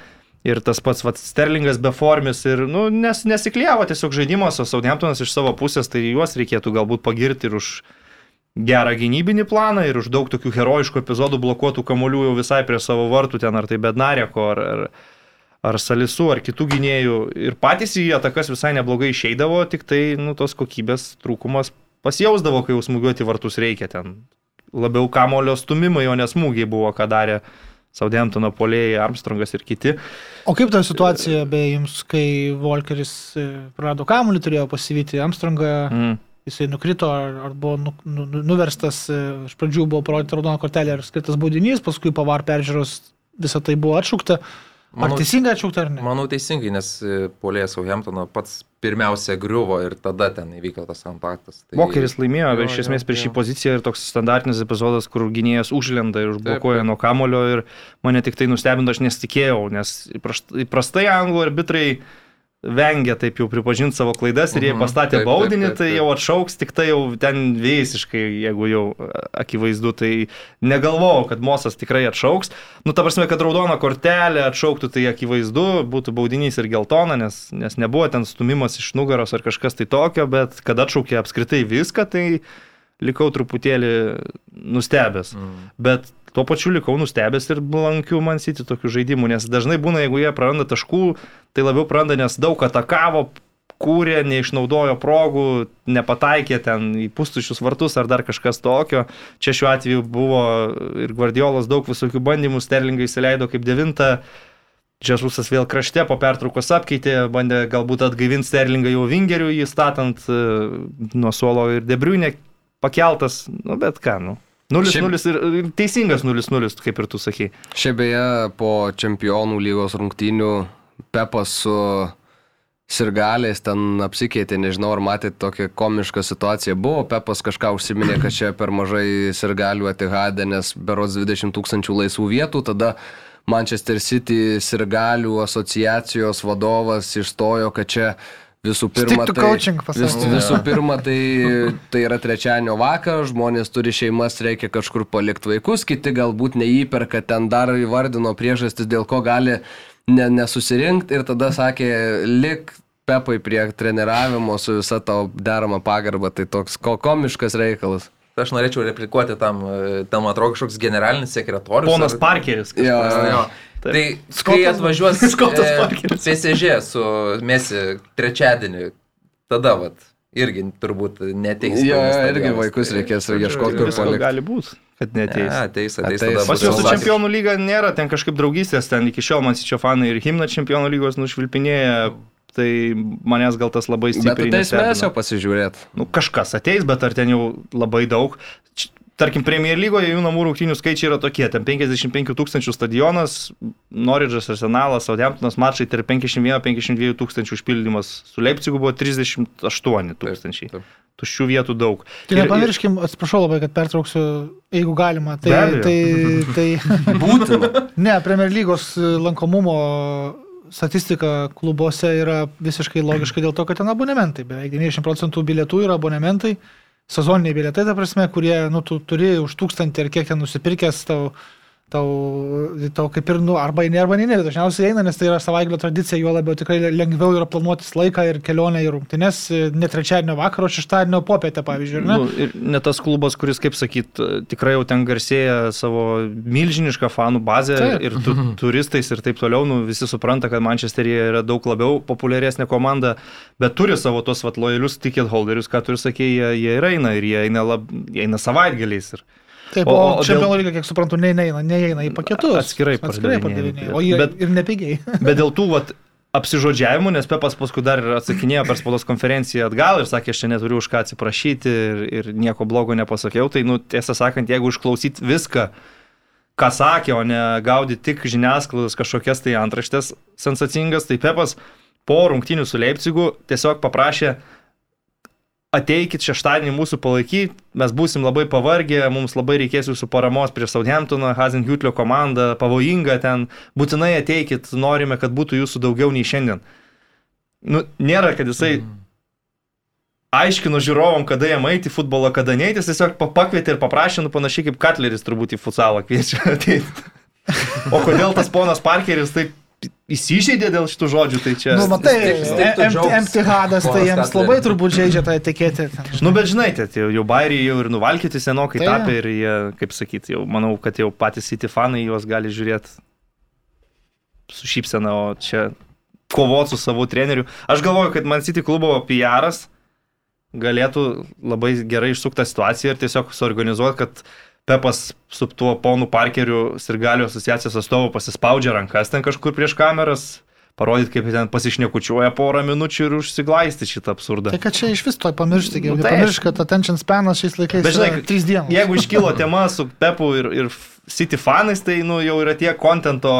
ir tas pats vat, Sterlingas beformis ir nu, nes, nesikliavo tiesiog žaidimas, o Southamptonas iš savo pusės, tai juos reikėtų galbūt pagirti ir už gerą gynybinį planą ir už daug tokių herojiškų epizodų blokuotų kamolių jau visai prie savo vartų, ten ar tai Bednareko, ar, ar, ar Salisų, ar kitų gynėjų. Ir patys į atakas visai neblogai išeidavo, tik tai nu, tos kokybės trūkumas pasijausdavo, kai jau smūgiuoti vartus reikia ten labiau kamulio stumimai, o nesmūgiai buvo, ką darė Saudėmtono polėjai, Armstrongas ir kiti. O kaip ta situacija be jums, kai Volkeris e, prarado kamulį, turėjo pasivyti Armstrongą, mm. jisai nukrito ar, ar buvo nu, nu, nuverstas, e, iš pradžių buvo parodyta raudona kortelė ar skirtas baudinys, paskui pavar peržiūros visą tai buvo atšaukta. Manau, ar teisingai atšaukta ar ne? Manau teisingai, nes e, polėjas Southamptono pats pirmiausia griuvo ir tada ten įvyko tas kontaktas. Tai... Vokeris laimėjo, jo, iš esmės prieš šį poziciją ir toks standartinis epizodas, kur gynėjas užlenda ir užblokuoja nuo kamulio ir mane tik tai nustebino, aš nesitikėjau, nes įprastai anglų arbitrai vengia taip jau pripažinti savo klaidas ir jie mhm. pastatė taip, baudinį, taip, taip, taip. tai jau atšauks, tik tai jau ten visiškai, jeigu jau akivaizdu, tai negalvojau, kad Mosas tikrai atšauks. Nu, ta prasme, kad raudona kortelė atšauktų, tai akivaizdu, būtų baudinys ir geltona, nes, nes nebuvo ten stumimas iš nugaros ar kažkas tai tokio, bet kad atšaukė apskritai viską, tai likau truputėlį nustebęs. Mm. Bet Tuo pačiu likau nustebęs ir blankiu man siti tokių žaidimų, nes dažnai būna, jeigu jie praranda taškų, tai labiau praranda, nes daug atakavo, kūrė, neišnaudojo progų, nepataikė ten į pustušius vartus ar dar kažkas tokio. Čia šiuo atveju buvo ir Guardiolas daug visokių bandymų, Sterlingai įsileido kaip devintą. Džesusas vėl krašte po pertraukos apkeitė, bandė galbūt atgaivinti Sterlingą jau Vingerių, jį statant e, nuo suolo ir Debriunė pakeltas, nu bet ką, nu. 0-0 ir teisingas 0-0, kaip ir tu sakai. Šiaip beje, po čempionų lygos rungtynių Pepas su Sirgalės ten apsikeitė, nežinau, ar matėte tokią komišką situaciją. Buvo, Pepas kažką užsiminė, kad čia per mažai Sirgalių atihadė, nes beros 20 tūkstančių laisvų vietų, tada Manchester City Sirgalių asociacijos vadovas išstojo, kad čia Visų pirma, tai, vis, visų [laughs] pirma tai, tai yra trečiadienio vakaras, žmonės turi šeimas, reikia kažkur palikti vaikus, kiti galbūt neįperka, ten dar įvardino priežastis, dėl ko gali ne, nesusirinkti ir tada sakė, lik pepai prie treniravimo su visa tavo derama pagarba, tai toks ko, komiškas reikalas. Aš norėčiau replikuoti tam, tam atrodo kažkoks generalinis sekretorius. Ponas ar... Parkeris. Jo, jo. Taip. Tai Skotas, kai atvažiuos [laughs] Skotas e, PSG su Mesi trečiadienį, tada vat, irgi turbūt neteis. Jo, irgi vaikus reikės ieškoti, kur palikti. Gali būti kad neteis. Ne, ateis, ateis, ateis. Pas su čempionų lyga nėra ten kažkaip draugystės, ten iki šiol man sičio fanai ir himną čempionų lygos nušvilpinėja, tai manęs gal tas labai stipriai. Bet tai mes jau pasižiūrėt. Nu, kažkas ateis, bet ar ten jau labai daug tarkim, Premier lygoje jų namų rungtynių skaičiai yra tokie, ten 55 tūkstančių stadionas, Norridžas, Arsenalas, Southamptonas mačai tai 51-52 tūkstančių užpildymas, su Leipzigu buvo 38 tūkstančiai. Tuščių vietų daug. Tai nepamirškim, atsiprašau labai, kad pertrauksiu, jeigu galima. Tai, tai, tai... [laughs] būtina. ne, Premier lygos lankomumo statistika klubuose yra visiškai logiška dėl to, kad ten abonementai. Beveik 90 procentų bilietų yra abonementai sezoniniai bilietai, ta prasme, kurie, nu, tu turi už tūkstantį ar kiek ten nusipirkęs tau tau, tau kaip ir, nu, arba eini, arba neini, dažniausiai eina, nes tai yra savaitgalio tradicija, juo labiau tikrai lengviau yra planuotis laiką ir kelionę į rungtynes, ne trečiadienio vakaro, šeštadienio popietę, pavyzdžiui. Ne? Nu, ir ne tas klubas, kuris, kaip sakyt, tikrai jau ten garsėja savo milžinišką fanų bazę taip. ir tu, turistais ir taip toliau, nu, visi supranta, kad Mančesteryje yra daug labiau populiaresnė komanda, bet turi savo tos vat, lojalius ticket holderius, ką tu ir sakėjai, jie, jie ir eina ir jie eina, lab, jie eina savaitgaliais. Ir, Taip, o, o čempionų lyga, kiek suprantu, ne, neina, neina į paketus. Atskirai pardavinėja. O jie bet, ir nepigiai. [laughs] bet dėl tų vat, apsižodžiavimų, nes Pepas paskui dar ir atsakinėjo per spaudos konferenciją atgal ir sakė, aš čia neturiu už ką atsiprašyti ir, ir nieko blogo nepasakiau. Tai, nu, tiesą sakant, jeigu išklausyt viską, ką sakė, o ne gaudyti tik žiniasklaidos kažkokias tai antraštės sensacingas, tai Pepas po rungtinių su Leipzigu tiesiog paprašė ateikit šeštadienį mūsų palaikyti, mes būsim labai pavargę, mums labai reikės jūsų paramos prieš Southamptoną, Hazenhutlio komandą, pavojinga ten, būtinai ateikit, norime, kad būtų jūsų daugiau nei šiandien. Nu, nėra, kad jisai mm. aiškino žiūrovom, kada jam eiti į futbolą, kada neiti, jis tiesiog pakvietė ir paprašė, nu panašiai kaip Katleris turbūt į futsalą kviečia [laughs] ateiti. O kodėl tas ponas Parkeris taip įsižeidė dėl šitų žodžių, tai čia... Nu, matai, MT Hadas, tai jiems labai turbūt žaidžia tą etiketę. Nu, bet žinai, tai jau bairiai jau ir nuvalkyti senokai tai, tapę ir jie, kaip sakyti, jau manau, kad jau patys City fanai juos gali žiūrėti su šypsena, o čia kovoti su savo treneriu. Aš galvoju, kad Man City klubo PR'as galėtų labai gerai išsukti situaciją ir tiesiog suorganizuoti, kad Pepas su tuo ponu Parkeriu Sirgalio asociacijos atstovu pasispaudžia rankas ten kažkur prieš kameras, parodyti, kaip ten pasišnekučiuoja porą minučių ir užsiglaisti šitą absurdą. Tai kad čia iš vis to pamiršti, nu, tai pamiršti, kad attention spanas šiais laikais Bet, žinai, trys dienos. [laughs] Jeigu iškilo [laughs] tema su Pepu ir, ir City fanais, tai nu, jau yra tiek kontento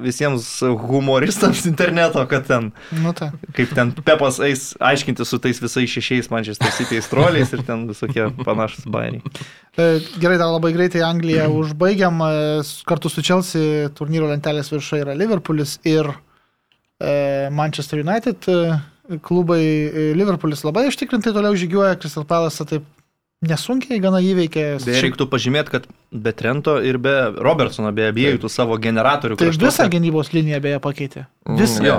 visiems humoristams interneto, kad ten, nu, ta. kaip ten Pepas eis aiškinti su tais visais šešiais Manchester City troliais ir ten visokie panašus bairiai. E, gerai, dar labai greitai Angliją užbaigiam. E, kartu su Chelsea turnyro lentelės viršai yra Liverpoolis ir Manchester United klubai Liverpoolis labai ištikrintai toliau žygiuoja, Crystal Palace taip nesunkiai gana įveikė. Beje, reiktų pažymėti, kad be Trento ir be Robertsono, be abiejų tų savo generatorių. Tai kraštuose. visą gynybos liniją beje pakeitė. Visą. Mm, jo.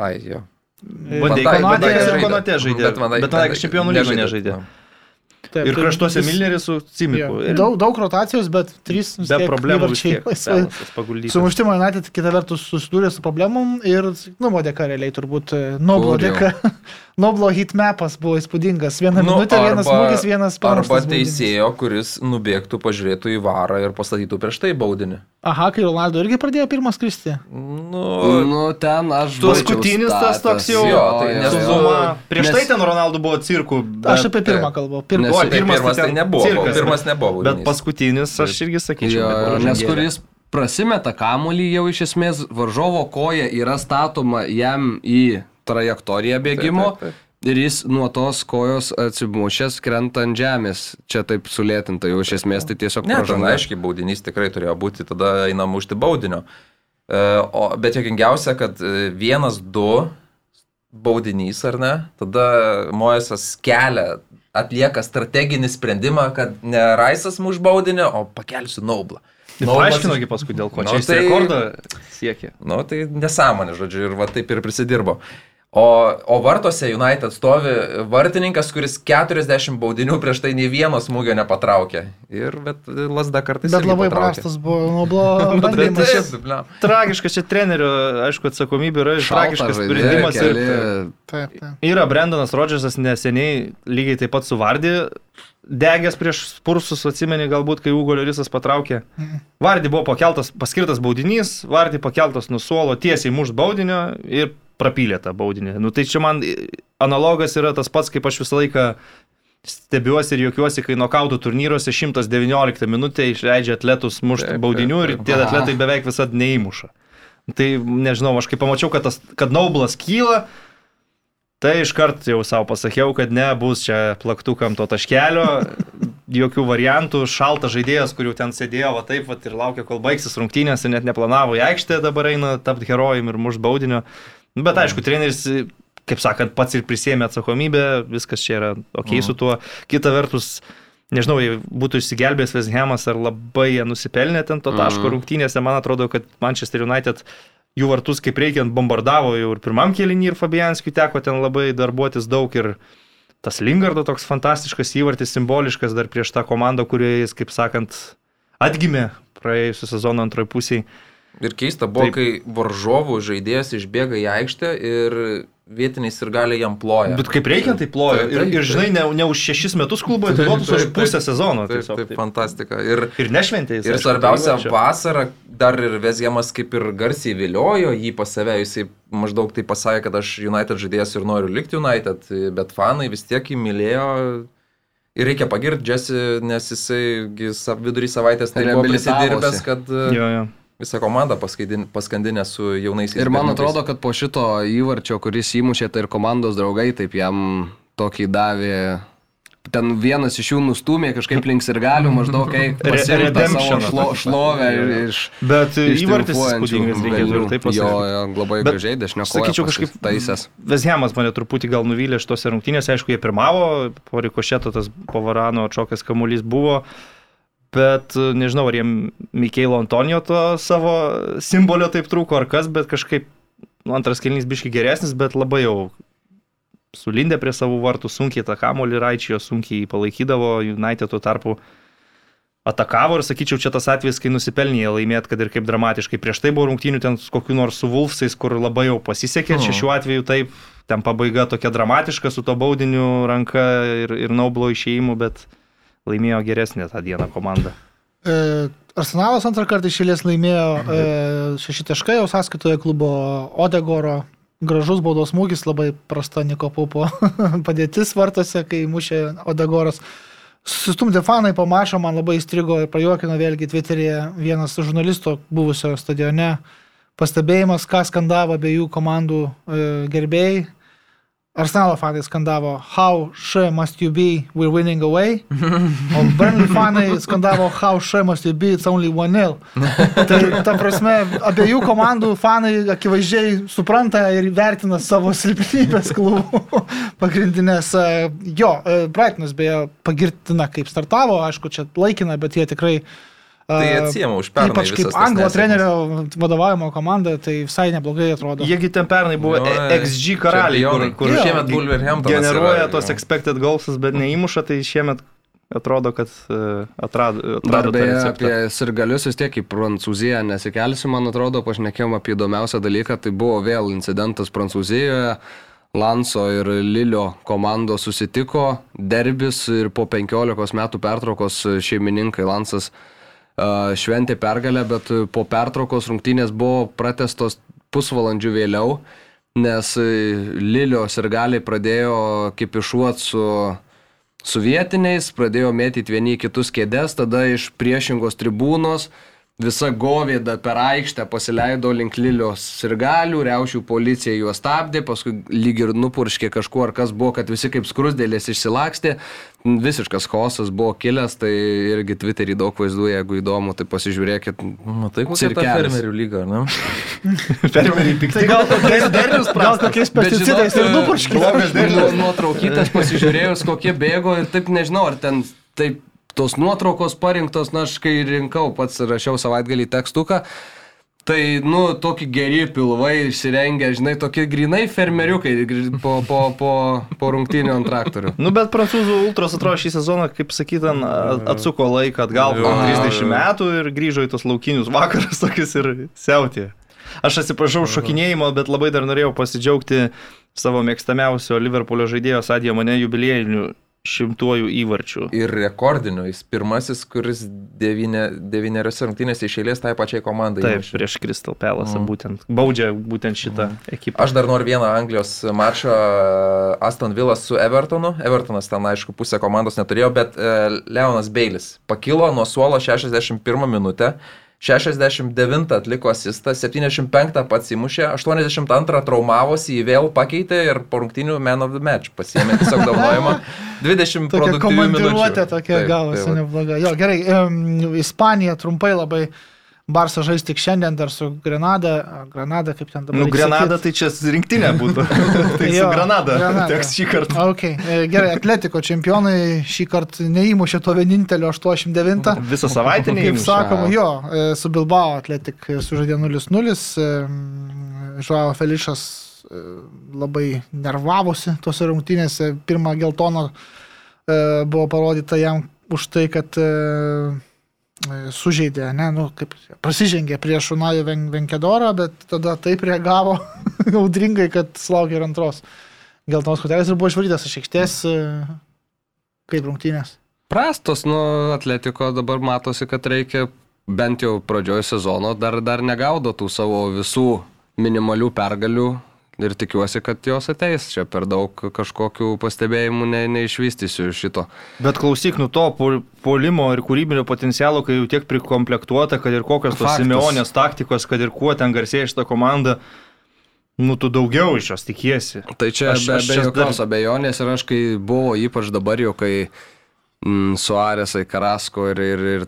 Ai, jo. Vandėjas ir Konatė žaidė. Bet, bet, bet, bet čempionų lygoje nežaidė. nežaidė. Taip, ir kraštuose vis... Milneris su Cimiku. Ir... Daug, daug rotacijos, bet trys be problemų čia Sumuštimo United kita vertus susidūrė su problemom ir, nu, dėka realiai turbūt e, Noblo dėka. Noblo hitmapas buvo įspūdingas. Viena nu, minutė, arba, vienas smūgis, vienas paras. Arba teisėjo, kuris nubėgtų, pažiūrėtų į varą ir pastatytų prieš tai baudinį. Aha, kai Ronaldo irgi pradėjo pirmas kristi. Nu, nu ten aš. Paskutinis tas toks jau. Jo, tai nesuma. Prieš nes... tai ten Ronaldo buvo cirkų. Bet... Aš apie pirmą kalbu. Pirmas, o, pirmas, pirmas tai nebuvo. Cirkas, pirmas nebuvo. Bet paskutinis aš irgi sakyčiau. Jo, nes kuris prasimeta kamuolį jau iš esmės varžovo koja yra statoma jam į trajektoriją bėgimo. Taip, taip, taip. Ir jis nuo tos kojos atsimušęs krenta ant žemės. Čia taip sulėtinta, jau iš esmės tai tiesiog... Ne, ten aiškiai baudinys tikrai turėjo būti, tada einam užti baudinio. E, o, bet jokingiausia, kad e, vienas, du baudinys, ar ne? Tada Moesas kelia, atlieka strateginį sprendimą, kad ne Raisas muš baudinio, o pakelsiu Naublą. Paaiškinogi paskui, dėl ko nu, čia tai, rekordą siekia. Nu, tai nesąmonė, žodžiu, ir va taip ir prisidirbo. O, o vartose United stovi vartininkas, kuris 40 baudinių prieš tai nei vieno smūgio nepatraukė. Ir bet lasda kartais. Bet labai patraukė. prastas buvo, nu, buvo [laughs] bandymas. Šis, tragiškas čia trenerių, aišku, atsakomybė yra tragiškas sprendimas. Ir, taip, taip. Yra Brendonas Rodžersas neseniai lygiai taip pat suvardė degęs prieš spursus, atsimeni galbūt, kai Ugo Lirisas patraukė. Mhm. Vardį buvo pakeltas, paskirtas baudinys, Vardį pakeltas nuo suolo tiesiai muš baudinio ir prapylė tą baudinį. Nu, tai čia man analogas yra tas pats, kaip aš visą laiką stebiuosi ir juokiuosi, kai nokautų turnyruose 119 minutę išleidžia atletus mušti baudinių ir tie atletai beveik visada neįmuša. Tai nežinau, aš kai pamačiau, kad, tas, kad Naublas kyla, tai iškart jau savo pasakiau, kad nebus čia plaktukam to taškelio, jokių variantų, šaltas žaidėjas, kur jau ten sėdėjo, va taip, va ir laukia, kol baigsis rungtynės ir net neplanavo į aikštę, dabar eina tapti herojim ir muš baudinio. Nu, bet aišku, treneris, kaip sakant, pats ir prisėmė atsakomybę, viskas čia yra ok mhm. su tuo. Kita vertus, nežinau, jei būtų išsigelbėjęs Veshemas ar labai jie nusipelnė ten to taško mhm. rungtynėse, man atrodo, kad Manchester United jų vartus kaip reikiant bombardavo jau ir pirmam kėlinį ir Fabianskiui teko ten labai darbuotis daug ir tas Lingardo toks fantastiškas įvartis, simboliškas dar prieš tą komandą, kurioje jis, kaip sakant, atgimė praėjusią sezoną antroji pusėje. Ir keista buvo, Taip. kai varžovų žaidėjas išbėga į aikštę ir vietiniai ir gali jam ploja. Bet kaip reikia, tai ploja. Taip, taip, ir, ir žinai, ne, ne už šešis metus klubo atiduotus, už pusę sezono. Taip, tiesiog, taip, taip, fantastika. Ir, ir nešventė jis. Ir svarbiausia, vasarą dar ir Vezjamas kaip ir garsiai viliojo jį pas save, jisai maždaug tai pasakė, kad aš United žaidėjas ir noriu likti United, bet fanai vis tiek jį mylėjo. Ir reikia pagirti Jesse, nes jisai vidurį savaitės tai buvo prisidirbęs, kad... Jo, jo visą komandą paskandinę su jaunaisiais. Ir man atrodo, kad po šito įvarčio, kuris įmušė, tai ir komandos draugai taip jam tokį davė ten vienas iš jų nustumė kažkaip links ir galių, maždaug kaip [laughs] pasirinko savo šlo, šlovę iš... Bet įvartis įspūdingas, reikėtų ir taip pasakyti. Jo, jo, labai gražiai, dešinio kojo. Sakyčiau, kažkaip taisęs. Vezhemas mane truputį gal nuvylė šitose rungtynėse, aišku, jie pirmavo, po rikošeto tas Pavarano atšokęs kamuolys buvo. Uh, bet e, nežinau, ar jiem Mikeilo Antonijo to savo simbolio taip trūko ar kas, bet kažkaip nu, antras kelnys biški geresnis, bet labai jau sulindė prie savo vartų, sunkiai tą kamolį raičiojo, sunkiai palaikydavo, United tuo tarpu atakavo ir sakyčiau, čia tas atvejis, kai nusipelnė laimėti, kad ir kaip dramatiškai. Prieš tai buvo rungtynių ten su kokiu nors su Wolfsais, kur labai jau pasisekė, čia šiuo atveju taip, ten pabaiga tokia dramatiška su to baudiniu ranka ir, ir Naublo išėjimu, bet laimėjo geresnė tą dieną komanda. E, Arsenalas antrą kartą išėlės laimėjo e, šeši taškai, jau sąskaitoje klubo Odegoro. Gražus baudos smūgis, labai prasta Niko Pupo [laughs] padėtis vartose, kai mušė Odegoras. Sustumdė fanai po mačo, man labai įstrigo ir prajuokino vėlgi Twitter'e vienas žurnalisto buvusio stadione pastebėjimas, ką skandavo abiejų komandų e, gerbėjai. Arsenalo fanai skandavo How sure must you be, we're winning away. O Burnley fanai skandavo How sure must you be, it's only 1-0. Tai ta prasme, abiejų komandų fanai akivaizdžiai supranta ir vertina savo silpnybės klubų pagrindinės. Jo, Brightonas beje pagirtina kaip startavo, aišku, čia laikina, bet jie tikrai Tai atsijama už pernai. Ypač kaip anglo trenerio vadovavimo komanda, tai visai neblogai atrodo. Jiegi ten pernai buvo jo, XG karaliai, kur, kur jo, šiemet Wolverhampton generuoja yra, tos expected goalsus, bet neįmuša, tai šiemet atrodo, kad atrado. atrado Dar beje, apie sirgalius vis tiek į Prancūziją nesikelsiu, man atrodo, pašnekėjom apie įdomiausią dalyką, tai buvo vėl incidentas Prancūzijoje. Lanso ir Lilio komandos susitiko, derbis ir po 15 metų pertraukos šeimininkai Lansas uh, šventė pergalę, bet po pertraukos rungtynės buvo pratestos pusvalandžių vėliau, nes Lilios ir galiai pradėjo kipišuoti su, su vietiniais, pradėjo mėtyti vieni kitus kėdės, tada iš priešingos tribūnos visa govėda per aikštę pasileido link Lilios sirgalių, reušių policija juos stabdė, paskui lyg ir nupurškė kažkuo ar kas buvo, kad visi kaip skrusdėlės išsilakstė. Visiškas chaosas buvo kilęs, tai irgi Twitterį daug vaizdų, jeigu įdomu, tai pasižiūrėkit. Matai, kokia ta fermerių lyga, ne? [laughs] fermeriai pikti. Tai gal kokiais derlius, gal kokiais pesticidais ir nupurškė. Nuotraukytas pasižiūrėjus, kokie bėgo ir taip nežinau, ar ten taip tos nuotraukos parinktos, na, aš kai rinkau, pats rašiau savaitgalį tekstuką, Tai, nu, tokie geri pilvai išsirengę, žinai, tokie grinai fermeriukai po, po, po, po rungtynio ant traktorių. nu, bet prancūzų ultros atrodo šį sezoną, kaip sakyt, atsuko laiką atgal po 30 metų ir grįžo į tos laukinius vakarus [laughs] tokius ir siautė. Aš atsiprašau šokinėjimo, bet labai dar norėjau pasidžiaugti savo mėgstamiausio Liverpoolio žaidėjo Sadėjo mane jubiliejinių šimtuoju įvarčiu. Ir rekordiniu, jis pirmasis, kuris devyneriose rungtynėse išėlės tai pačiai komandai. Taip, įmušė. prieš Crystal Palace mm. būtent, baudžia būtent šitą mm. ekipą. Aš dar noriu vieną Anglijos mačą Aston Villa su Evertonu. Evertonas ten, aišku, pusę komandos neturėjo, bet Leonas Beilis pakilo nuo suolo 61 minutę. 69 atliko asistą, 75 pats įmušė, 82 traumavosi, jį vėl pakeitė ir po rungtinių man of the match pasiėmė tiesiog daunojimą. 20 [laughs] produktyvių minučių. Tokia gavosi nebloga. Jo, gerai, um, Ispanija trumpai labai Barsa žais tik šiandien dar su Grenada. Grenada, kaip ten dabar. Nu, Grenada tai čia rinktinė būtų. [laughs] tai jo, su Grenada. Grenada. Teks šį kartą. Okay. E, gerai, Atletiko čempionai šį kartą neįmušė to vienintelio 89. Visą savaitę neįmušė. Kaip sakoma, jo, e, su Bilbao Atletik sužaidė 0-0. Žuavo Felišas e, labai nervavosi tose rungtynėse. Pirmą geltoną buvo parodyta jam už tai, kad E, sužeidė, ne, nu, kaip prasižengė prieš Unajų Venkedorą, bet tada taip reagavo [laughs] audringai, kad sulaukė ir antros geltonos kortelės ir buvo išvarytas iš aikštės e, kaip rungtynės. Prastos, nu, atletiko dabar matosi, kad reikia bent jau pradžioje sezono dar, dar negaudo tų savo visų minimalių pergalių ir tikiuosi, kad jos ateis. Čia per daug kažkokių pastebėjimų ne, neišvystysiu šito. Bet klausyk, nu to polimo ir kūrybinio potencialo, kai jau tiek prikomplektuota, kad ir kokios tos Simeonės taktikos, kad ir kuo ten garsėja šitą komandą. Nu, tu daugiau iš jos tikiesi. Tai čia aš, be, aš be jokios dar... abejonės ir aš kai buvo ypač dabar jau, kai mm, Suarėsai, Karasko ir, ir, ir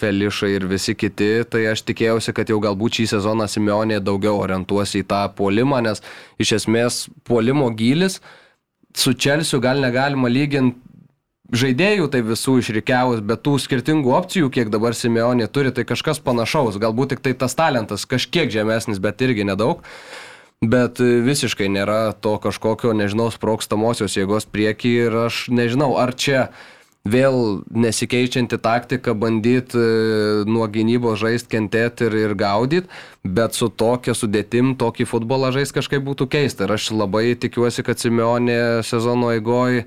Felišai ir visi kiti, tai aš tikėjausi, kad jau galbūt šį sezoną Simeonė daugiau orientuosi į tą puolimą, nes iš esmės puolimo gilis su Čelsiu gal negalima lyginti žaidėjų tai visų išrikiavus, bet tų skirtingų opcijų, kiek dabar Simeonė turi, tai kažkas panašaus, galbūt tik tai tas talentas kažkiek žemesnis, bet irgi nedaug. Bet visiškai nėra to kažkokio, nežinau, sprokstamosios jėgos priekį ir aš nežinau, ar čia vėl nesikeičianti taktika, bandyti e, nuo gynybos žaisti, kentėti ir, ir gaudyti, bet su tokia sudėtim tokį futbolą žaisti kažkaip būtų keista. Ir aš labai tikiuosi, kad Simeonė sezono eigoje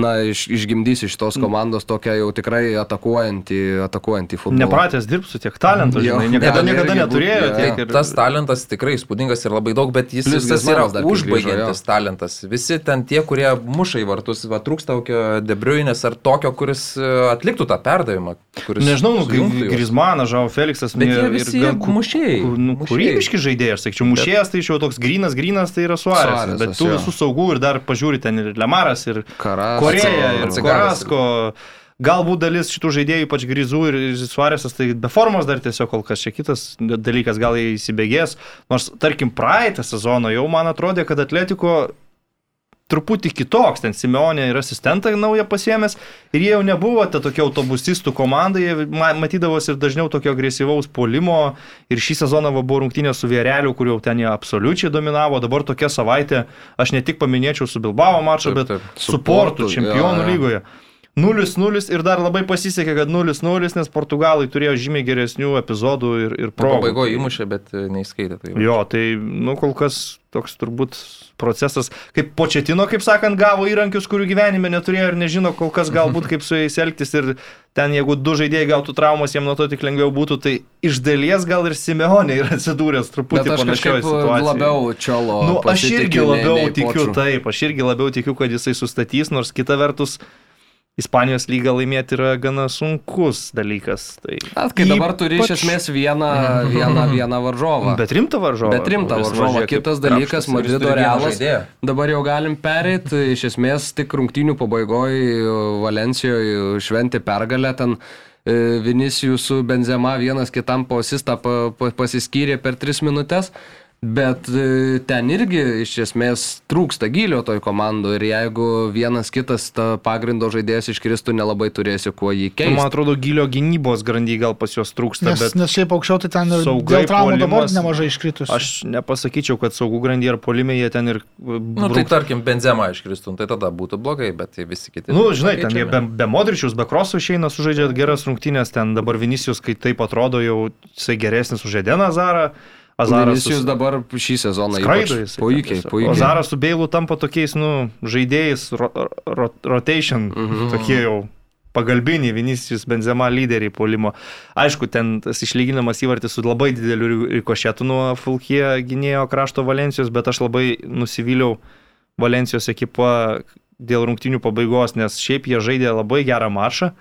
na, iš, išgimdys iš tos komandos tokią jau tikrai atakuojantį, atakuojantį futbolą. Nepratęs dirbti su tiek talentu, žinai, niekada, ne, niekada neturėjo būt- tiek. Ir... tas talentas tikrai įspūdingas ir labai daug, bet jis Plius visas yra užbaigiantis grįžo, talentas. Visi ten tie, kurie muša į vartus, va, trūksta tokio debriuinės ar tokio, kuris e, atliktų tą perdavimą. Kuris Nežinau, nu. Grizmanas, Žao Feliksas, Bet ir- jie ir visi gan ku- mušėjai, Nu, kūrybiški žaidėjai, aš sakyčiau, mušėjas tai iš jau toks grinas, grinas tai yra suarės. Bet tų visų saugų ir dar pažiūri ten ir Lemaras, ir Karas. Koreja, ir. Korasko. Galbūt dalis šitų žaidėjų, ypač Grizų ir ir Suarėsas, tai be formos dar tiesiog kol kas čia kitas dalykas, gal jie įsibėgės. Nors, tarkim, praeitą sezoną jau man atrodė, kad Atletiko truputį kitoks, ten Simeonė ir asistentą naują pasiemęs ir jie jau nebuvo ta tokia autobusistų komanda, jie ma- matydavosi ir dažniau tokio agresyvaus polimo ir šį sezoną buvo rungtynė su Viereliu, kur jau ten jie absoliučiai dominavo, dabar tokia savaitė, aš ne tik paminėčiau su Bilbao maču, Taip, bet taip. su Portu, čempionų jo, jo. lygoje. 0-0 ir dar labai pasisekė, kad 0-0, nes portugalai turėjo žymiai geresnių epizodų ir, ir progų. pabaigoje įmušė, bet e, neįskaitė. Tai. Jo, tai, nu, kol kas toks turbūt procesas, kaip Početino, kaip sakant, gavo įrankius, kurių gyvenime neturėjo ir nežino kol kas galbūt kaip su jais elgtis ir ten jeigu du žaidėjai gautų traumas, jiem nuo to tik lengviau būtų, tai iš dalies gal ir Simeonė yra atsidūręs truputį aš panašioje situacijoje. labiau čiolo. Nu, aš irgi nei- labiau nei tikiu Poču. taip, aš irgi labiau tikiu, kad jisai sustatys, nors kita vertus Ispanijos lygą laimėti yra gana sunkus dalykas. Tai... Bet kai dabar turi iš Ypač- esmės vieną, vieną, vieną varžovą. Bet rimta varžovą. Bet rimtą varžovą. Kitas dalykas. Madrido realas. Dabar jau galim pereiti. Iš esmės, tik rungtynių pabaigoje Valencijoje šventė pergalę. Ten e, Vinicijus su Benzema vienas kitam po asistą pa, pa, pasiskyrė per tris minutės. Bet e, ten irgi iš esmės trūksta gylio toj komandai ir jeigu vienas kitas ta pagrindo žaidėjas iškristų, nelabai turėsi kuo jį Nu, keisti. Man atrodo, gilio gynybos grandy gal pas juos trūksta, Nes, bet nes šiaip aukščiau tai ten ir dėl traumų dabar nemažai iškritus. aš nepasakyčiau, kad saugų grandy ar polimė jie ten ir... Nu, tai tarkim, benzema iškristum, tai tada būtų blogai, bet tai visi kiti. Nu, žinai, ten jie be, be Modričius, be Krosų išeina, sužaidžia geras rungtynės, ten dabar Vinicius, kai taip atrodo, jau jisai geresnis už Edeną Azarą. Azaras Vinicius dabar šį sezoną jis. puikiai, puikiai. Azaras su Beilu tampa tokiais, nu, žaidėjais, ro, ro, rotation, Mhm. tokie jau pagalbiniai Vinicius Benzema lyderiai polimo. Aišku, ten tas išlyginamas įvartis su labai dideliu ri- rikošetu nuo Fulkie gynėjo krašto Valencijos, bet aš labai nusivyliau Valencijos ekipa dėl rungtinių pabaigos, nes šiaip jie žaidė labai gerą maršą.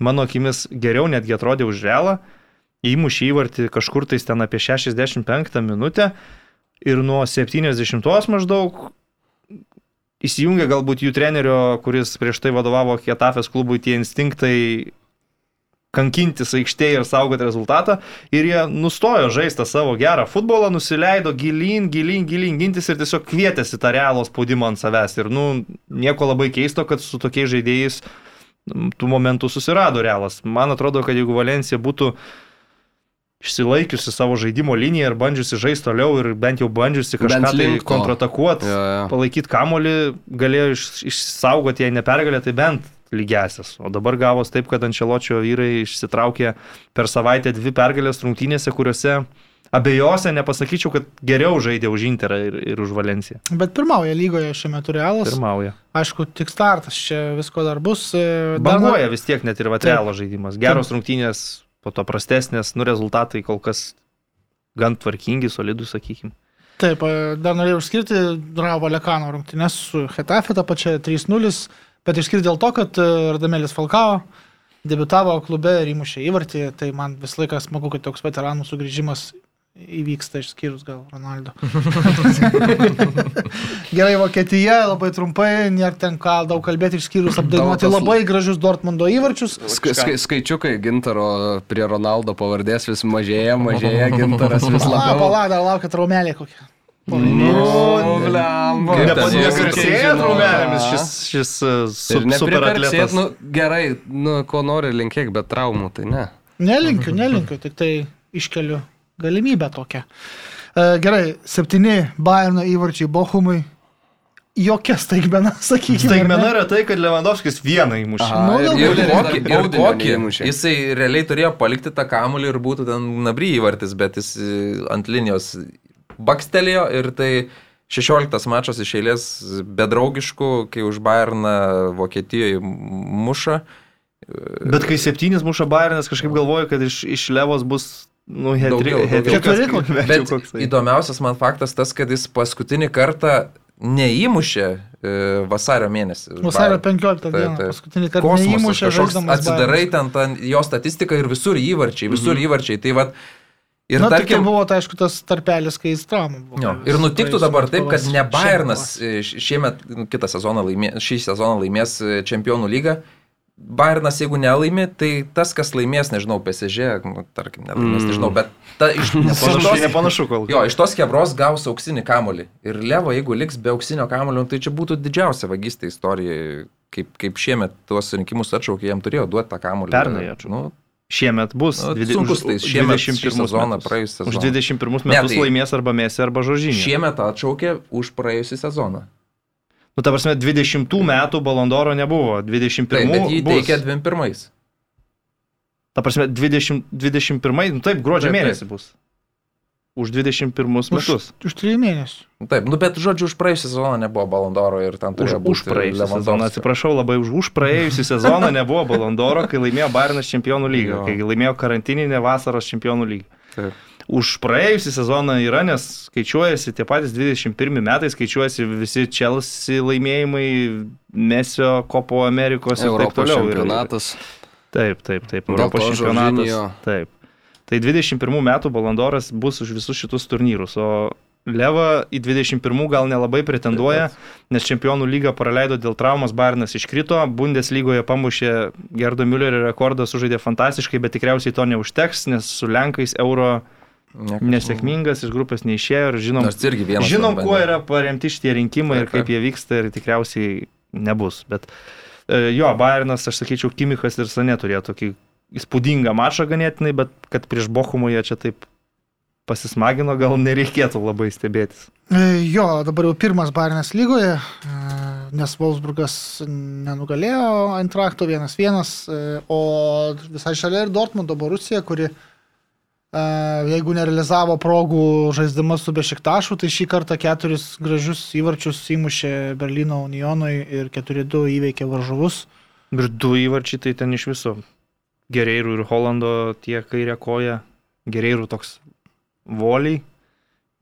Mano akimis geriau netgi atrodė už realą. Įmušė įvartį kažkur tais ten apie 65 minutę ir nuo 70 maždaug įsijungia galbūt jų trenerio, kuris prieš tai vadovavo Kietafės klubui, tie instinktai kankintis aikštėje ir saugoti rezultatą. Ir jie nustojo žaisti savo gerą futbolą, nusileido gilin, gilin, gilin gintis ir tiesiog kvietėsi tą realų spaudimą ant savęs. Ir, nu, nieko labai keisto, kad su tokiais žaidėjais tų momentų susirado realas. Man atrodo, kad jeigu Valencija būtų išsilaikiusi savo žaidimo liniją ir bandžiusi žaisti toliau ir bent jau bandžiusi kažką Bent tai kontratakuoti, Jo, jo. palaikyti kamolį, galėjo iš, išsaugoti jei nepergalę, tai bent lygesias. O dabar gavos taip, kad Ančeločio vyrai išsitraukė per savaitę dvi pergalės rungtynėse, kuriuose abiejose nepasakyčiau, kad geriau žaidė už Interą ir, ir už Valenciją. Bet pirmauja lygoje šiuo metu realas. Pirmauja. Aišku, tik startas, čia visko dar bus. Dar Banguoja vis tiek net ir Taip. Vatrealo žaidimas. Geros rungtynės, po to prastesnės, nu rezultatai kol kas gan tvarkingi, solidus, sakykime. Taip, e, dar norėjau išskirti Dravo Lekano rungtynės su Hetafe, tą pačią 3-0, bet išskirti dėl to, kad e, Radamelis Falkao debitavo klube ir įmušė įvartį, tai man visą laiką smagu, kad toks veteranų sugrįžimas įvyksta išskyrus gal Ronaldo. [laughs] Gerai, Vokietija, labai trumpai, nėra ten ką daug kalbėti išskyrus apdainuoti labai gražius Dortmundo įvarčius. Ska, ska, skaičiukai gintaro prie Ronaldo pavardės vis mažėja, mažėja, [laughs] gintaras vis Na, labiau. palada, laukia traumelė kokia. Nu, blemba. Žinau. traumelėmis šis, šis Ir su, super neprikarksėt, atletas. nu gerai, nu ko nori linkėk, bet traumų tai ne. Nelinkiu, nelinkiu, tik tai iškeliu galimybę tokią. E, gerai, septyni Bayerno įvarčiai Bochumui. Jokia staigmena, [laughs] sakykime. Staigmena yra tai, kad Lewandowskis vieną įmušė. Aha, Nu, ir Ir kokį, ir kokį. neįmušė. Jisai realiai turėjo palikti tą kamuolį ir būtų ten nabry įvartis, bet jis e, ant linijos bakstelėjo ir tai 16 mačas iš eilės bedraugiškų, kai už Bayerną Vokietijoje muša. Bet kai septynis muša Bayernas, kažkaip galvoju, kad iš, iš Levos bus Nu, keturi kokie. Bet įdomiausias man faktas tas, kad jis paskutinį kartą neįmušė e, vasario mėnesį. Vasario 15 dieną. Tai, tai. Paskutinį kartą neįmušė žaiddamas. Atsidarai ten tą jo statistiką ir visur įvarčiai, visur mhm. įvarčiai. Tai vat, Ir Na, tarkim, buvo, tai aišku, tas tarpelis, kai jis traumų buvo. Jo, ir nutiktų dabar taip, kad ne Bayernas šiemet, nu, kitą sezoną laimės, šį sezoną laimės e, čempionų lygą Bayernas, jeigu nelaimi, tai tas, kas laimės, nežinau, PSG, nu, tarkim, nelaimės, mm. nežinau, bet ta, iš, [laughs] nepanašu, nepanašu kol. Jo, iš tos kebros gaus auksinį kamolį. Ir Levo, jeigu liks be auksinio kamolio, tai čia būtų didžiausia vagystė istorijoje, kaip, kaip šiemet tuos rinkimus atšaukė, jam turėjo duoti tą kamolį. Pernai atšaukė. Nu, Šiemet bus. Nu, 20, sunkus, tai šiemet 21 sezoną praėjusią sezoną. Už 21 metus ne, tai laimės arba mėsį arba žožinį. Šiemet atšaukė už praėjusią sezoną. Nu, ta prasme, 20 metų Balondoro nebuvo, 21 taip, bet jį teikia 21. Ta prasme, 20, 21, nu taip, gruodžio taip, mėnesį taip. bus. Už 21 metus. Už, už 3 mėnesių. Nu, taip, nu bet žodžiu, už praėjusią sezoną nebuvo Balondoro ir ten turėjo būti. Už praėjusią sezoną, atsiprašau labai, už, už praėjusią sezoną nebuvo Balondoro, kai laimėjo Bairnas čempionų lygą, kai laimėjo karantininę vasaros čempionų lygą. Taip už praėjusią sezoną yra, nes skaičiuojasi tie patys 21 metai, skaičiuojasi visi Chelsea laimėjimai, Mesio, Kopo Amerikos ir Europos taip toliau. Čempionatas. Taip, taip, taip, Europos čempionatas. Taip. Tai 21 metų balandoras bus už visus šitus turnyrus, o Leva į 21 gal nelabai pretenduoja, nes čempionų lygą praleido dėl traumos, Bairnas iškrito, Bundeslygoje pamušė Gerdo Müllerio rekordą, sužaidė fantastiškai, bet tikriausiai to neužteks, nes su Lenkais euro nesėkmingas, iš grupės neišėjo ir žinom, žinom kuo yra paremti šitie rinkimai ir kaip jie vyksta ir tikriausiai nebus. Bet e, jo, Bayernas, aš sakyčiau, Kimikas ir Sanė turėjo tokį įspūdingą mačą ganėtinai, bet kad prieš Bochumą jie čia taip pasismagino, gal nereikėtų labai stebėtis. E, jo, dabar jau pirmas Bayernas lygoje, e, nes Wolfsburgas nenugalėjo Antrakto 1-1, o visai šalia ir Dortmundo Borusija, kuri jeigu nerealizavo progų žaisdama su Bešiktašu, tai šį kartą keturis gražius įvarčius įmušė Berlyno Unionui ir 4-2 įveikė varžovus. Ir du įvarčiai tai ten iš viso. Gereirų ir Holando tie kairė koja. Gereirų toks voliai.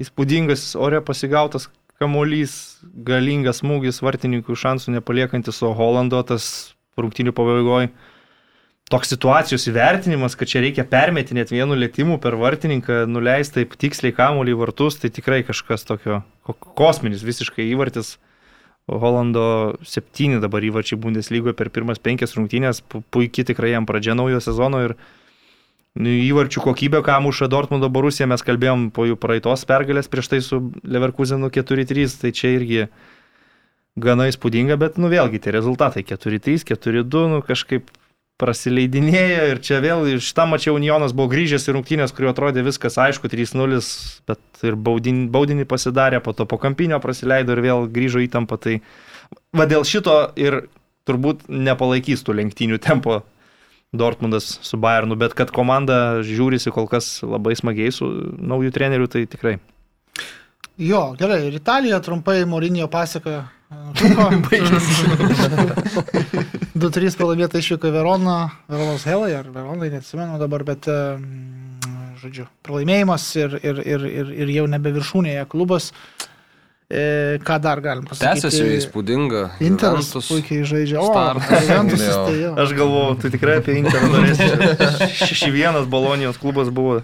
Įspūdingas ore pasigautas kamuolys, galingas smūgis vartininkų šansų nepaliekantis, o Holando tas rungtinių pabaigoje toks situacijos įvertinimas, kad čia reikia permetinėti vienu lėtimu per vartininką, nuleisti taip tiksliai kamuolį į vartus, tai tikrai kažkas tokio kosminis visiškai įvartis. Holando septyni dabar įvarčiai Bundeslygoje per pirmas penkias rungtynės, puikiai tikrai jam pradžia naujo sezono ir nu, įvarčių kokybė, ką muša Dortmundo Borusija, mes kalbėjom po jų praeitos pergalės prieš tai su Leverkusenu 4-3, tai čia irgi gana įspūdinga, bet nu vėlgi tie rezultatai 4-3, 4-2, nu kažkaip prasileidinėjo ir čia vėl iš tą mačiau Unionas buvo grįžęs į rungtynės, kurio atrodė viskas aišku, 3-0, bet ir baudinį, baudinį pasidarė, po to po kampinio prasileido ir vėl grįžo įtampa. Tai va dėl šito ir turbūt nepalaikys tų lenktynių tempo Dortmundas su Bayernu, bet kad komanda žiūrisi kol kas labai smagiai su naujų treneriu, tai tikrai. Jo, gerai, ir Italija trumpai Morinio pasaka 2-3 pralaimėta išvyko Verona, Veronos Helai, ar Veronai, neatsimenu dabar, bet, žodžiu, pralaimėjimas ir, ir, ir, ir, ir jau nebe viršūnėje klubas. E, ką dar galim pasakyti? Tęsiasi įspūdinga. Interas Juventus puikiai žaidžia. O, Juventus, tai. Aš galvoju, tai tikrai apie Interą norėsiu. 6-1 Bolonijos klubas buvo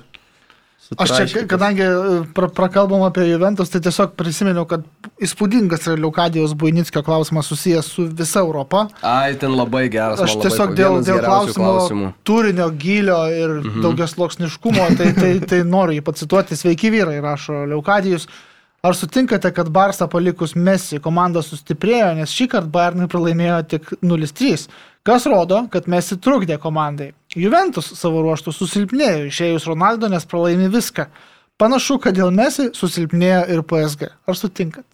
Aš čia, kadangi e, pra, prakalbam apie Juventus, tai tiesiog prisiminiau, kad įspūdingas yra Liukadijos Buinickio klausimas susijęs su visa Europa. Ai, ten labai geras. Aš tiesiog dėl, dėl klausimo klausimų. turinio, gilio ir mhm. daugias loksniškumo, tai, tai, tai noriu jį pacituoti. Sveiki vyrai, rašo Liukadijus. Ar sutinkate, kad Barsa palikus Messi komanda sustiprėjo, nes šį kartą Bayernui pralaimėjo tik 0-3, kas rodo, kad Messi trukdė komandai. Juventus savo ruoštų susilpnėjo išėjus Ronaldo, nes pralaimi viską. Panašu, kad dėl Messi susilpnėjo ir PSG. Ar sutinkat?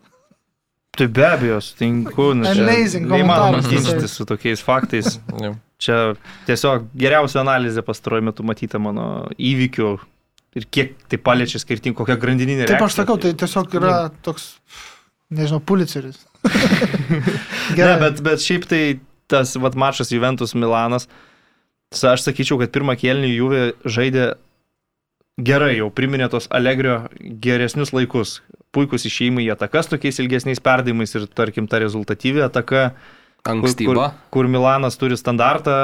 Tai be abejo, sutinku. Amazing. Neįmanoma ginčytis su tokiais faktais. [laughs] Čia tiesiog geriausia analizė pastaruoju metu matyta mano įvykių ir kiek tai paliečia skirtingų, kokią grandininę. Taip, aš sakau, tai tiesiog yra toks nežinau, Pulitzeris. [laughs] ne, bet, bet šiaip tai tas vat, mačas Juventus Milanas, aš sakyčiau, kad pirmą kėlinį Juve žaidė gerai, jau priminė tos Allegrio geresnius laikus. Puikus išėjimai į atakas tokiais ilgesniais perdavimais ir, tarkim, ta rezultatyvi ataka, Ankstyva. kur, kur, kur Milanas turi standartą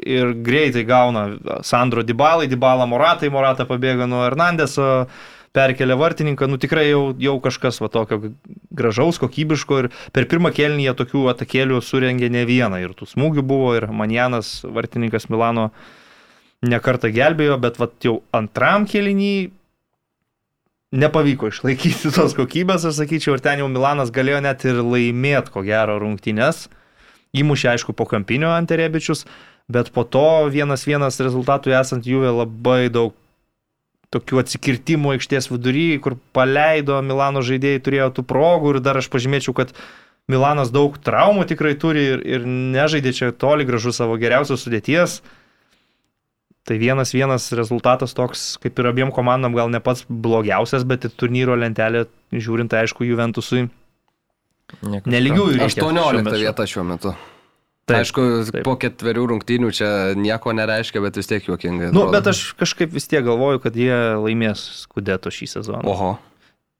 ir greitai gauna Sandro Dybalai, Dybala Moratai, Morata pabėga nuo Hernandeso, perkelia vartininką, nu tikrai jau, jau kažkas va tokio gražaus, kokybiško ir per pirmą kelnį jie tokių atakėlių surengė ne vieną ir tų smūgių buvo ir Manjanas, vartininkas Milano, nekartą gelbėjo, bet va jau antram kelnį nepavyko išlaikyti tos kokybės, aš sakyčiau, ir ten jau Milanas galėjo net ir laimėti ko gero rungtynės. Įmušė, aišku, po kampinio Anterebičius, bet po to vienas vienas rezultatų esant Juve labai daug tokių atsikirtimų aikštės vidury, kur paleido Milano žaidėjai, turėjo tų progų ir dar aš pažymėčiau, kad Milanas daug traumų tikrai turi ir, ir nežaidė čia toli gražu savo geriausios sudėties. Tai vienas vienas rezultatas toks, kaip ir abiem komandom, gal ne pats blogiausias, bet ir turnyro lentelė, žiūrint, aišku, Juventusui. Neligiųjų. 18 vieta šiuo metu. Taip, Aišku, taip. po ketverių rungtynių čia nieko nereiškia, bet vis tiek juokingai. Nu, bet aš kažkaip vis tiek galvoju, kad jie laimės skudeto šį sezoną. Oho.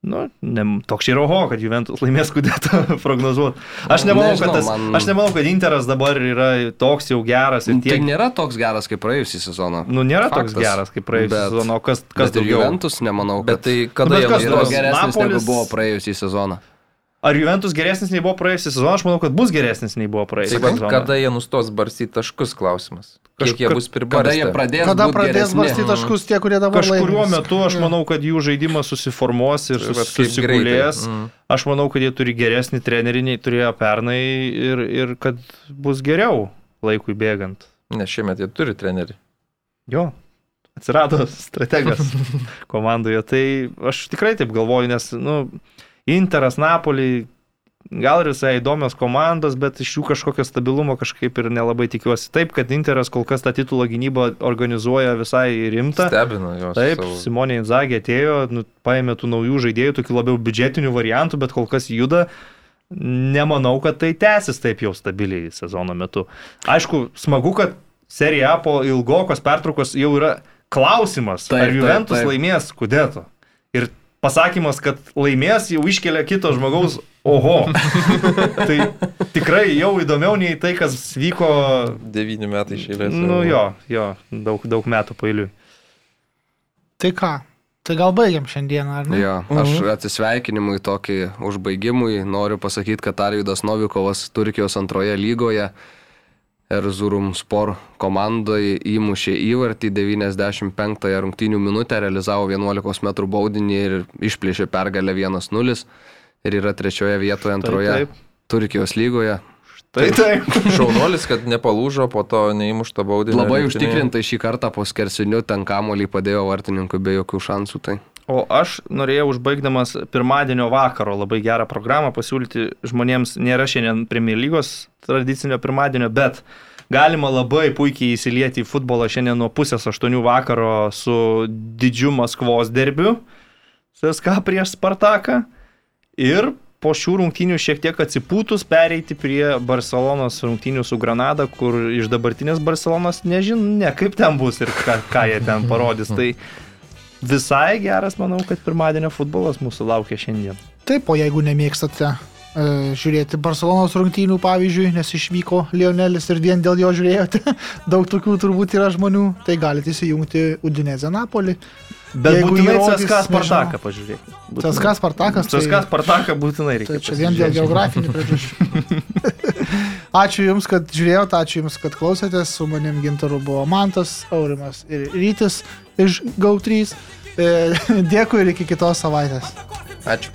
Nu, ne, toks ir oho, kad Juventus laimės skudetą [laughs] prognozuoti. Aš nemanau, Nežinau, kad tas, man... aš nemanau, kad Interas dabar yra toks jau geras. Tai tiek... Tai nėra toks geras kaip praėjusį sezoną. Nu, nėra Faktas. toks geras kaip praėjusį bet, sezoną, o kas, kas daugiau? Juventus nemanau, kad... Bet tai kada nu, bet jie yra geresnis Napolis... negu buvo praėjusį sezoną? Ar Juventus geresnis nei buvo praėjusią sezoną? Aš manau, kad bus geresnis nei buvo praėjusią sezoną. Kada jie nustos barstyti taškus klausimas? Kiek jie bus pribarstę? Kada jie pradės, kada pradės barstyti taškus tie, kurie dabar laimės? Kažkuriuo metu aš manau, kad jų žaidimas susiformuos ir sus, susigulės. Mm. Aš manau, kad jie turi geresnį trenerį nei turėjo pernai ir, ir kad bus geriau laikui bėgant. Ne, šiemet jie turi trenerį. Jo, atsirado [laughs] strategas komandoje. Tai aš tikrai taip galvoju, nes, nu, Interas, Napoli, gal ir visai įdomios komandos, bet iš jų kažkokio stabilumo kažkaip ir nelabai tikiuosi. Taip, kad Interas kol kas tą titulo gynybą organizuoja visai rimtą. Stebina jos. Taip, savo... Simonė Inzagė atėjo, nu, paėmė tų naujų žaidėjų, tokių labiau biudžetinių variantų, bet kol kas juda. Nemanau, kad tai tęsis taip jau stabiliai sezono metu. Aišku, smagu, kad serija po ilgokos pertraukos jau yra klausimas, taip, ar Juventus taip, taip. laimės Kudeto. Ir pasakymas, kad laimės, jau iškelia kito žmogaus, oho. [laughs] tai tikrai jau įdomiau nei tai, kas vyko. Devyni metai išėlės. Nu jo, jo, daug, daug metų pailiui. Tai ką? Tai gal baigiam šiandieną, ar ne? Jo, aš mhm. atsisveikinimui tokį užbaigimui noriu pasakyti, kad Arvidas Novikovas Turkijos antroje lygoje Erzurum Spor komandoje įmušė įvartį 95 rungtynių minutę, realizavo 11 m baudinį ir išplėšė pergalę 1-0 ir yra trečioje vietoje antroje taip, taip. Turkijos lygoje. Tai taip. [laughs] Šaunuolis, kad nepalūžo po to neįmušto baudinį. Labai užtikrintai šį kartą po skersiniu ten kamolį padėjo vartininkui be jokių šansų. Tai. O aš norėjau užbaigdamas pirmadienio vakaro labai gerą programą pasiūlyti žmonėms, nėra šiandien Premier lygos tradicinio pirmadienio, bet galima labai puikiai įsilieti į futbolą šiandien nuo pusės aštuonių vakaro su didžiu Maskvos derbiu, CSK prieš Spartaką. Ir po šių rungtynių šiek tiek atsipūtus pereiti prie Barcelonos rungtynių su Granada, kur iš dabartinės Barcelonos nežinia, kaip ten bus ir ką, ką jie ten parodys. Tai visai geras, manau, kad pirmadienio futbolas mūsų laukia šiandien. Taip, o jeigu nemėgstate e, žiūrėti Barcelonos rungtynių, pavyzdžiui, nes išvyko Lionelis ir vien dėl jo žiūrėjote, [laughs] daug tokių turbūt yra žmonių, tai galite įsijungti Udinezę Napolį. Bet jeigu būtinai CSK Spartaką pažiūrėkite. CSK Spartakas. Tai... CSK Spartaką būtinai reikia. Tai čia vien dėl geografinių priežasčių. [laughs] ačiū Jums, kad žiūrėjote, ačiū Jums, kad klausėtės. Su manim gintaru buvo Mantas, Aurimas ir Rytis iš GAU3. E, [laughs] dėkui ir iki kitos savaitės. Ačiū.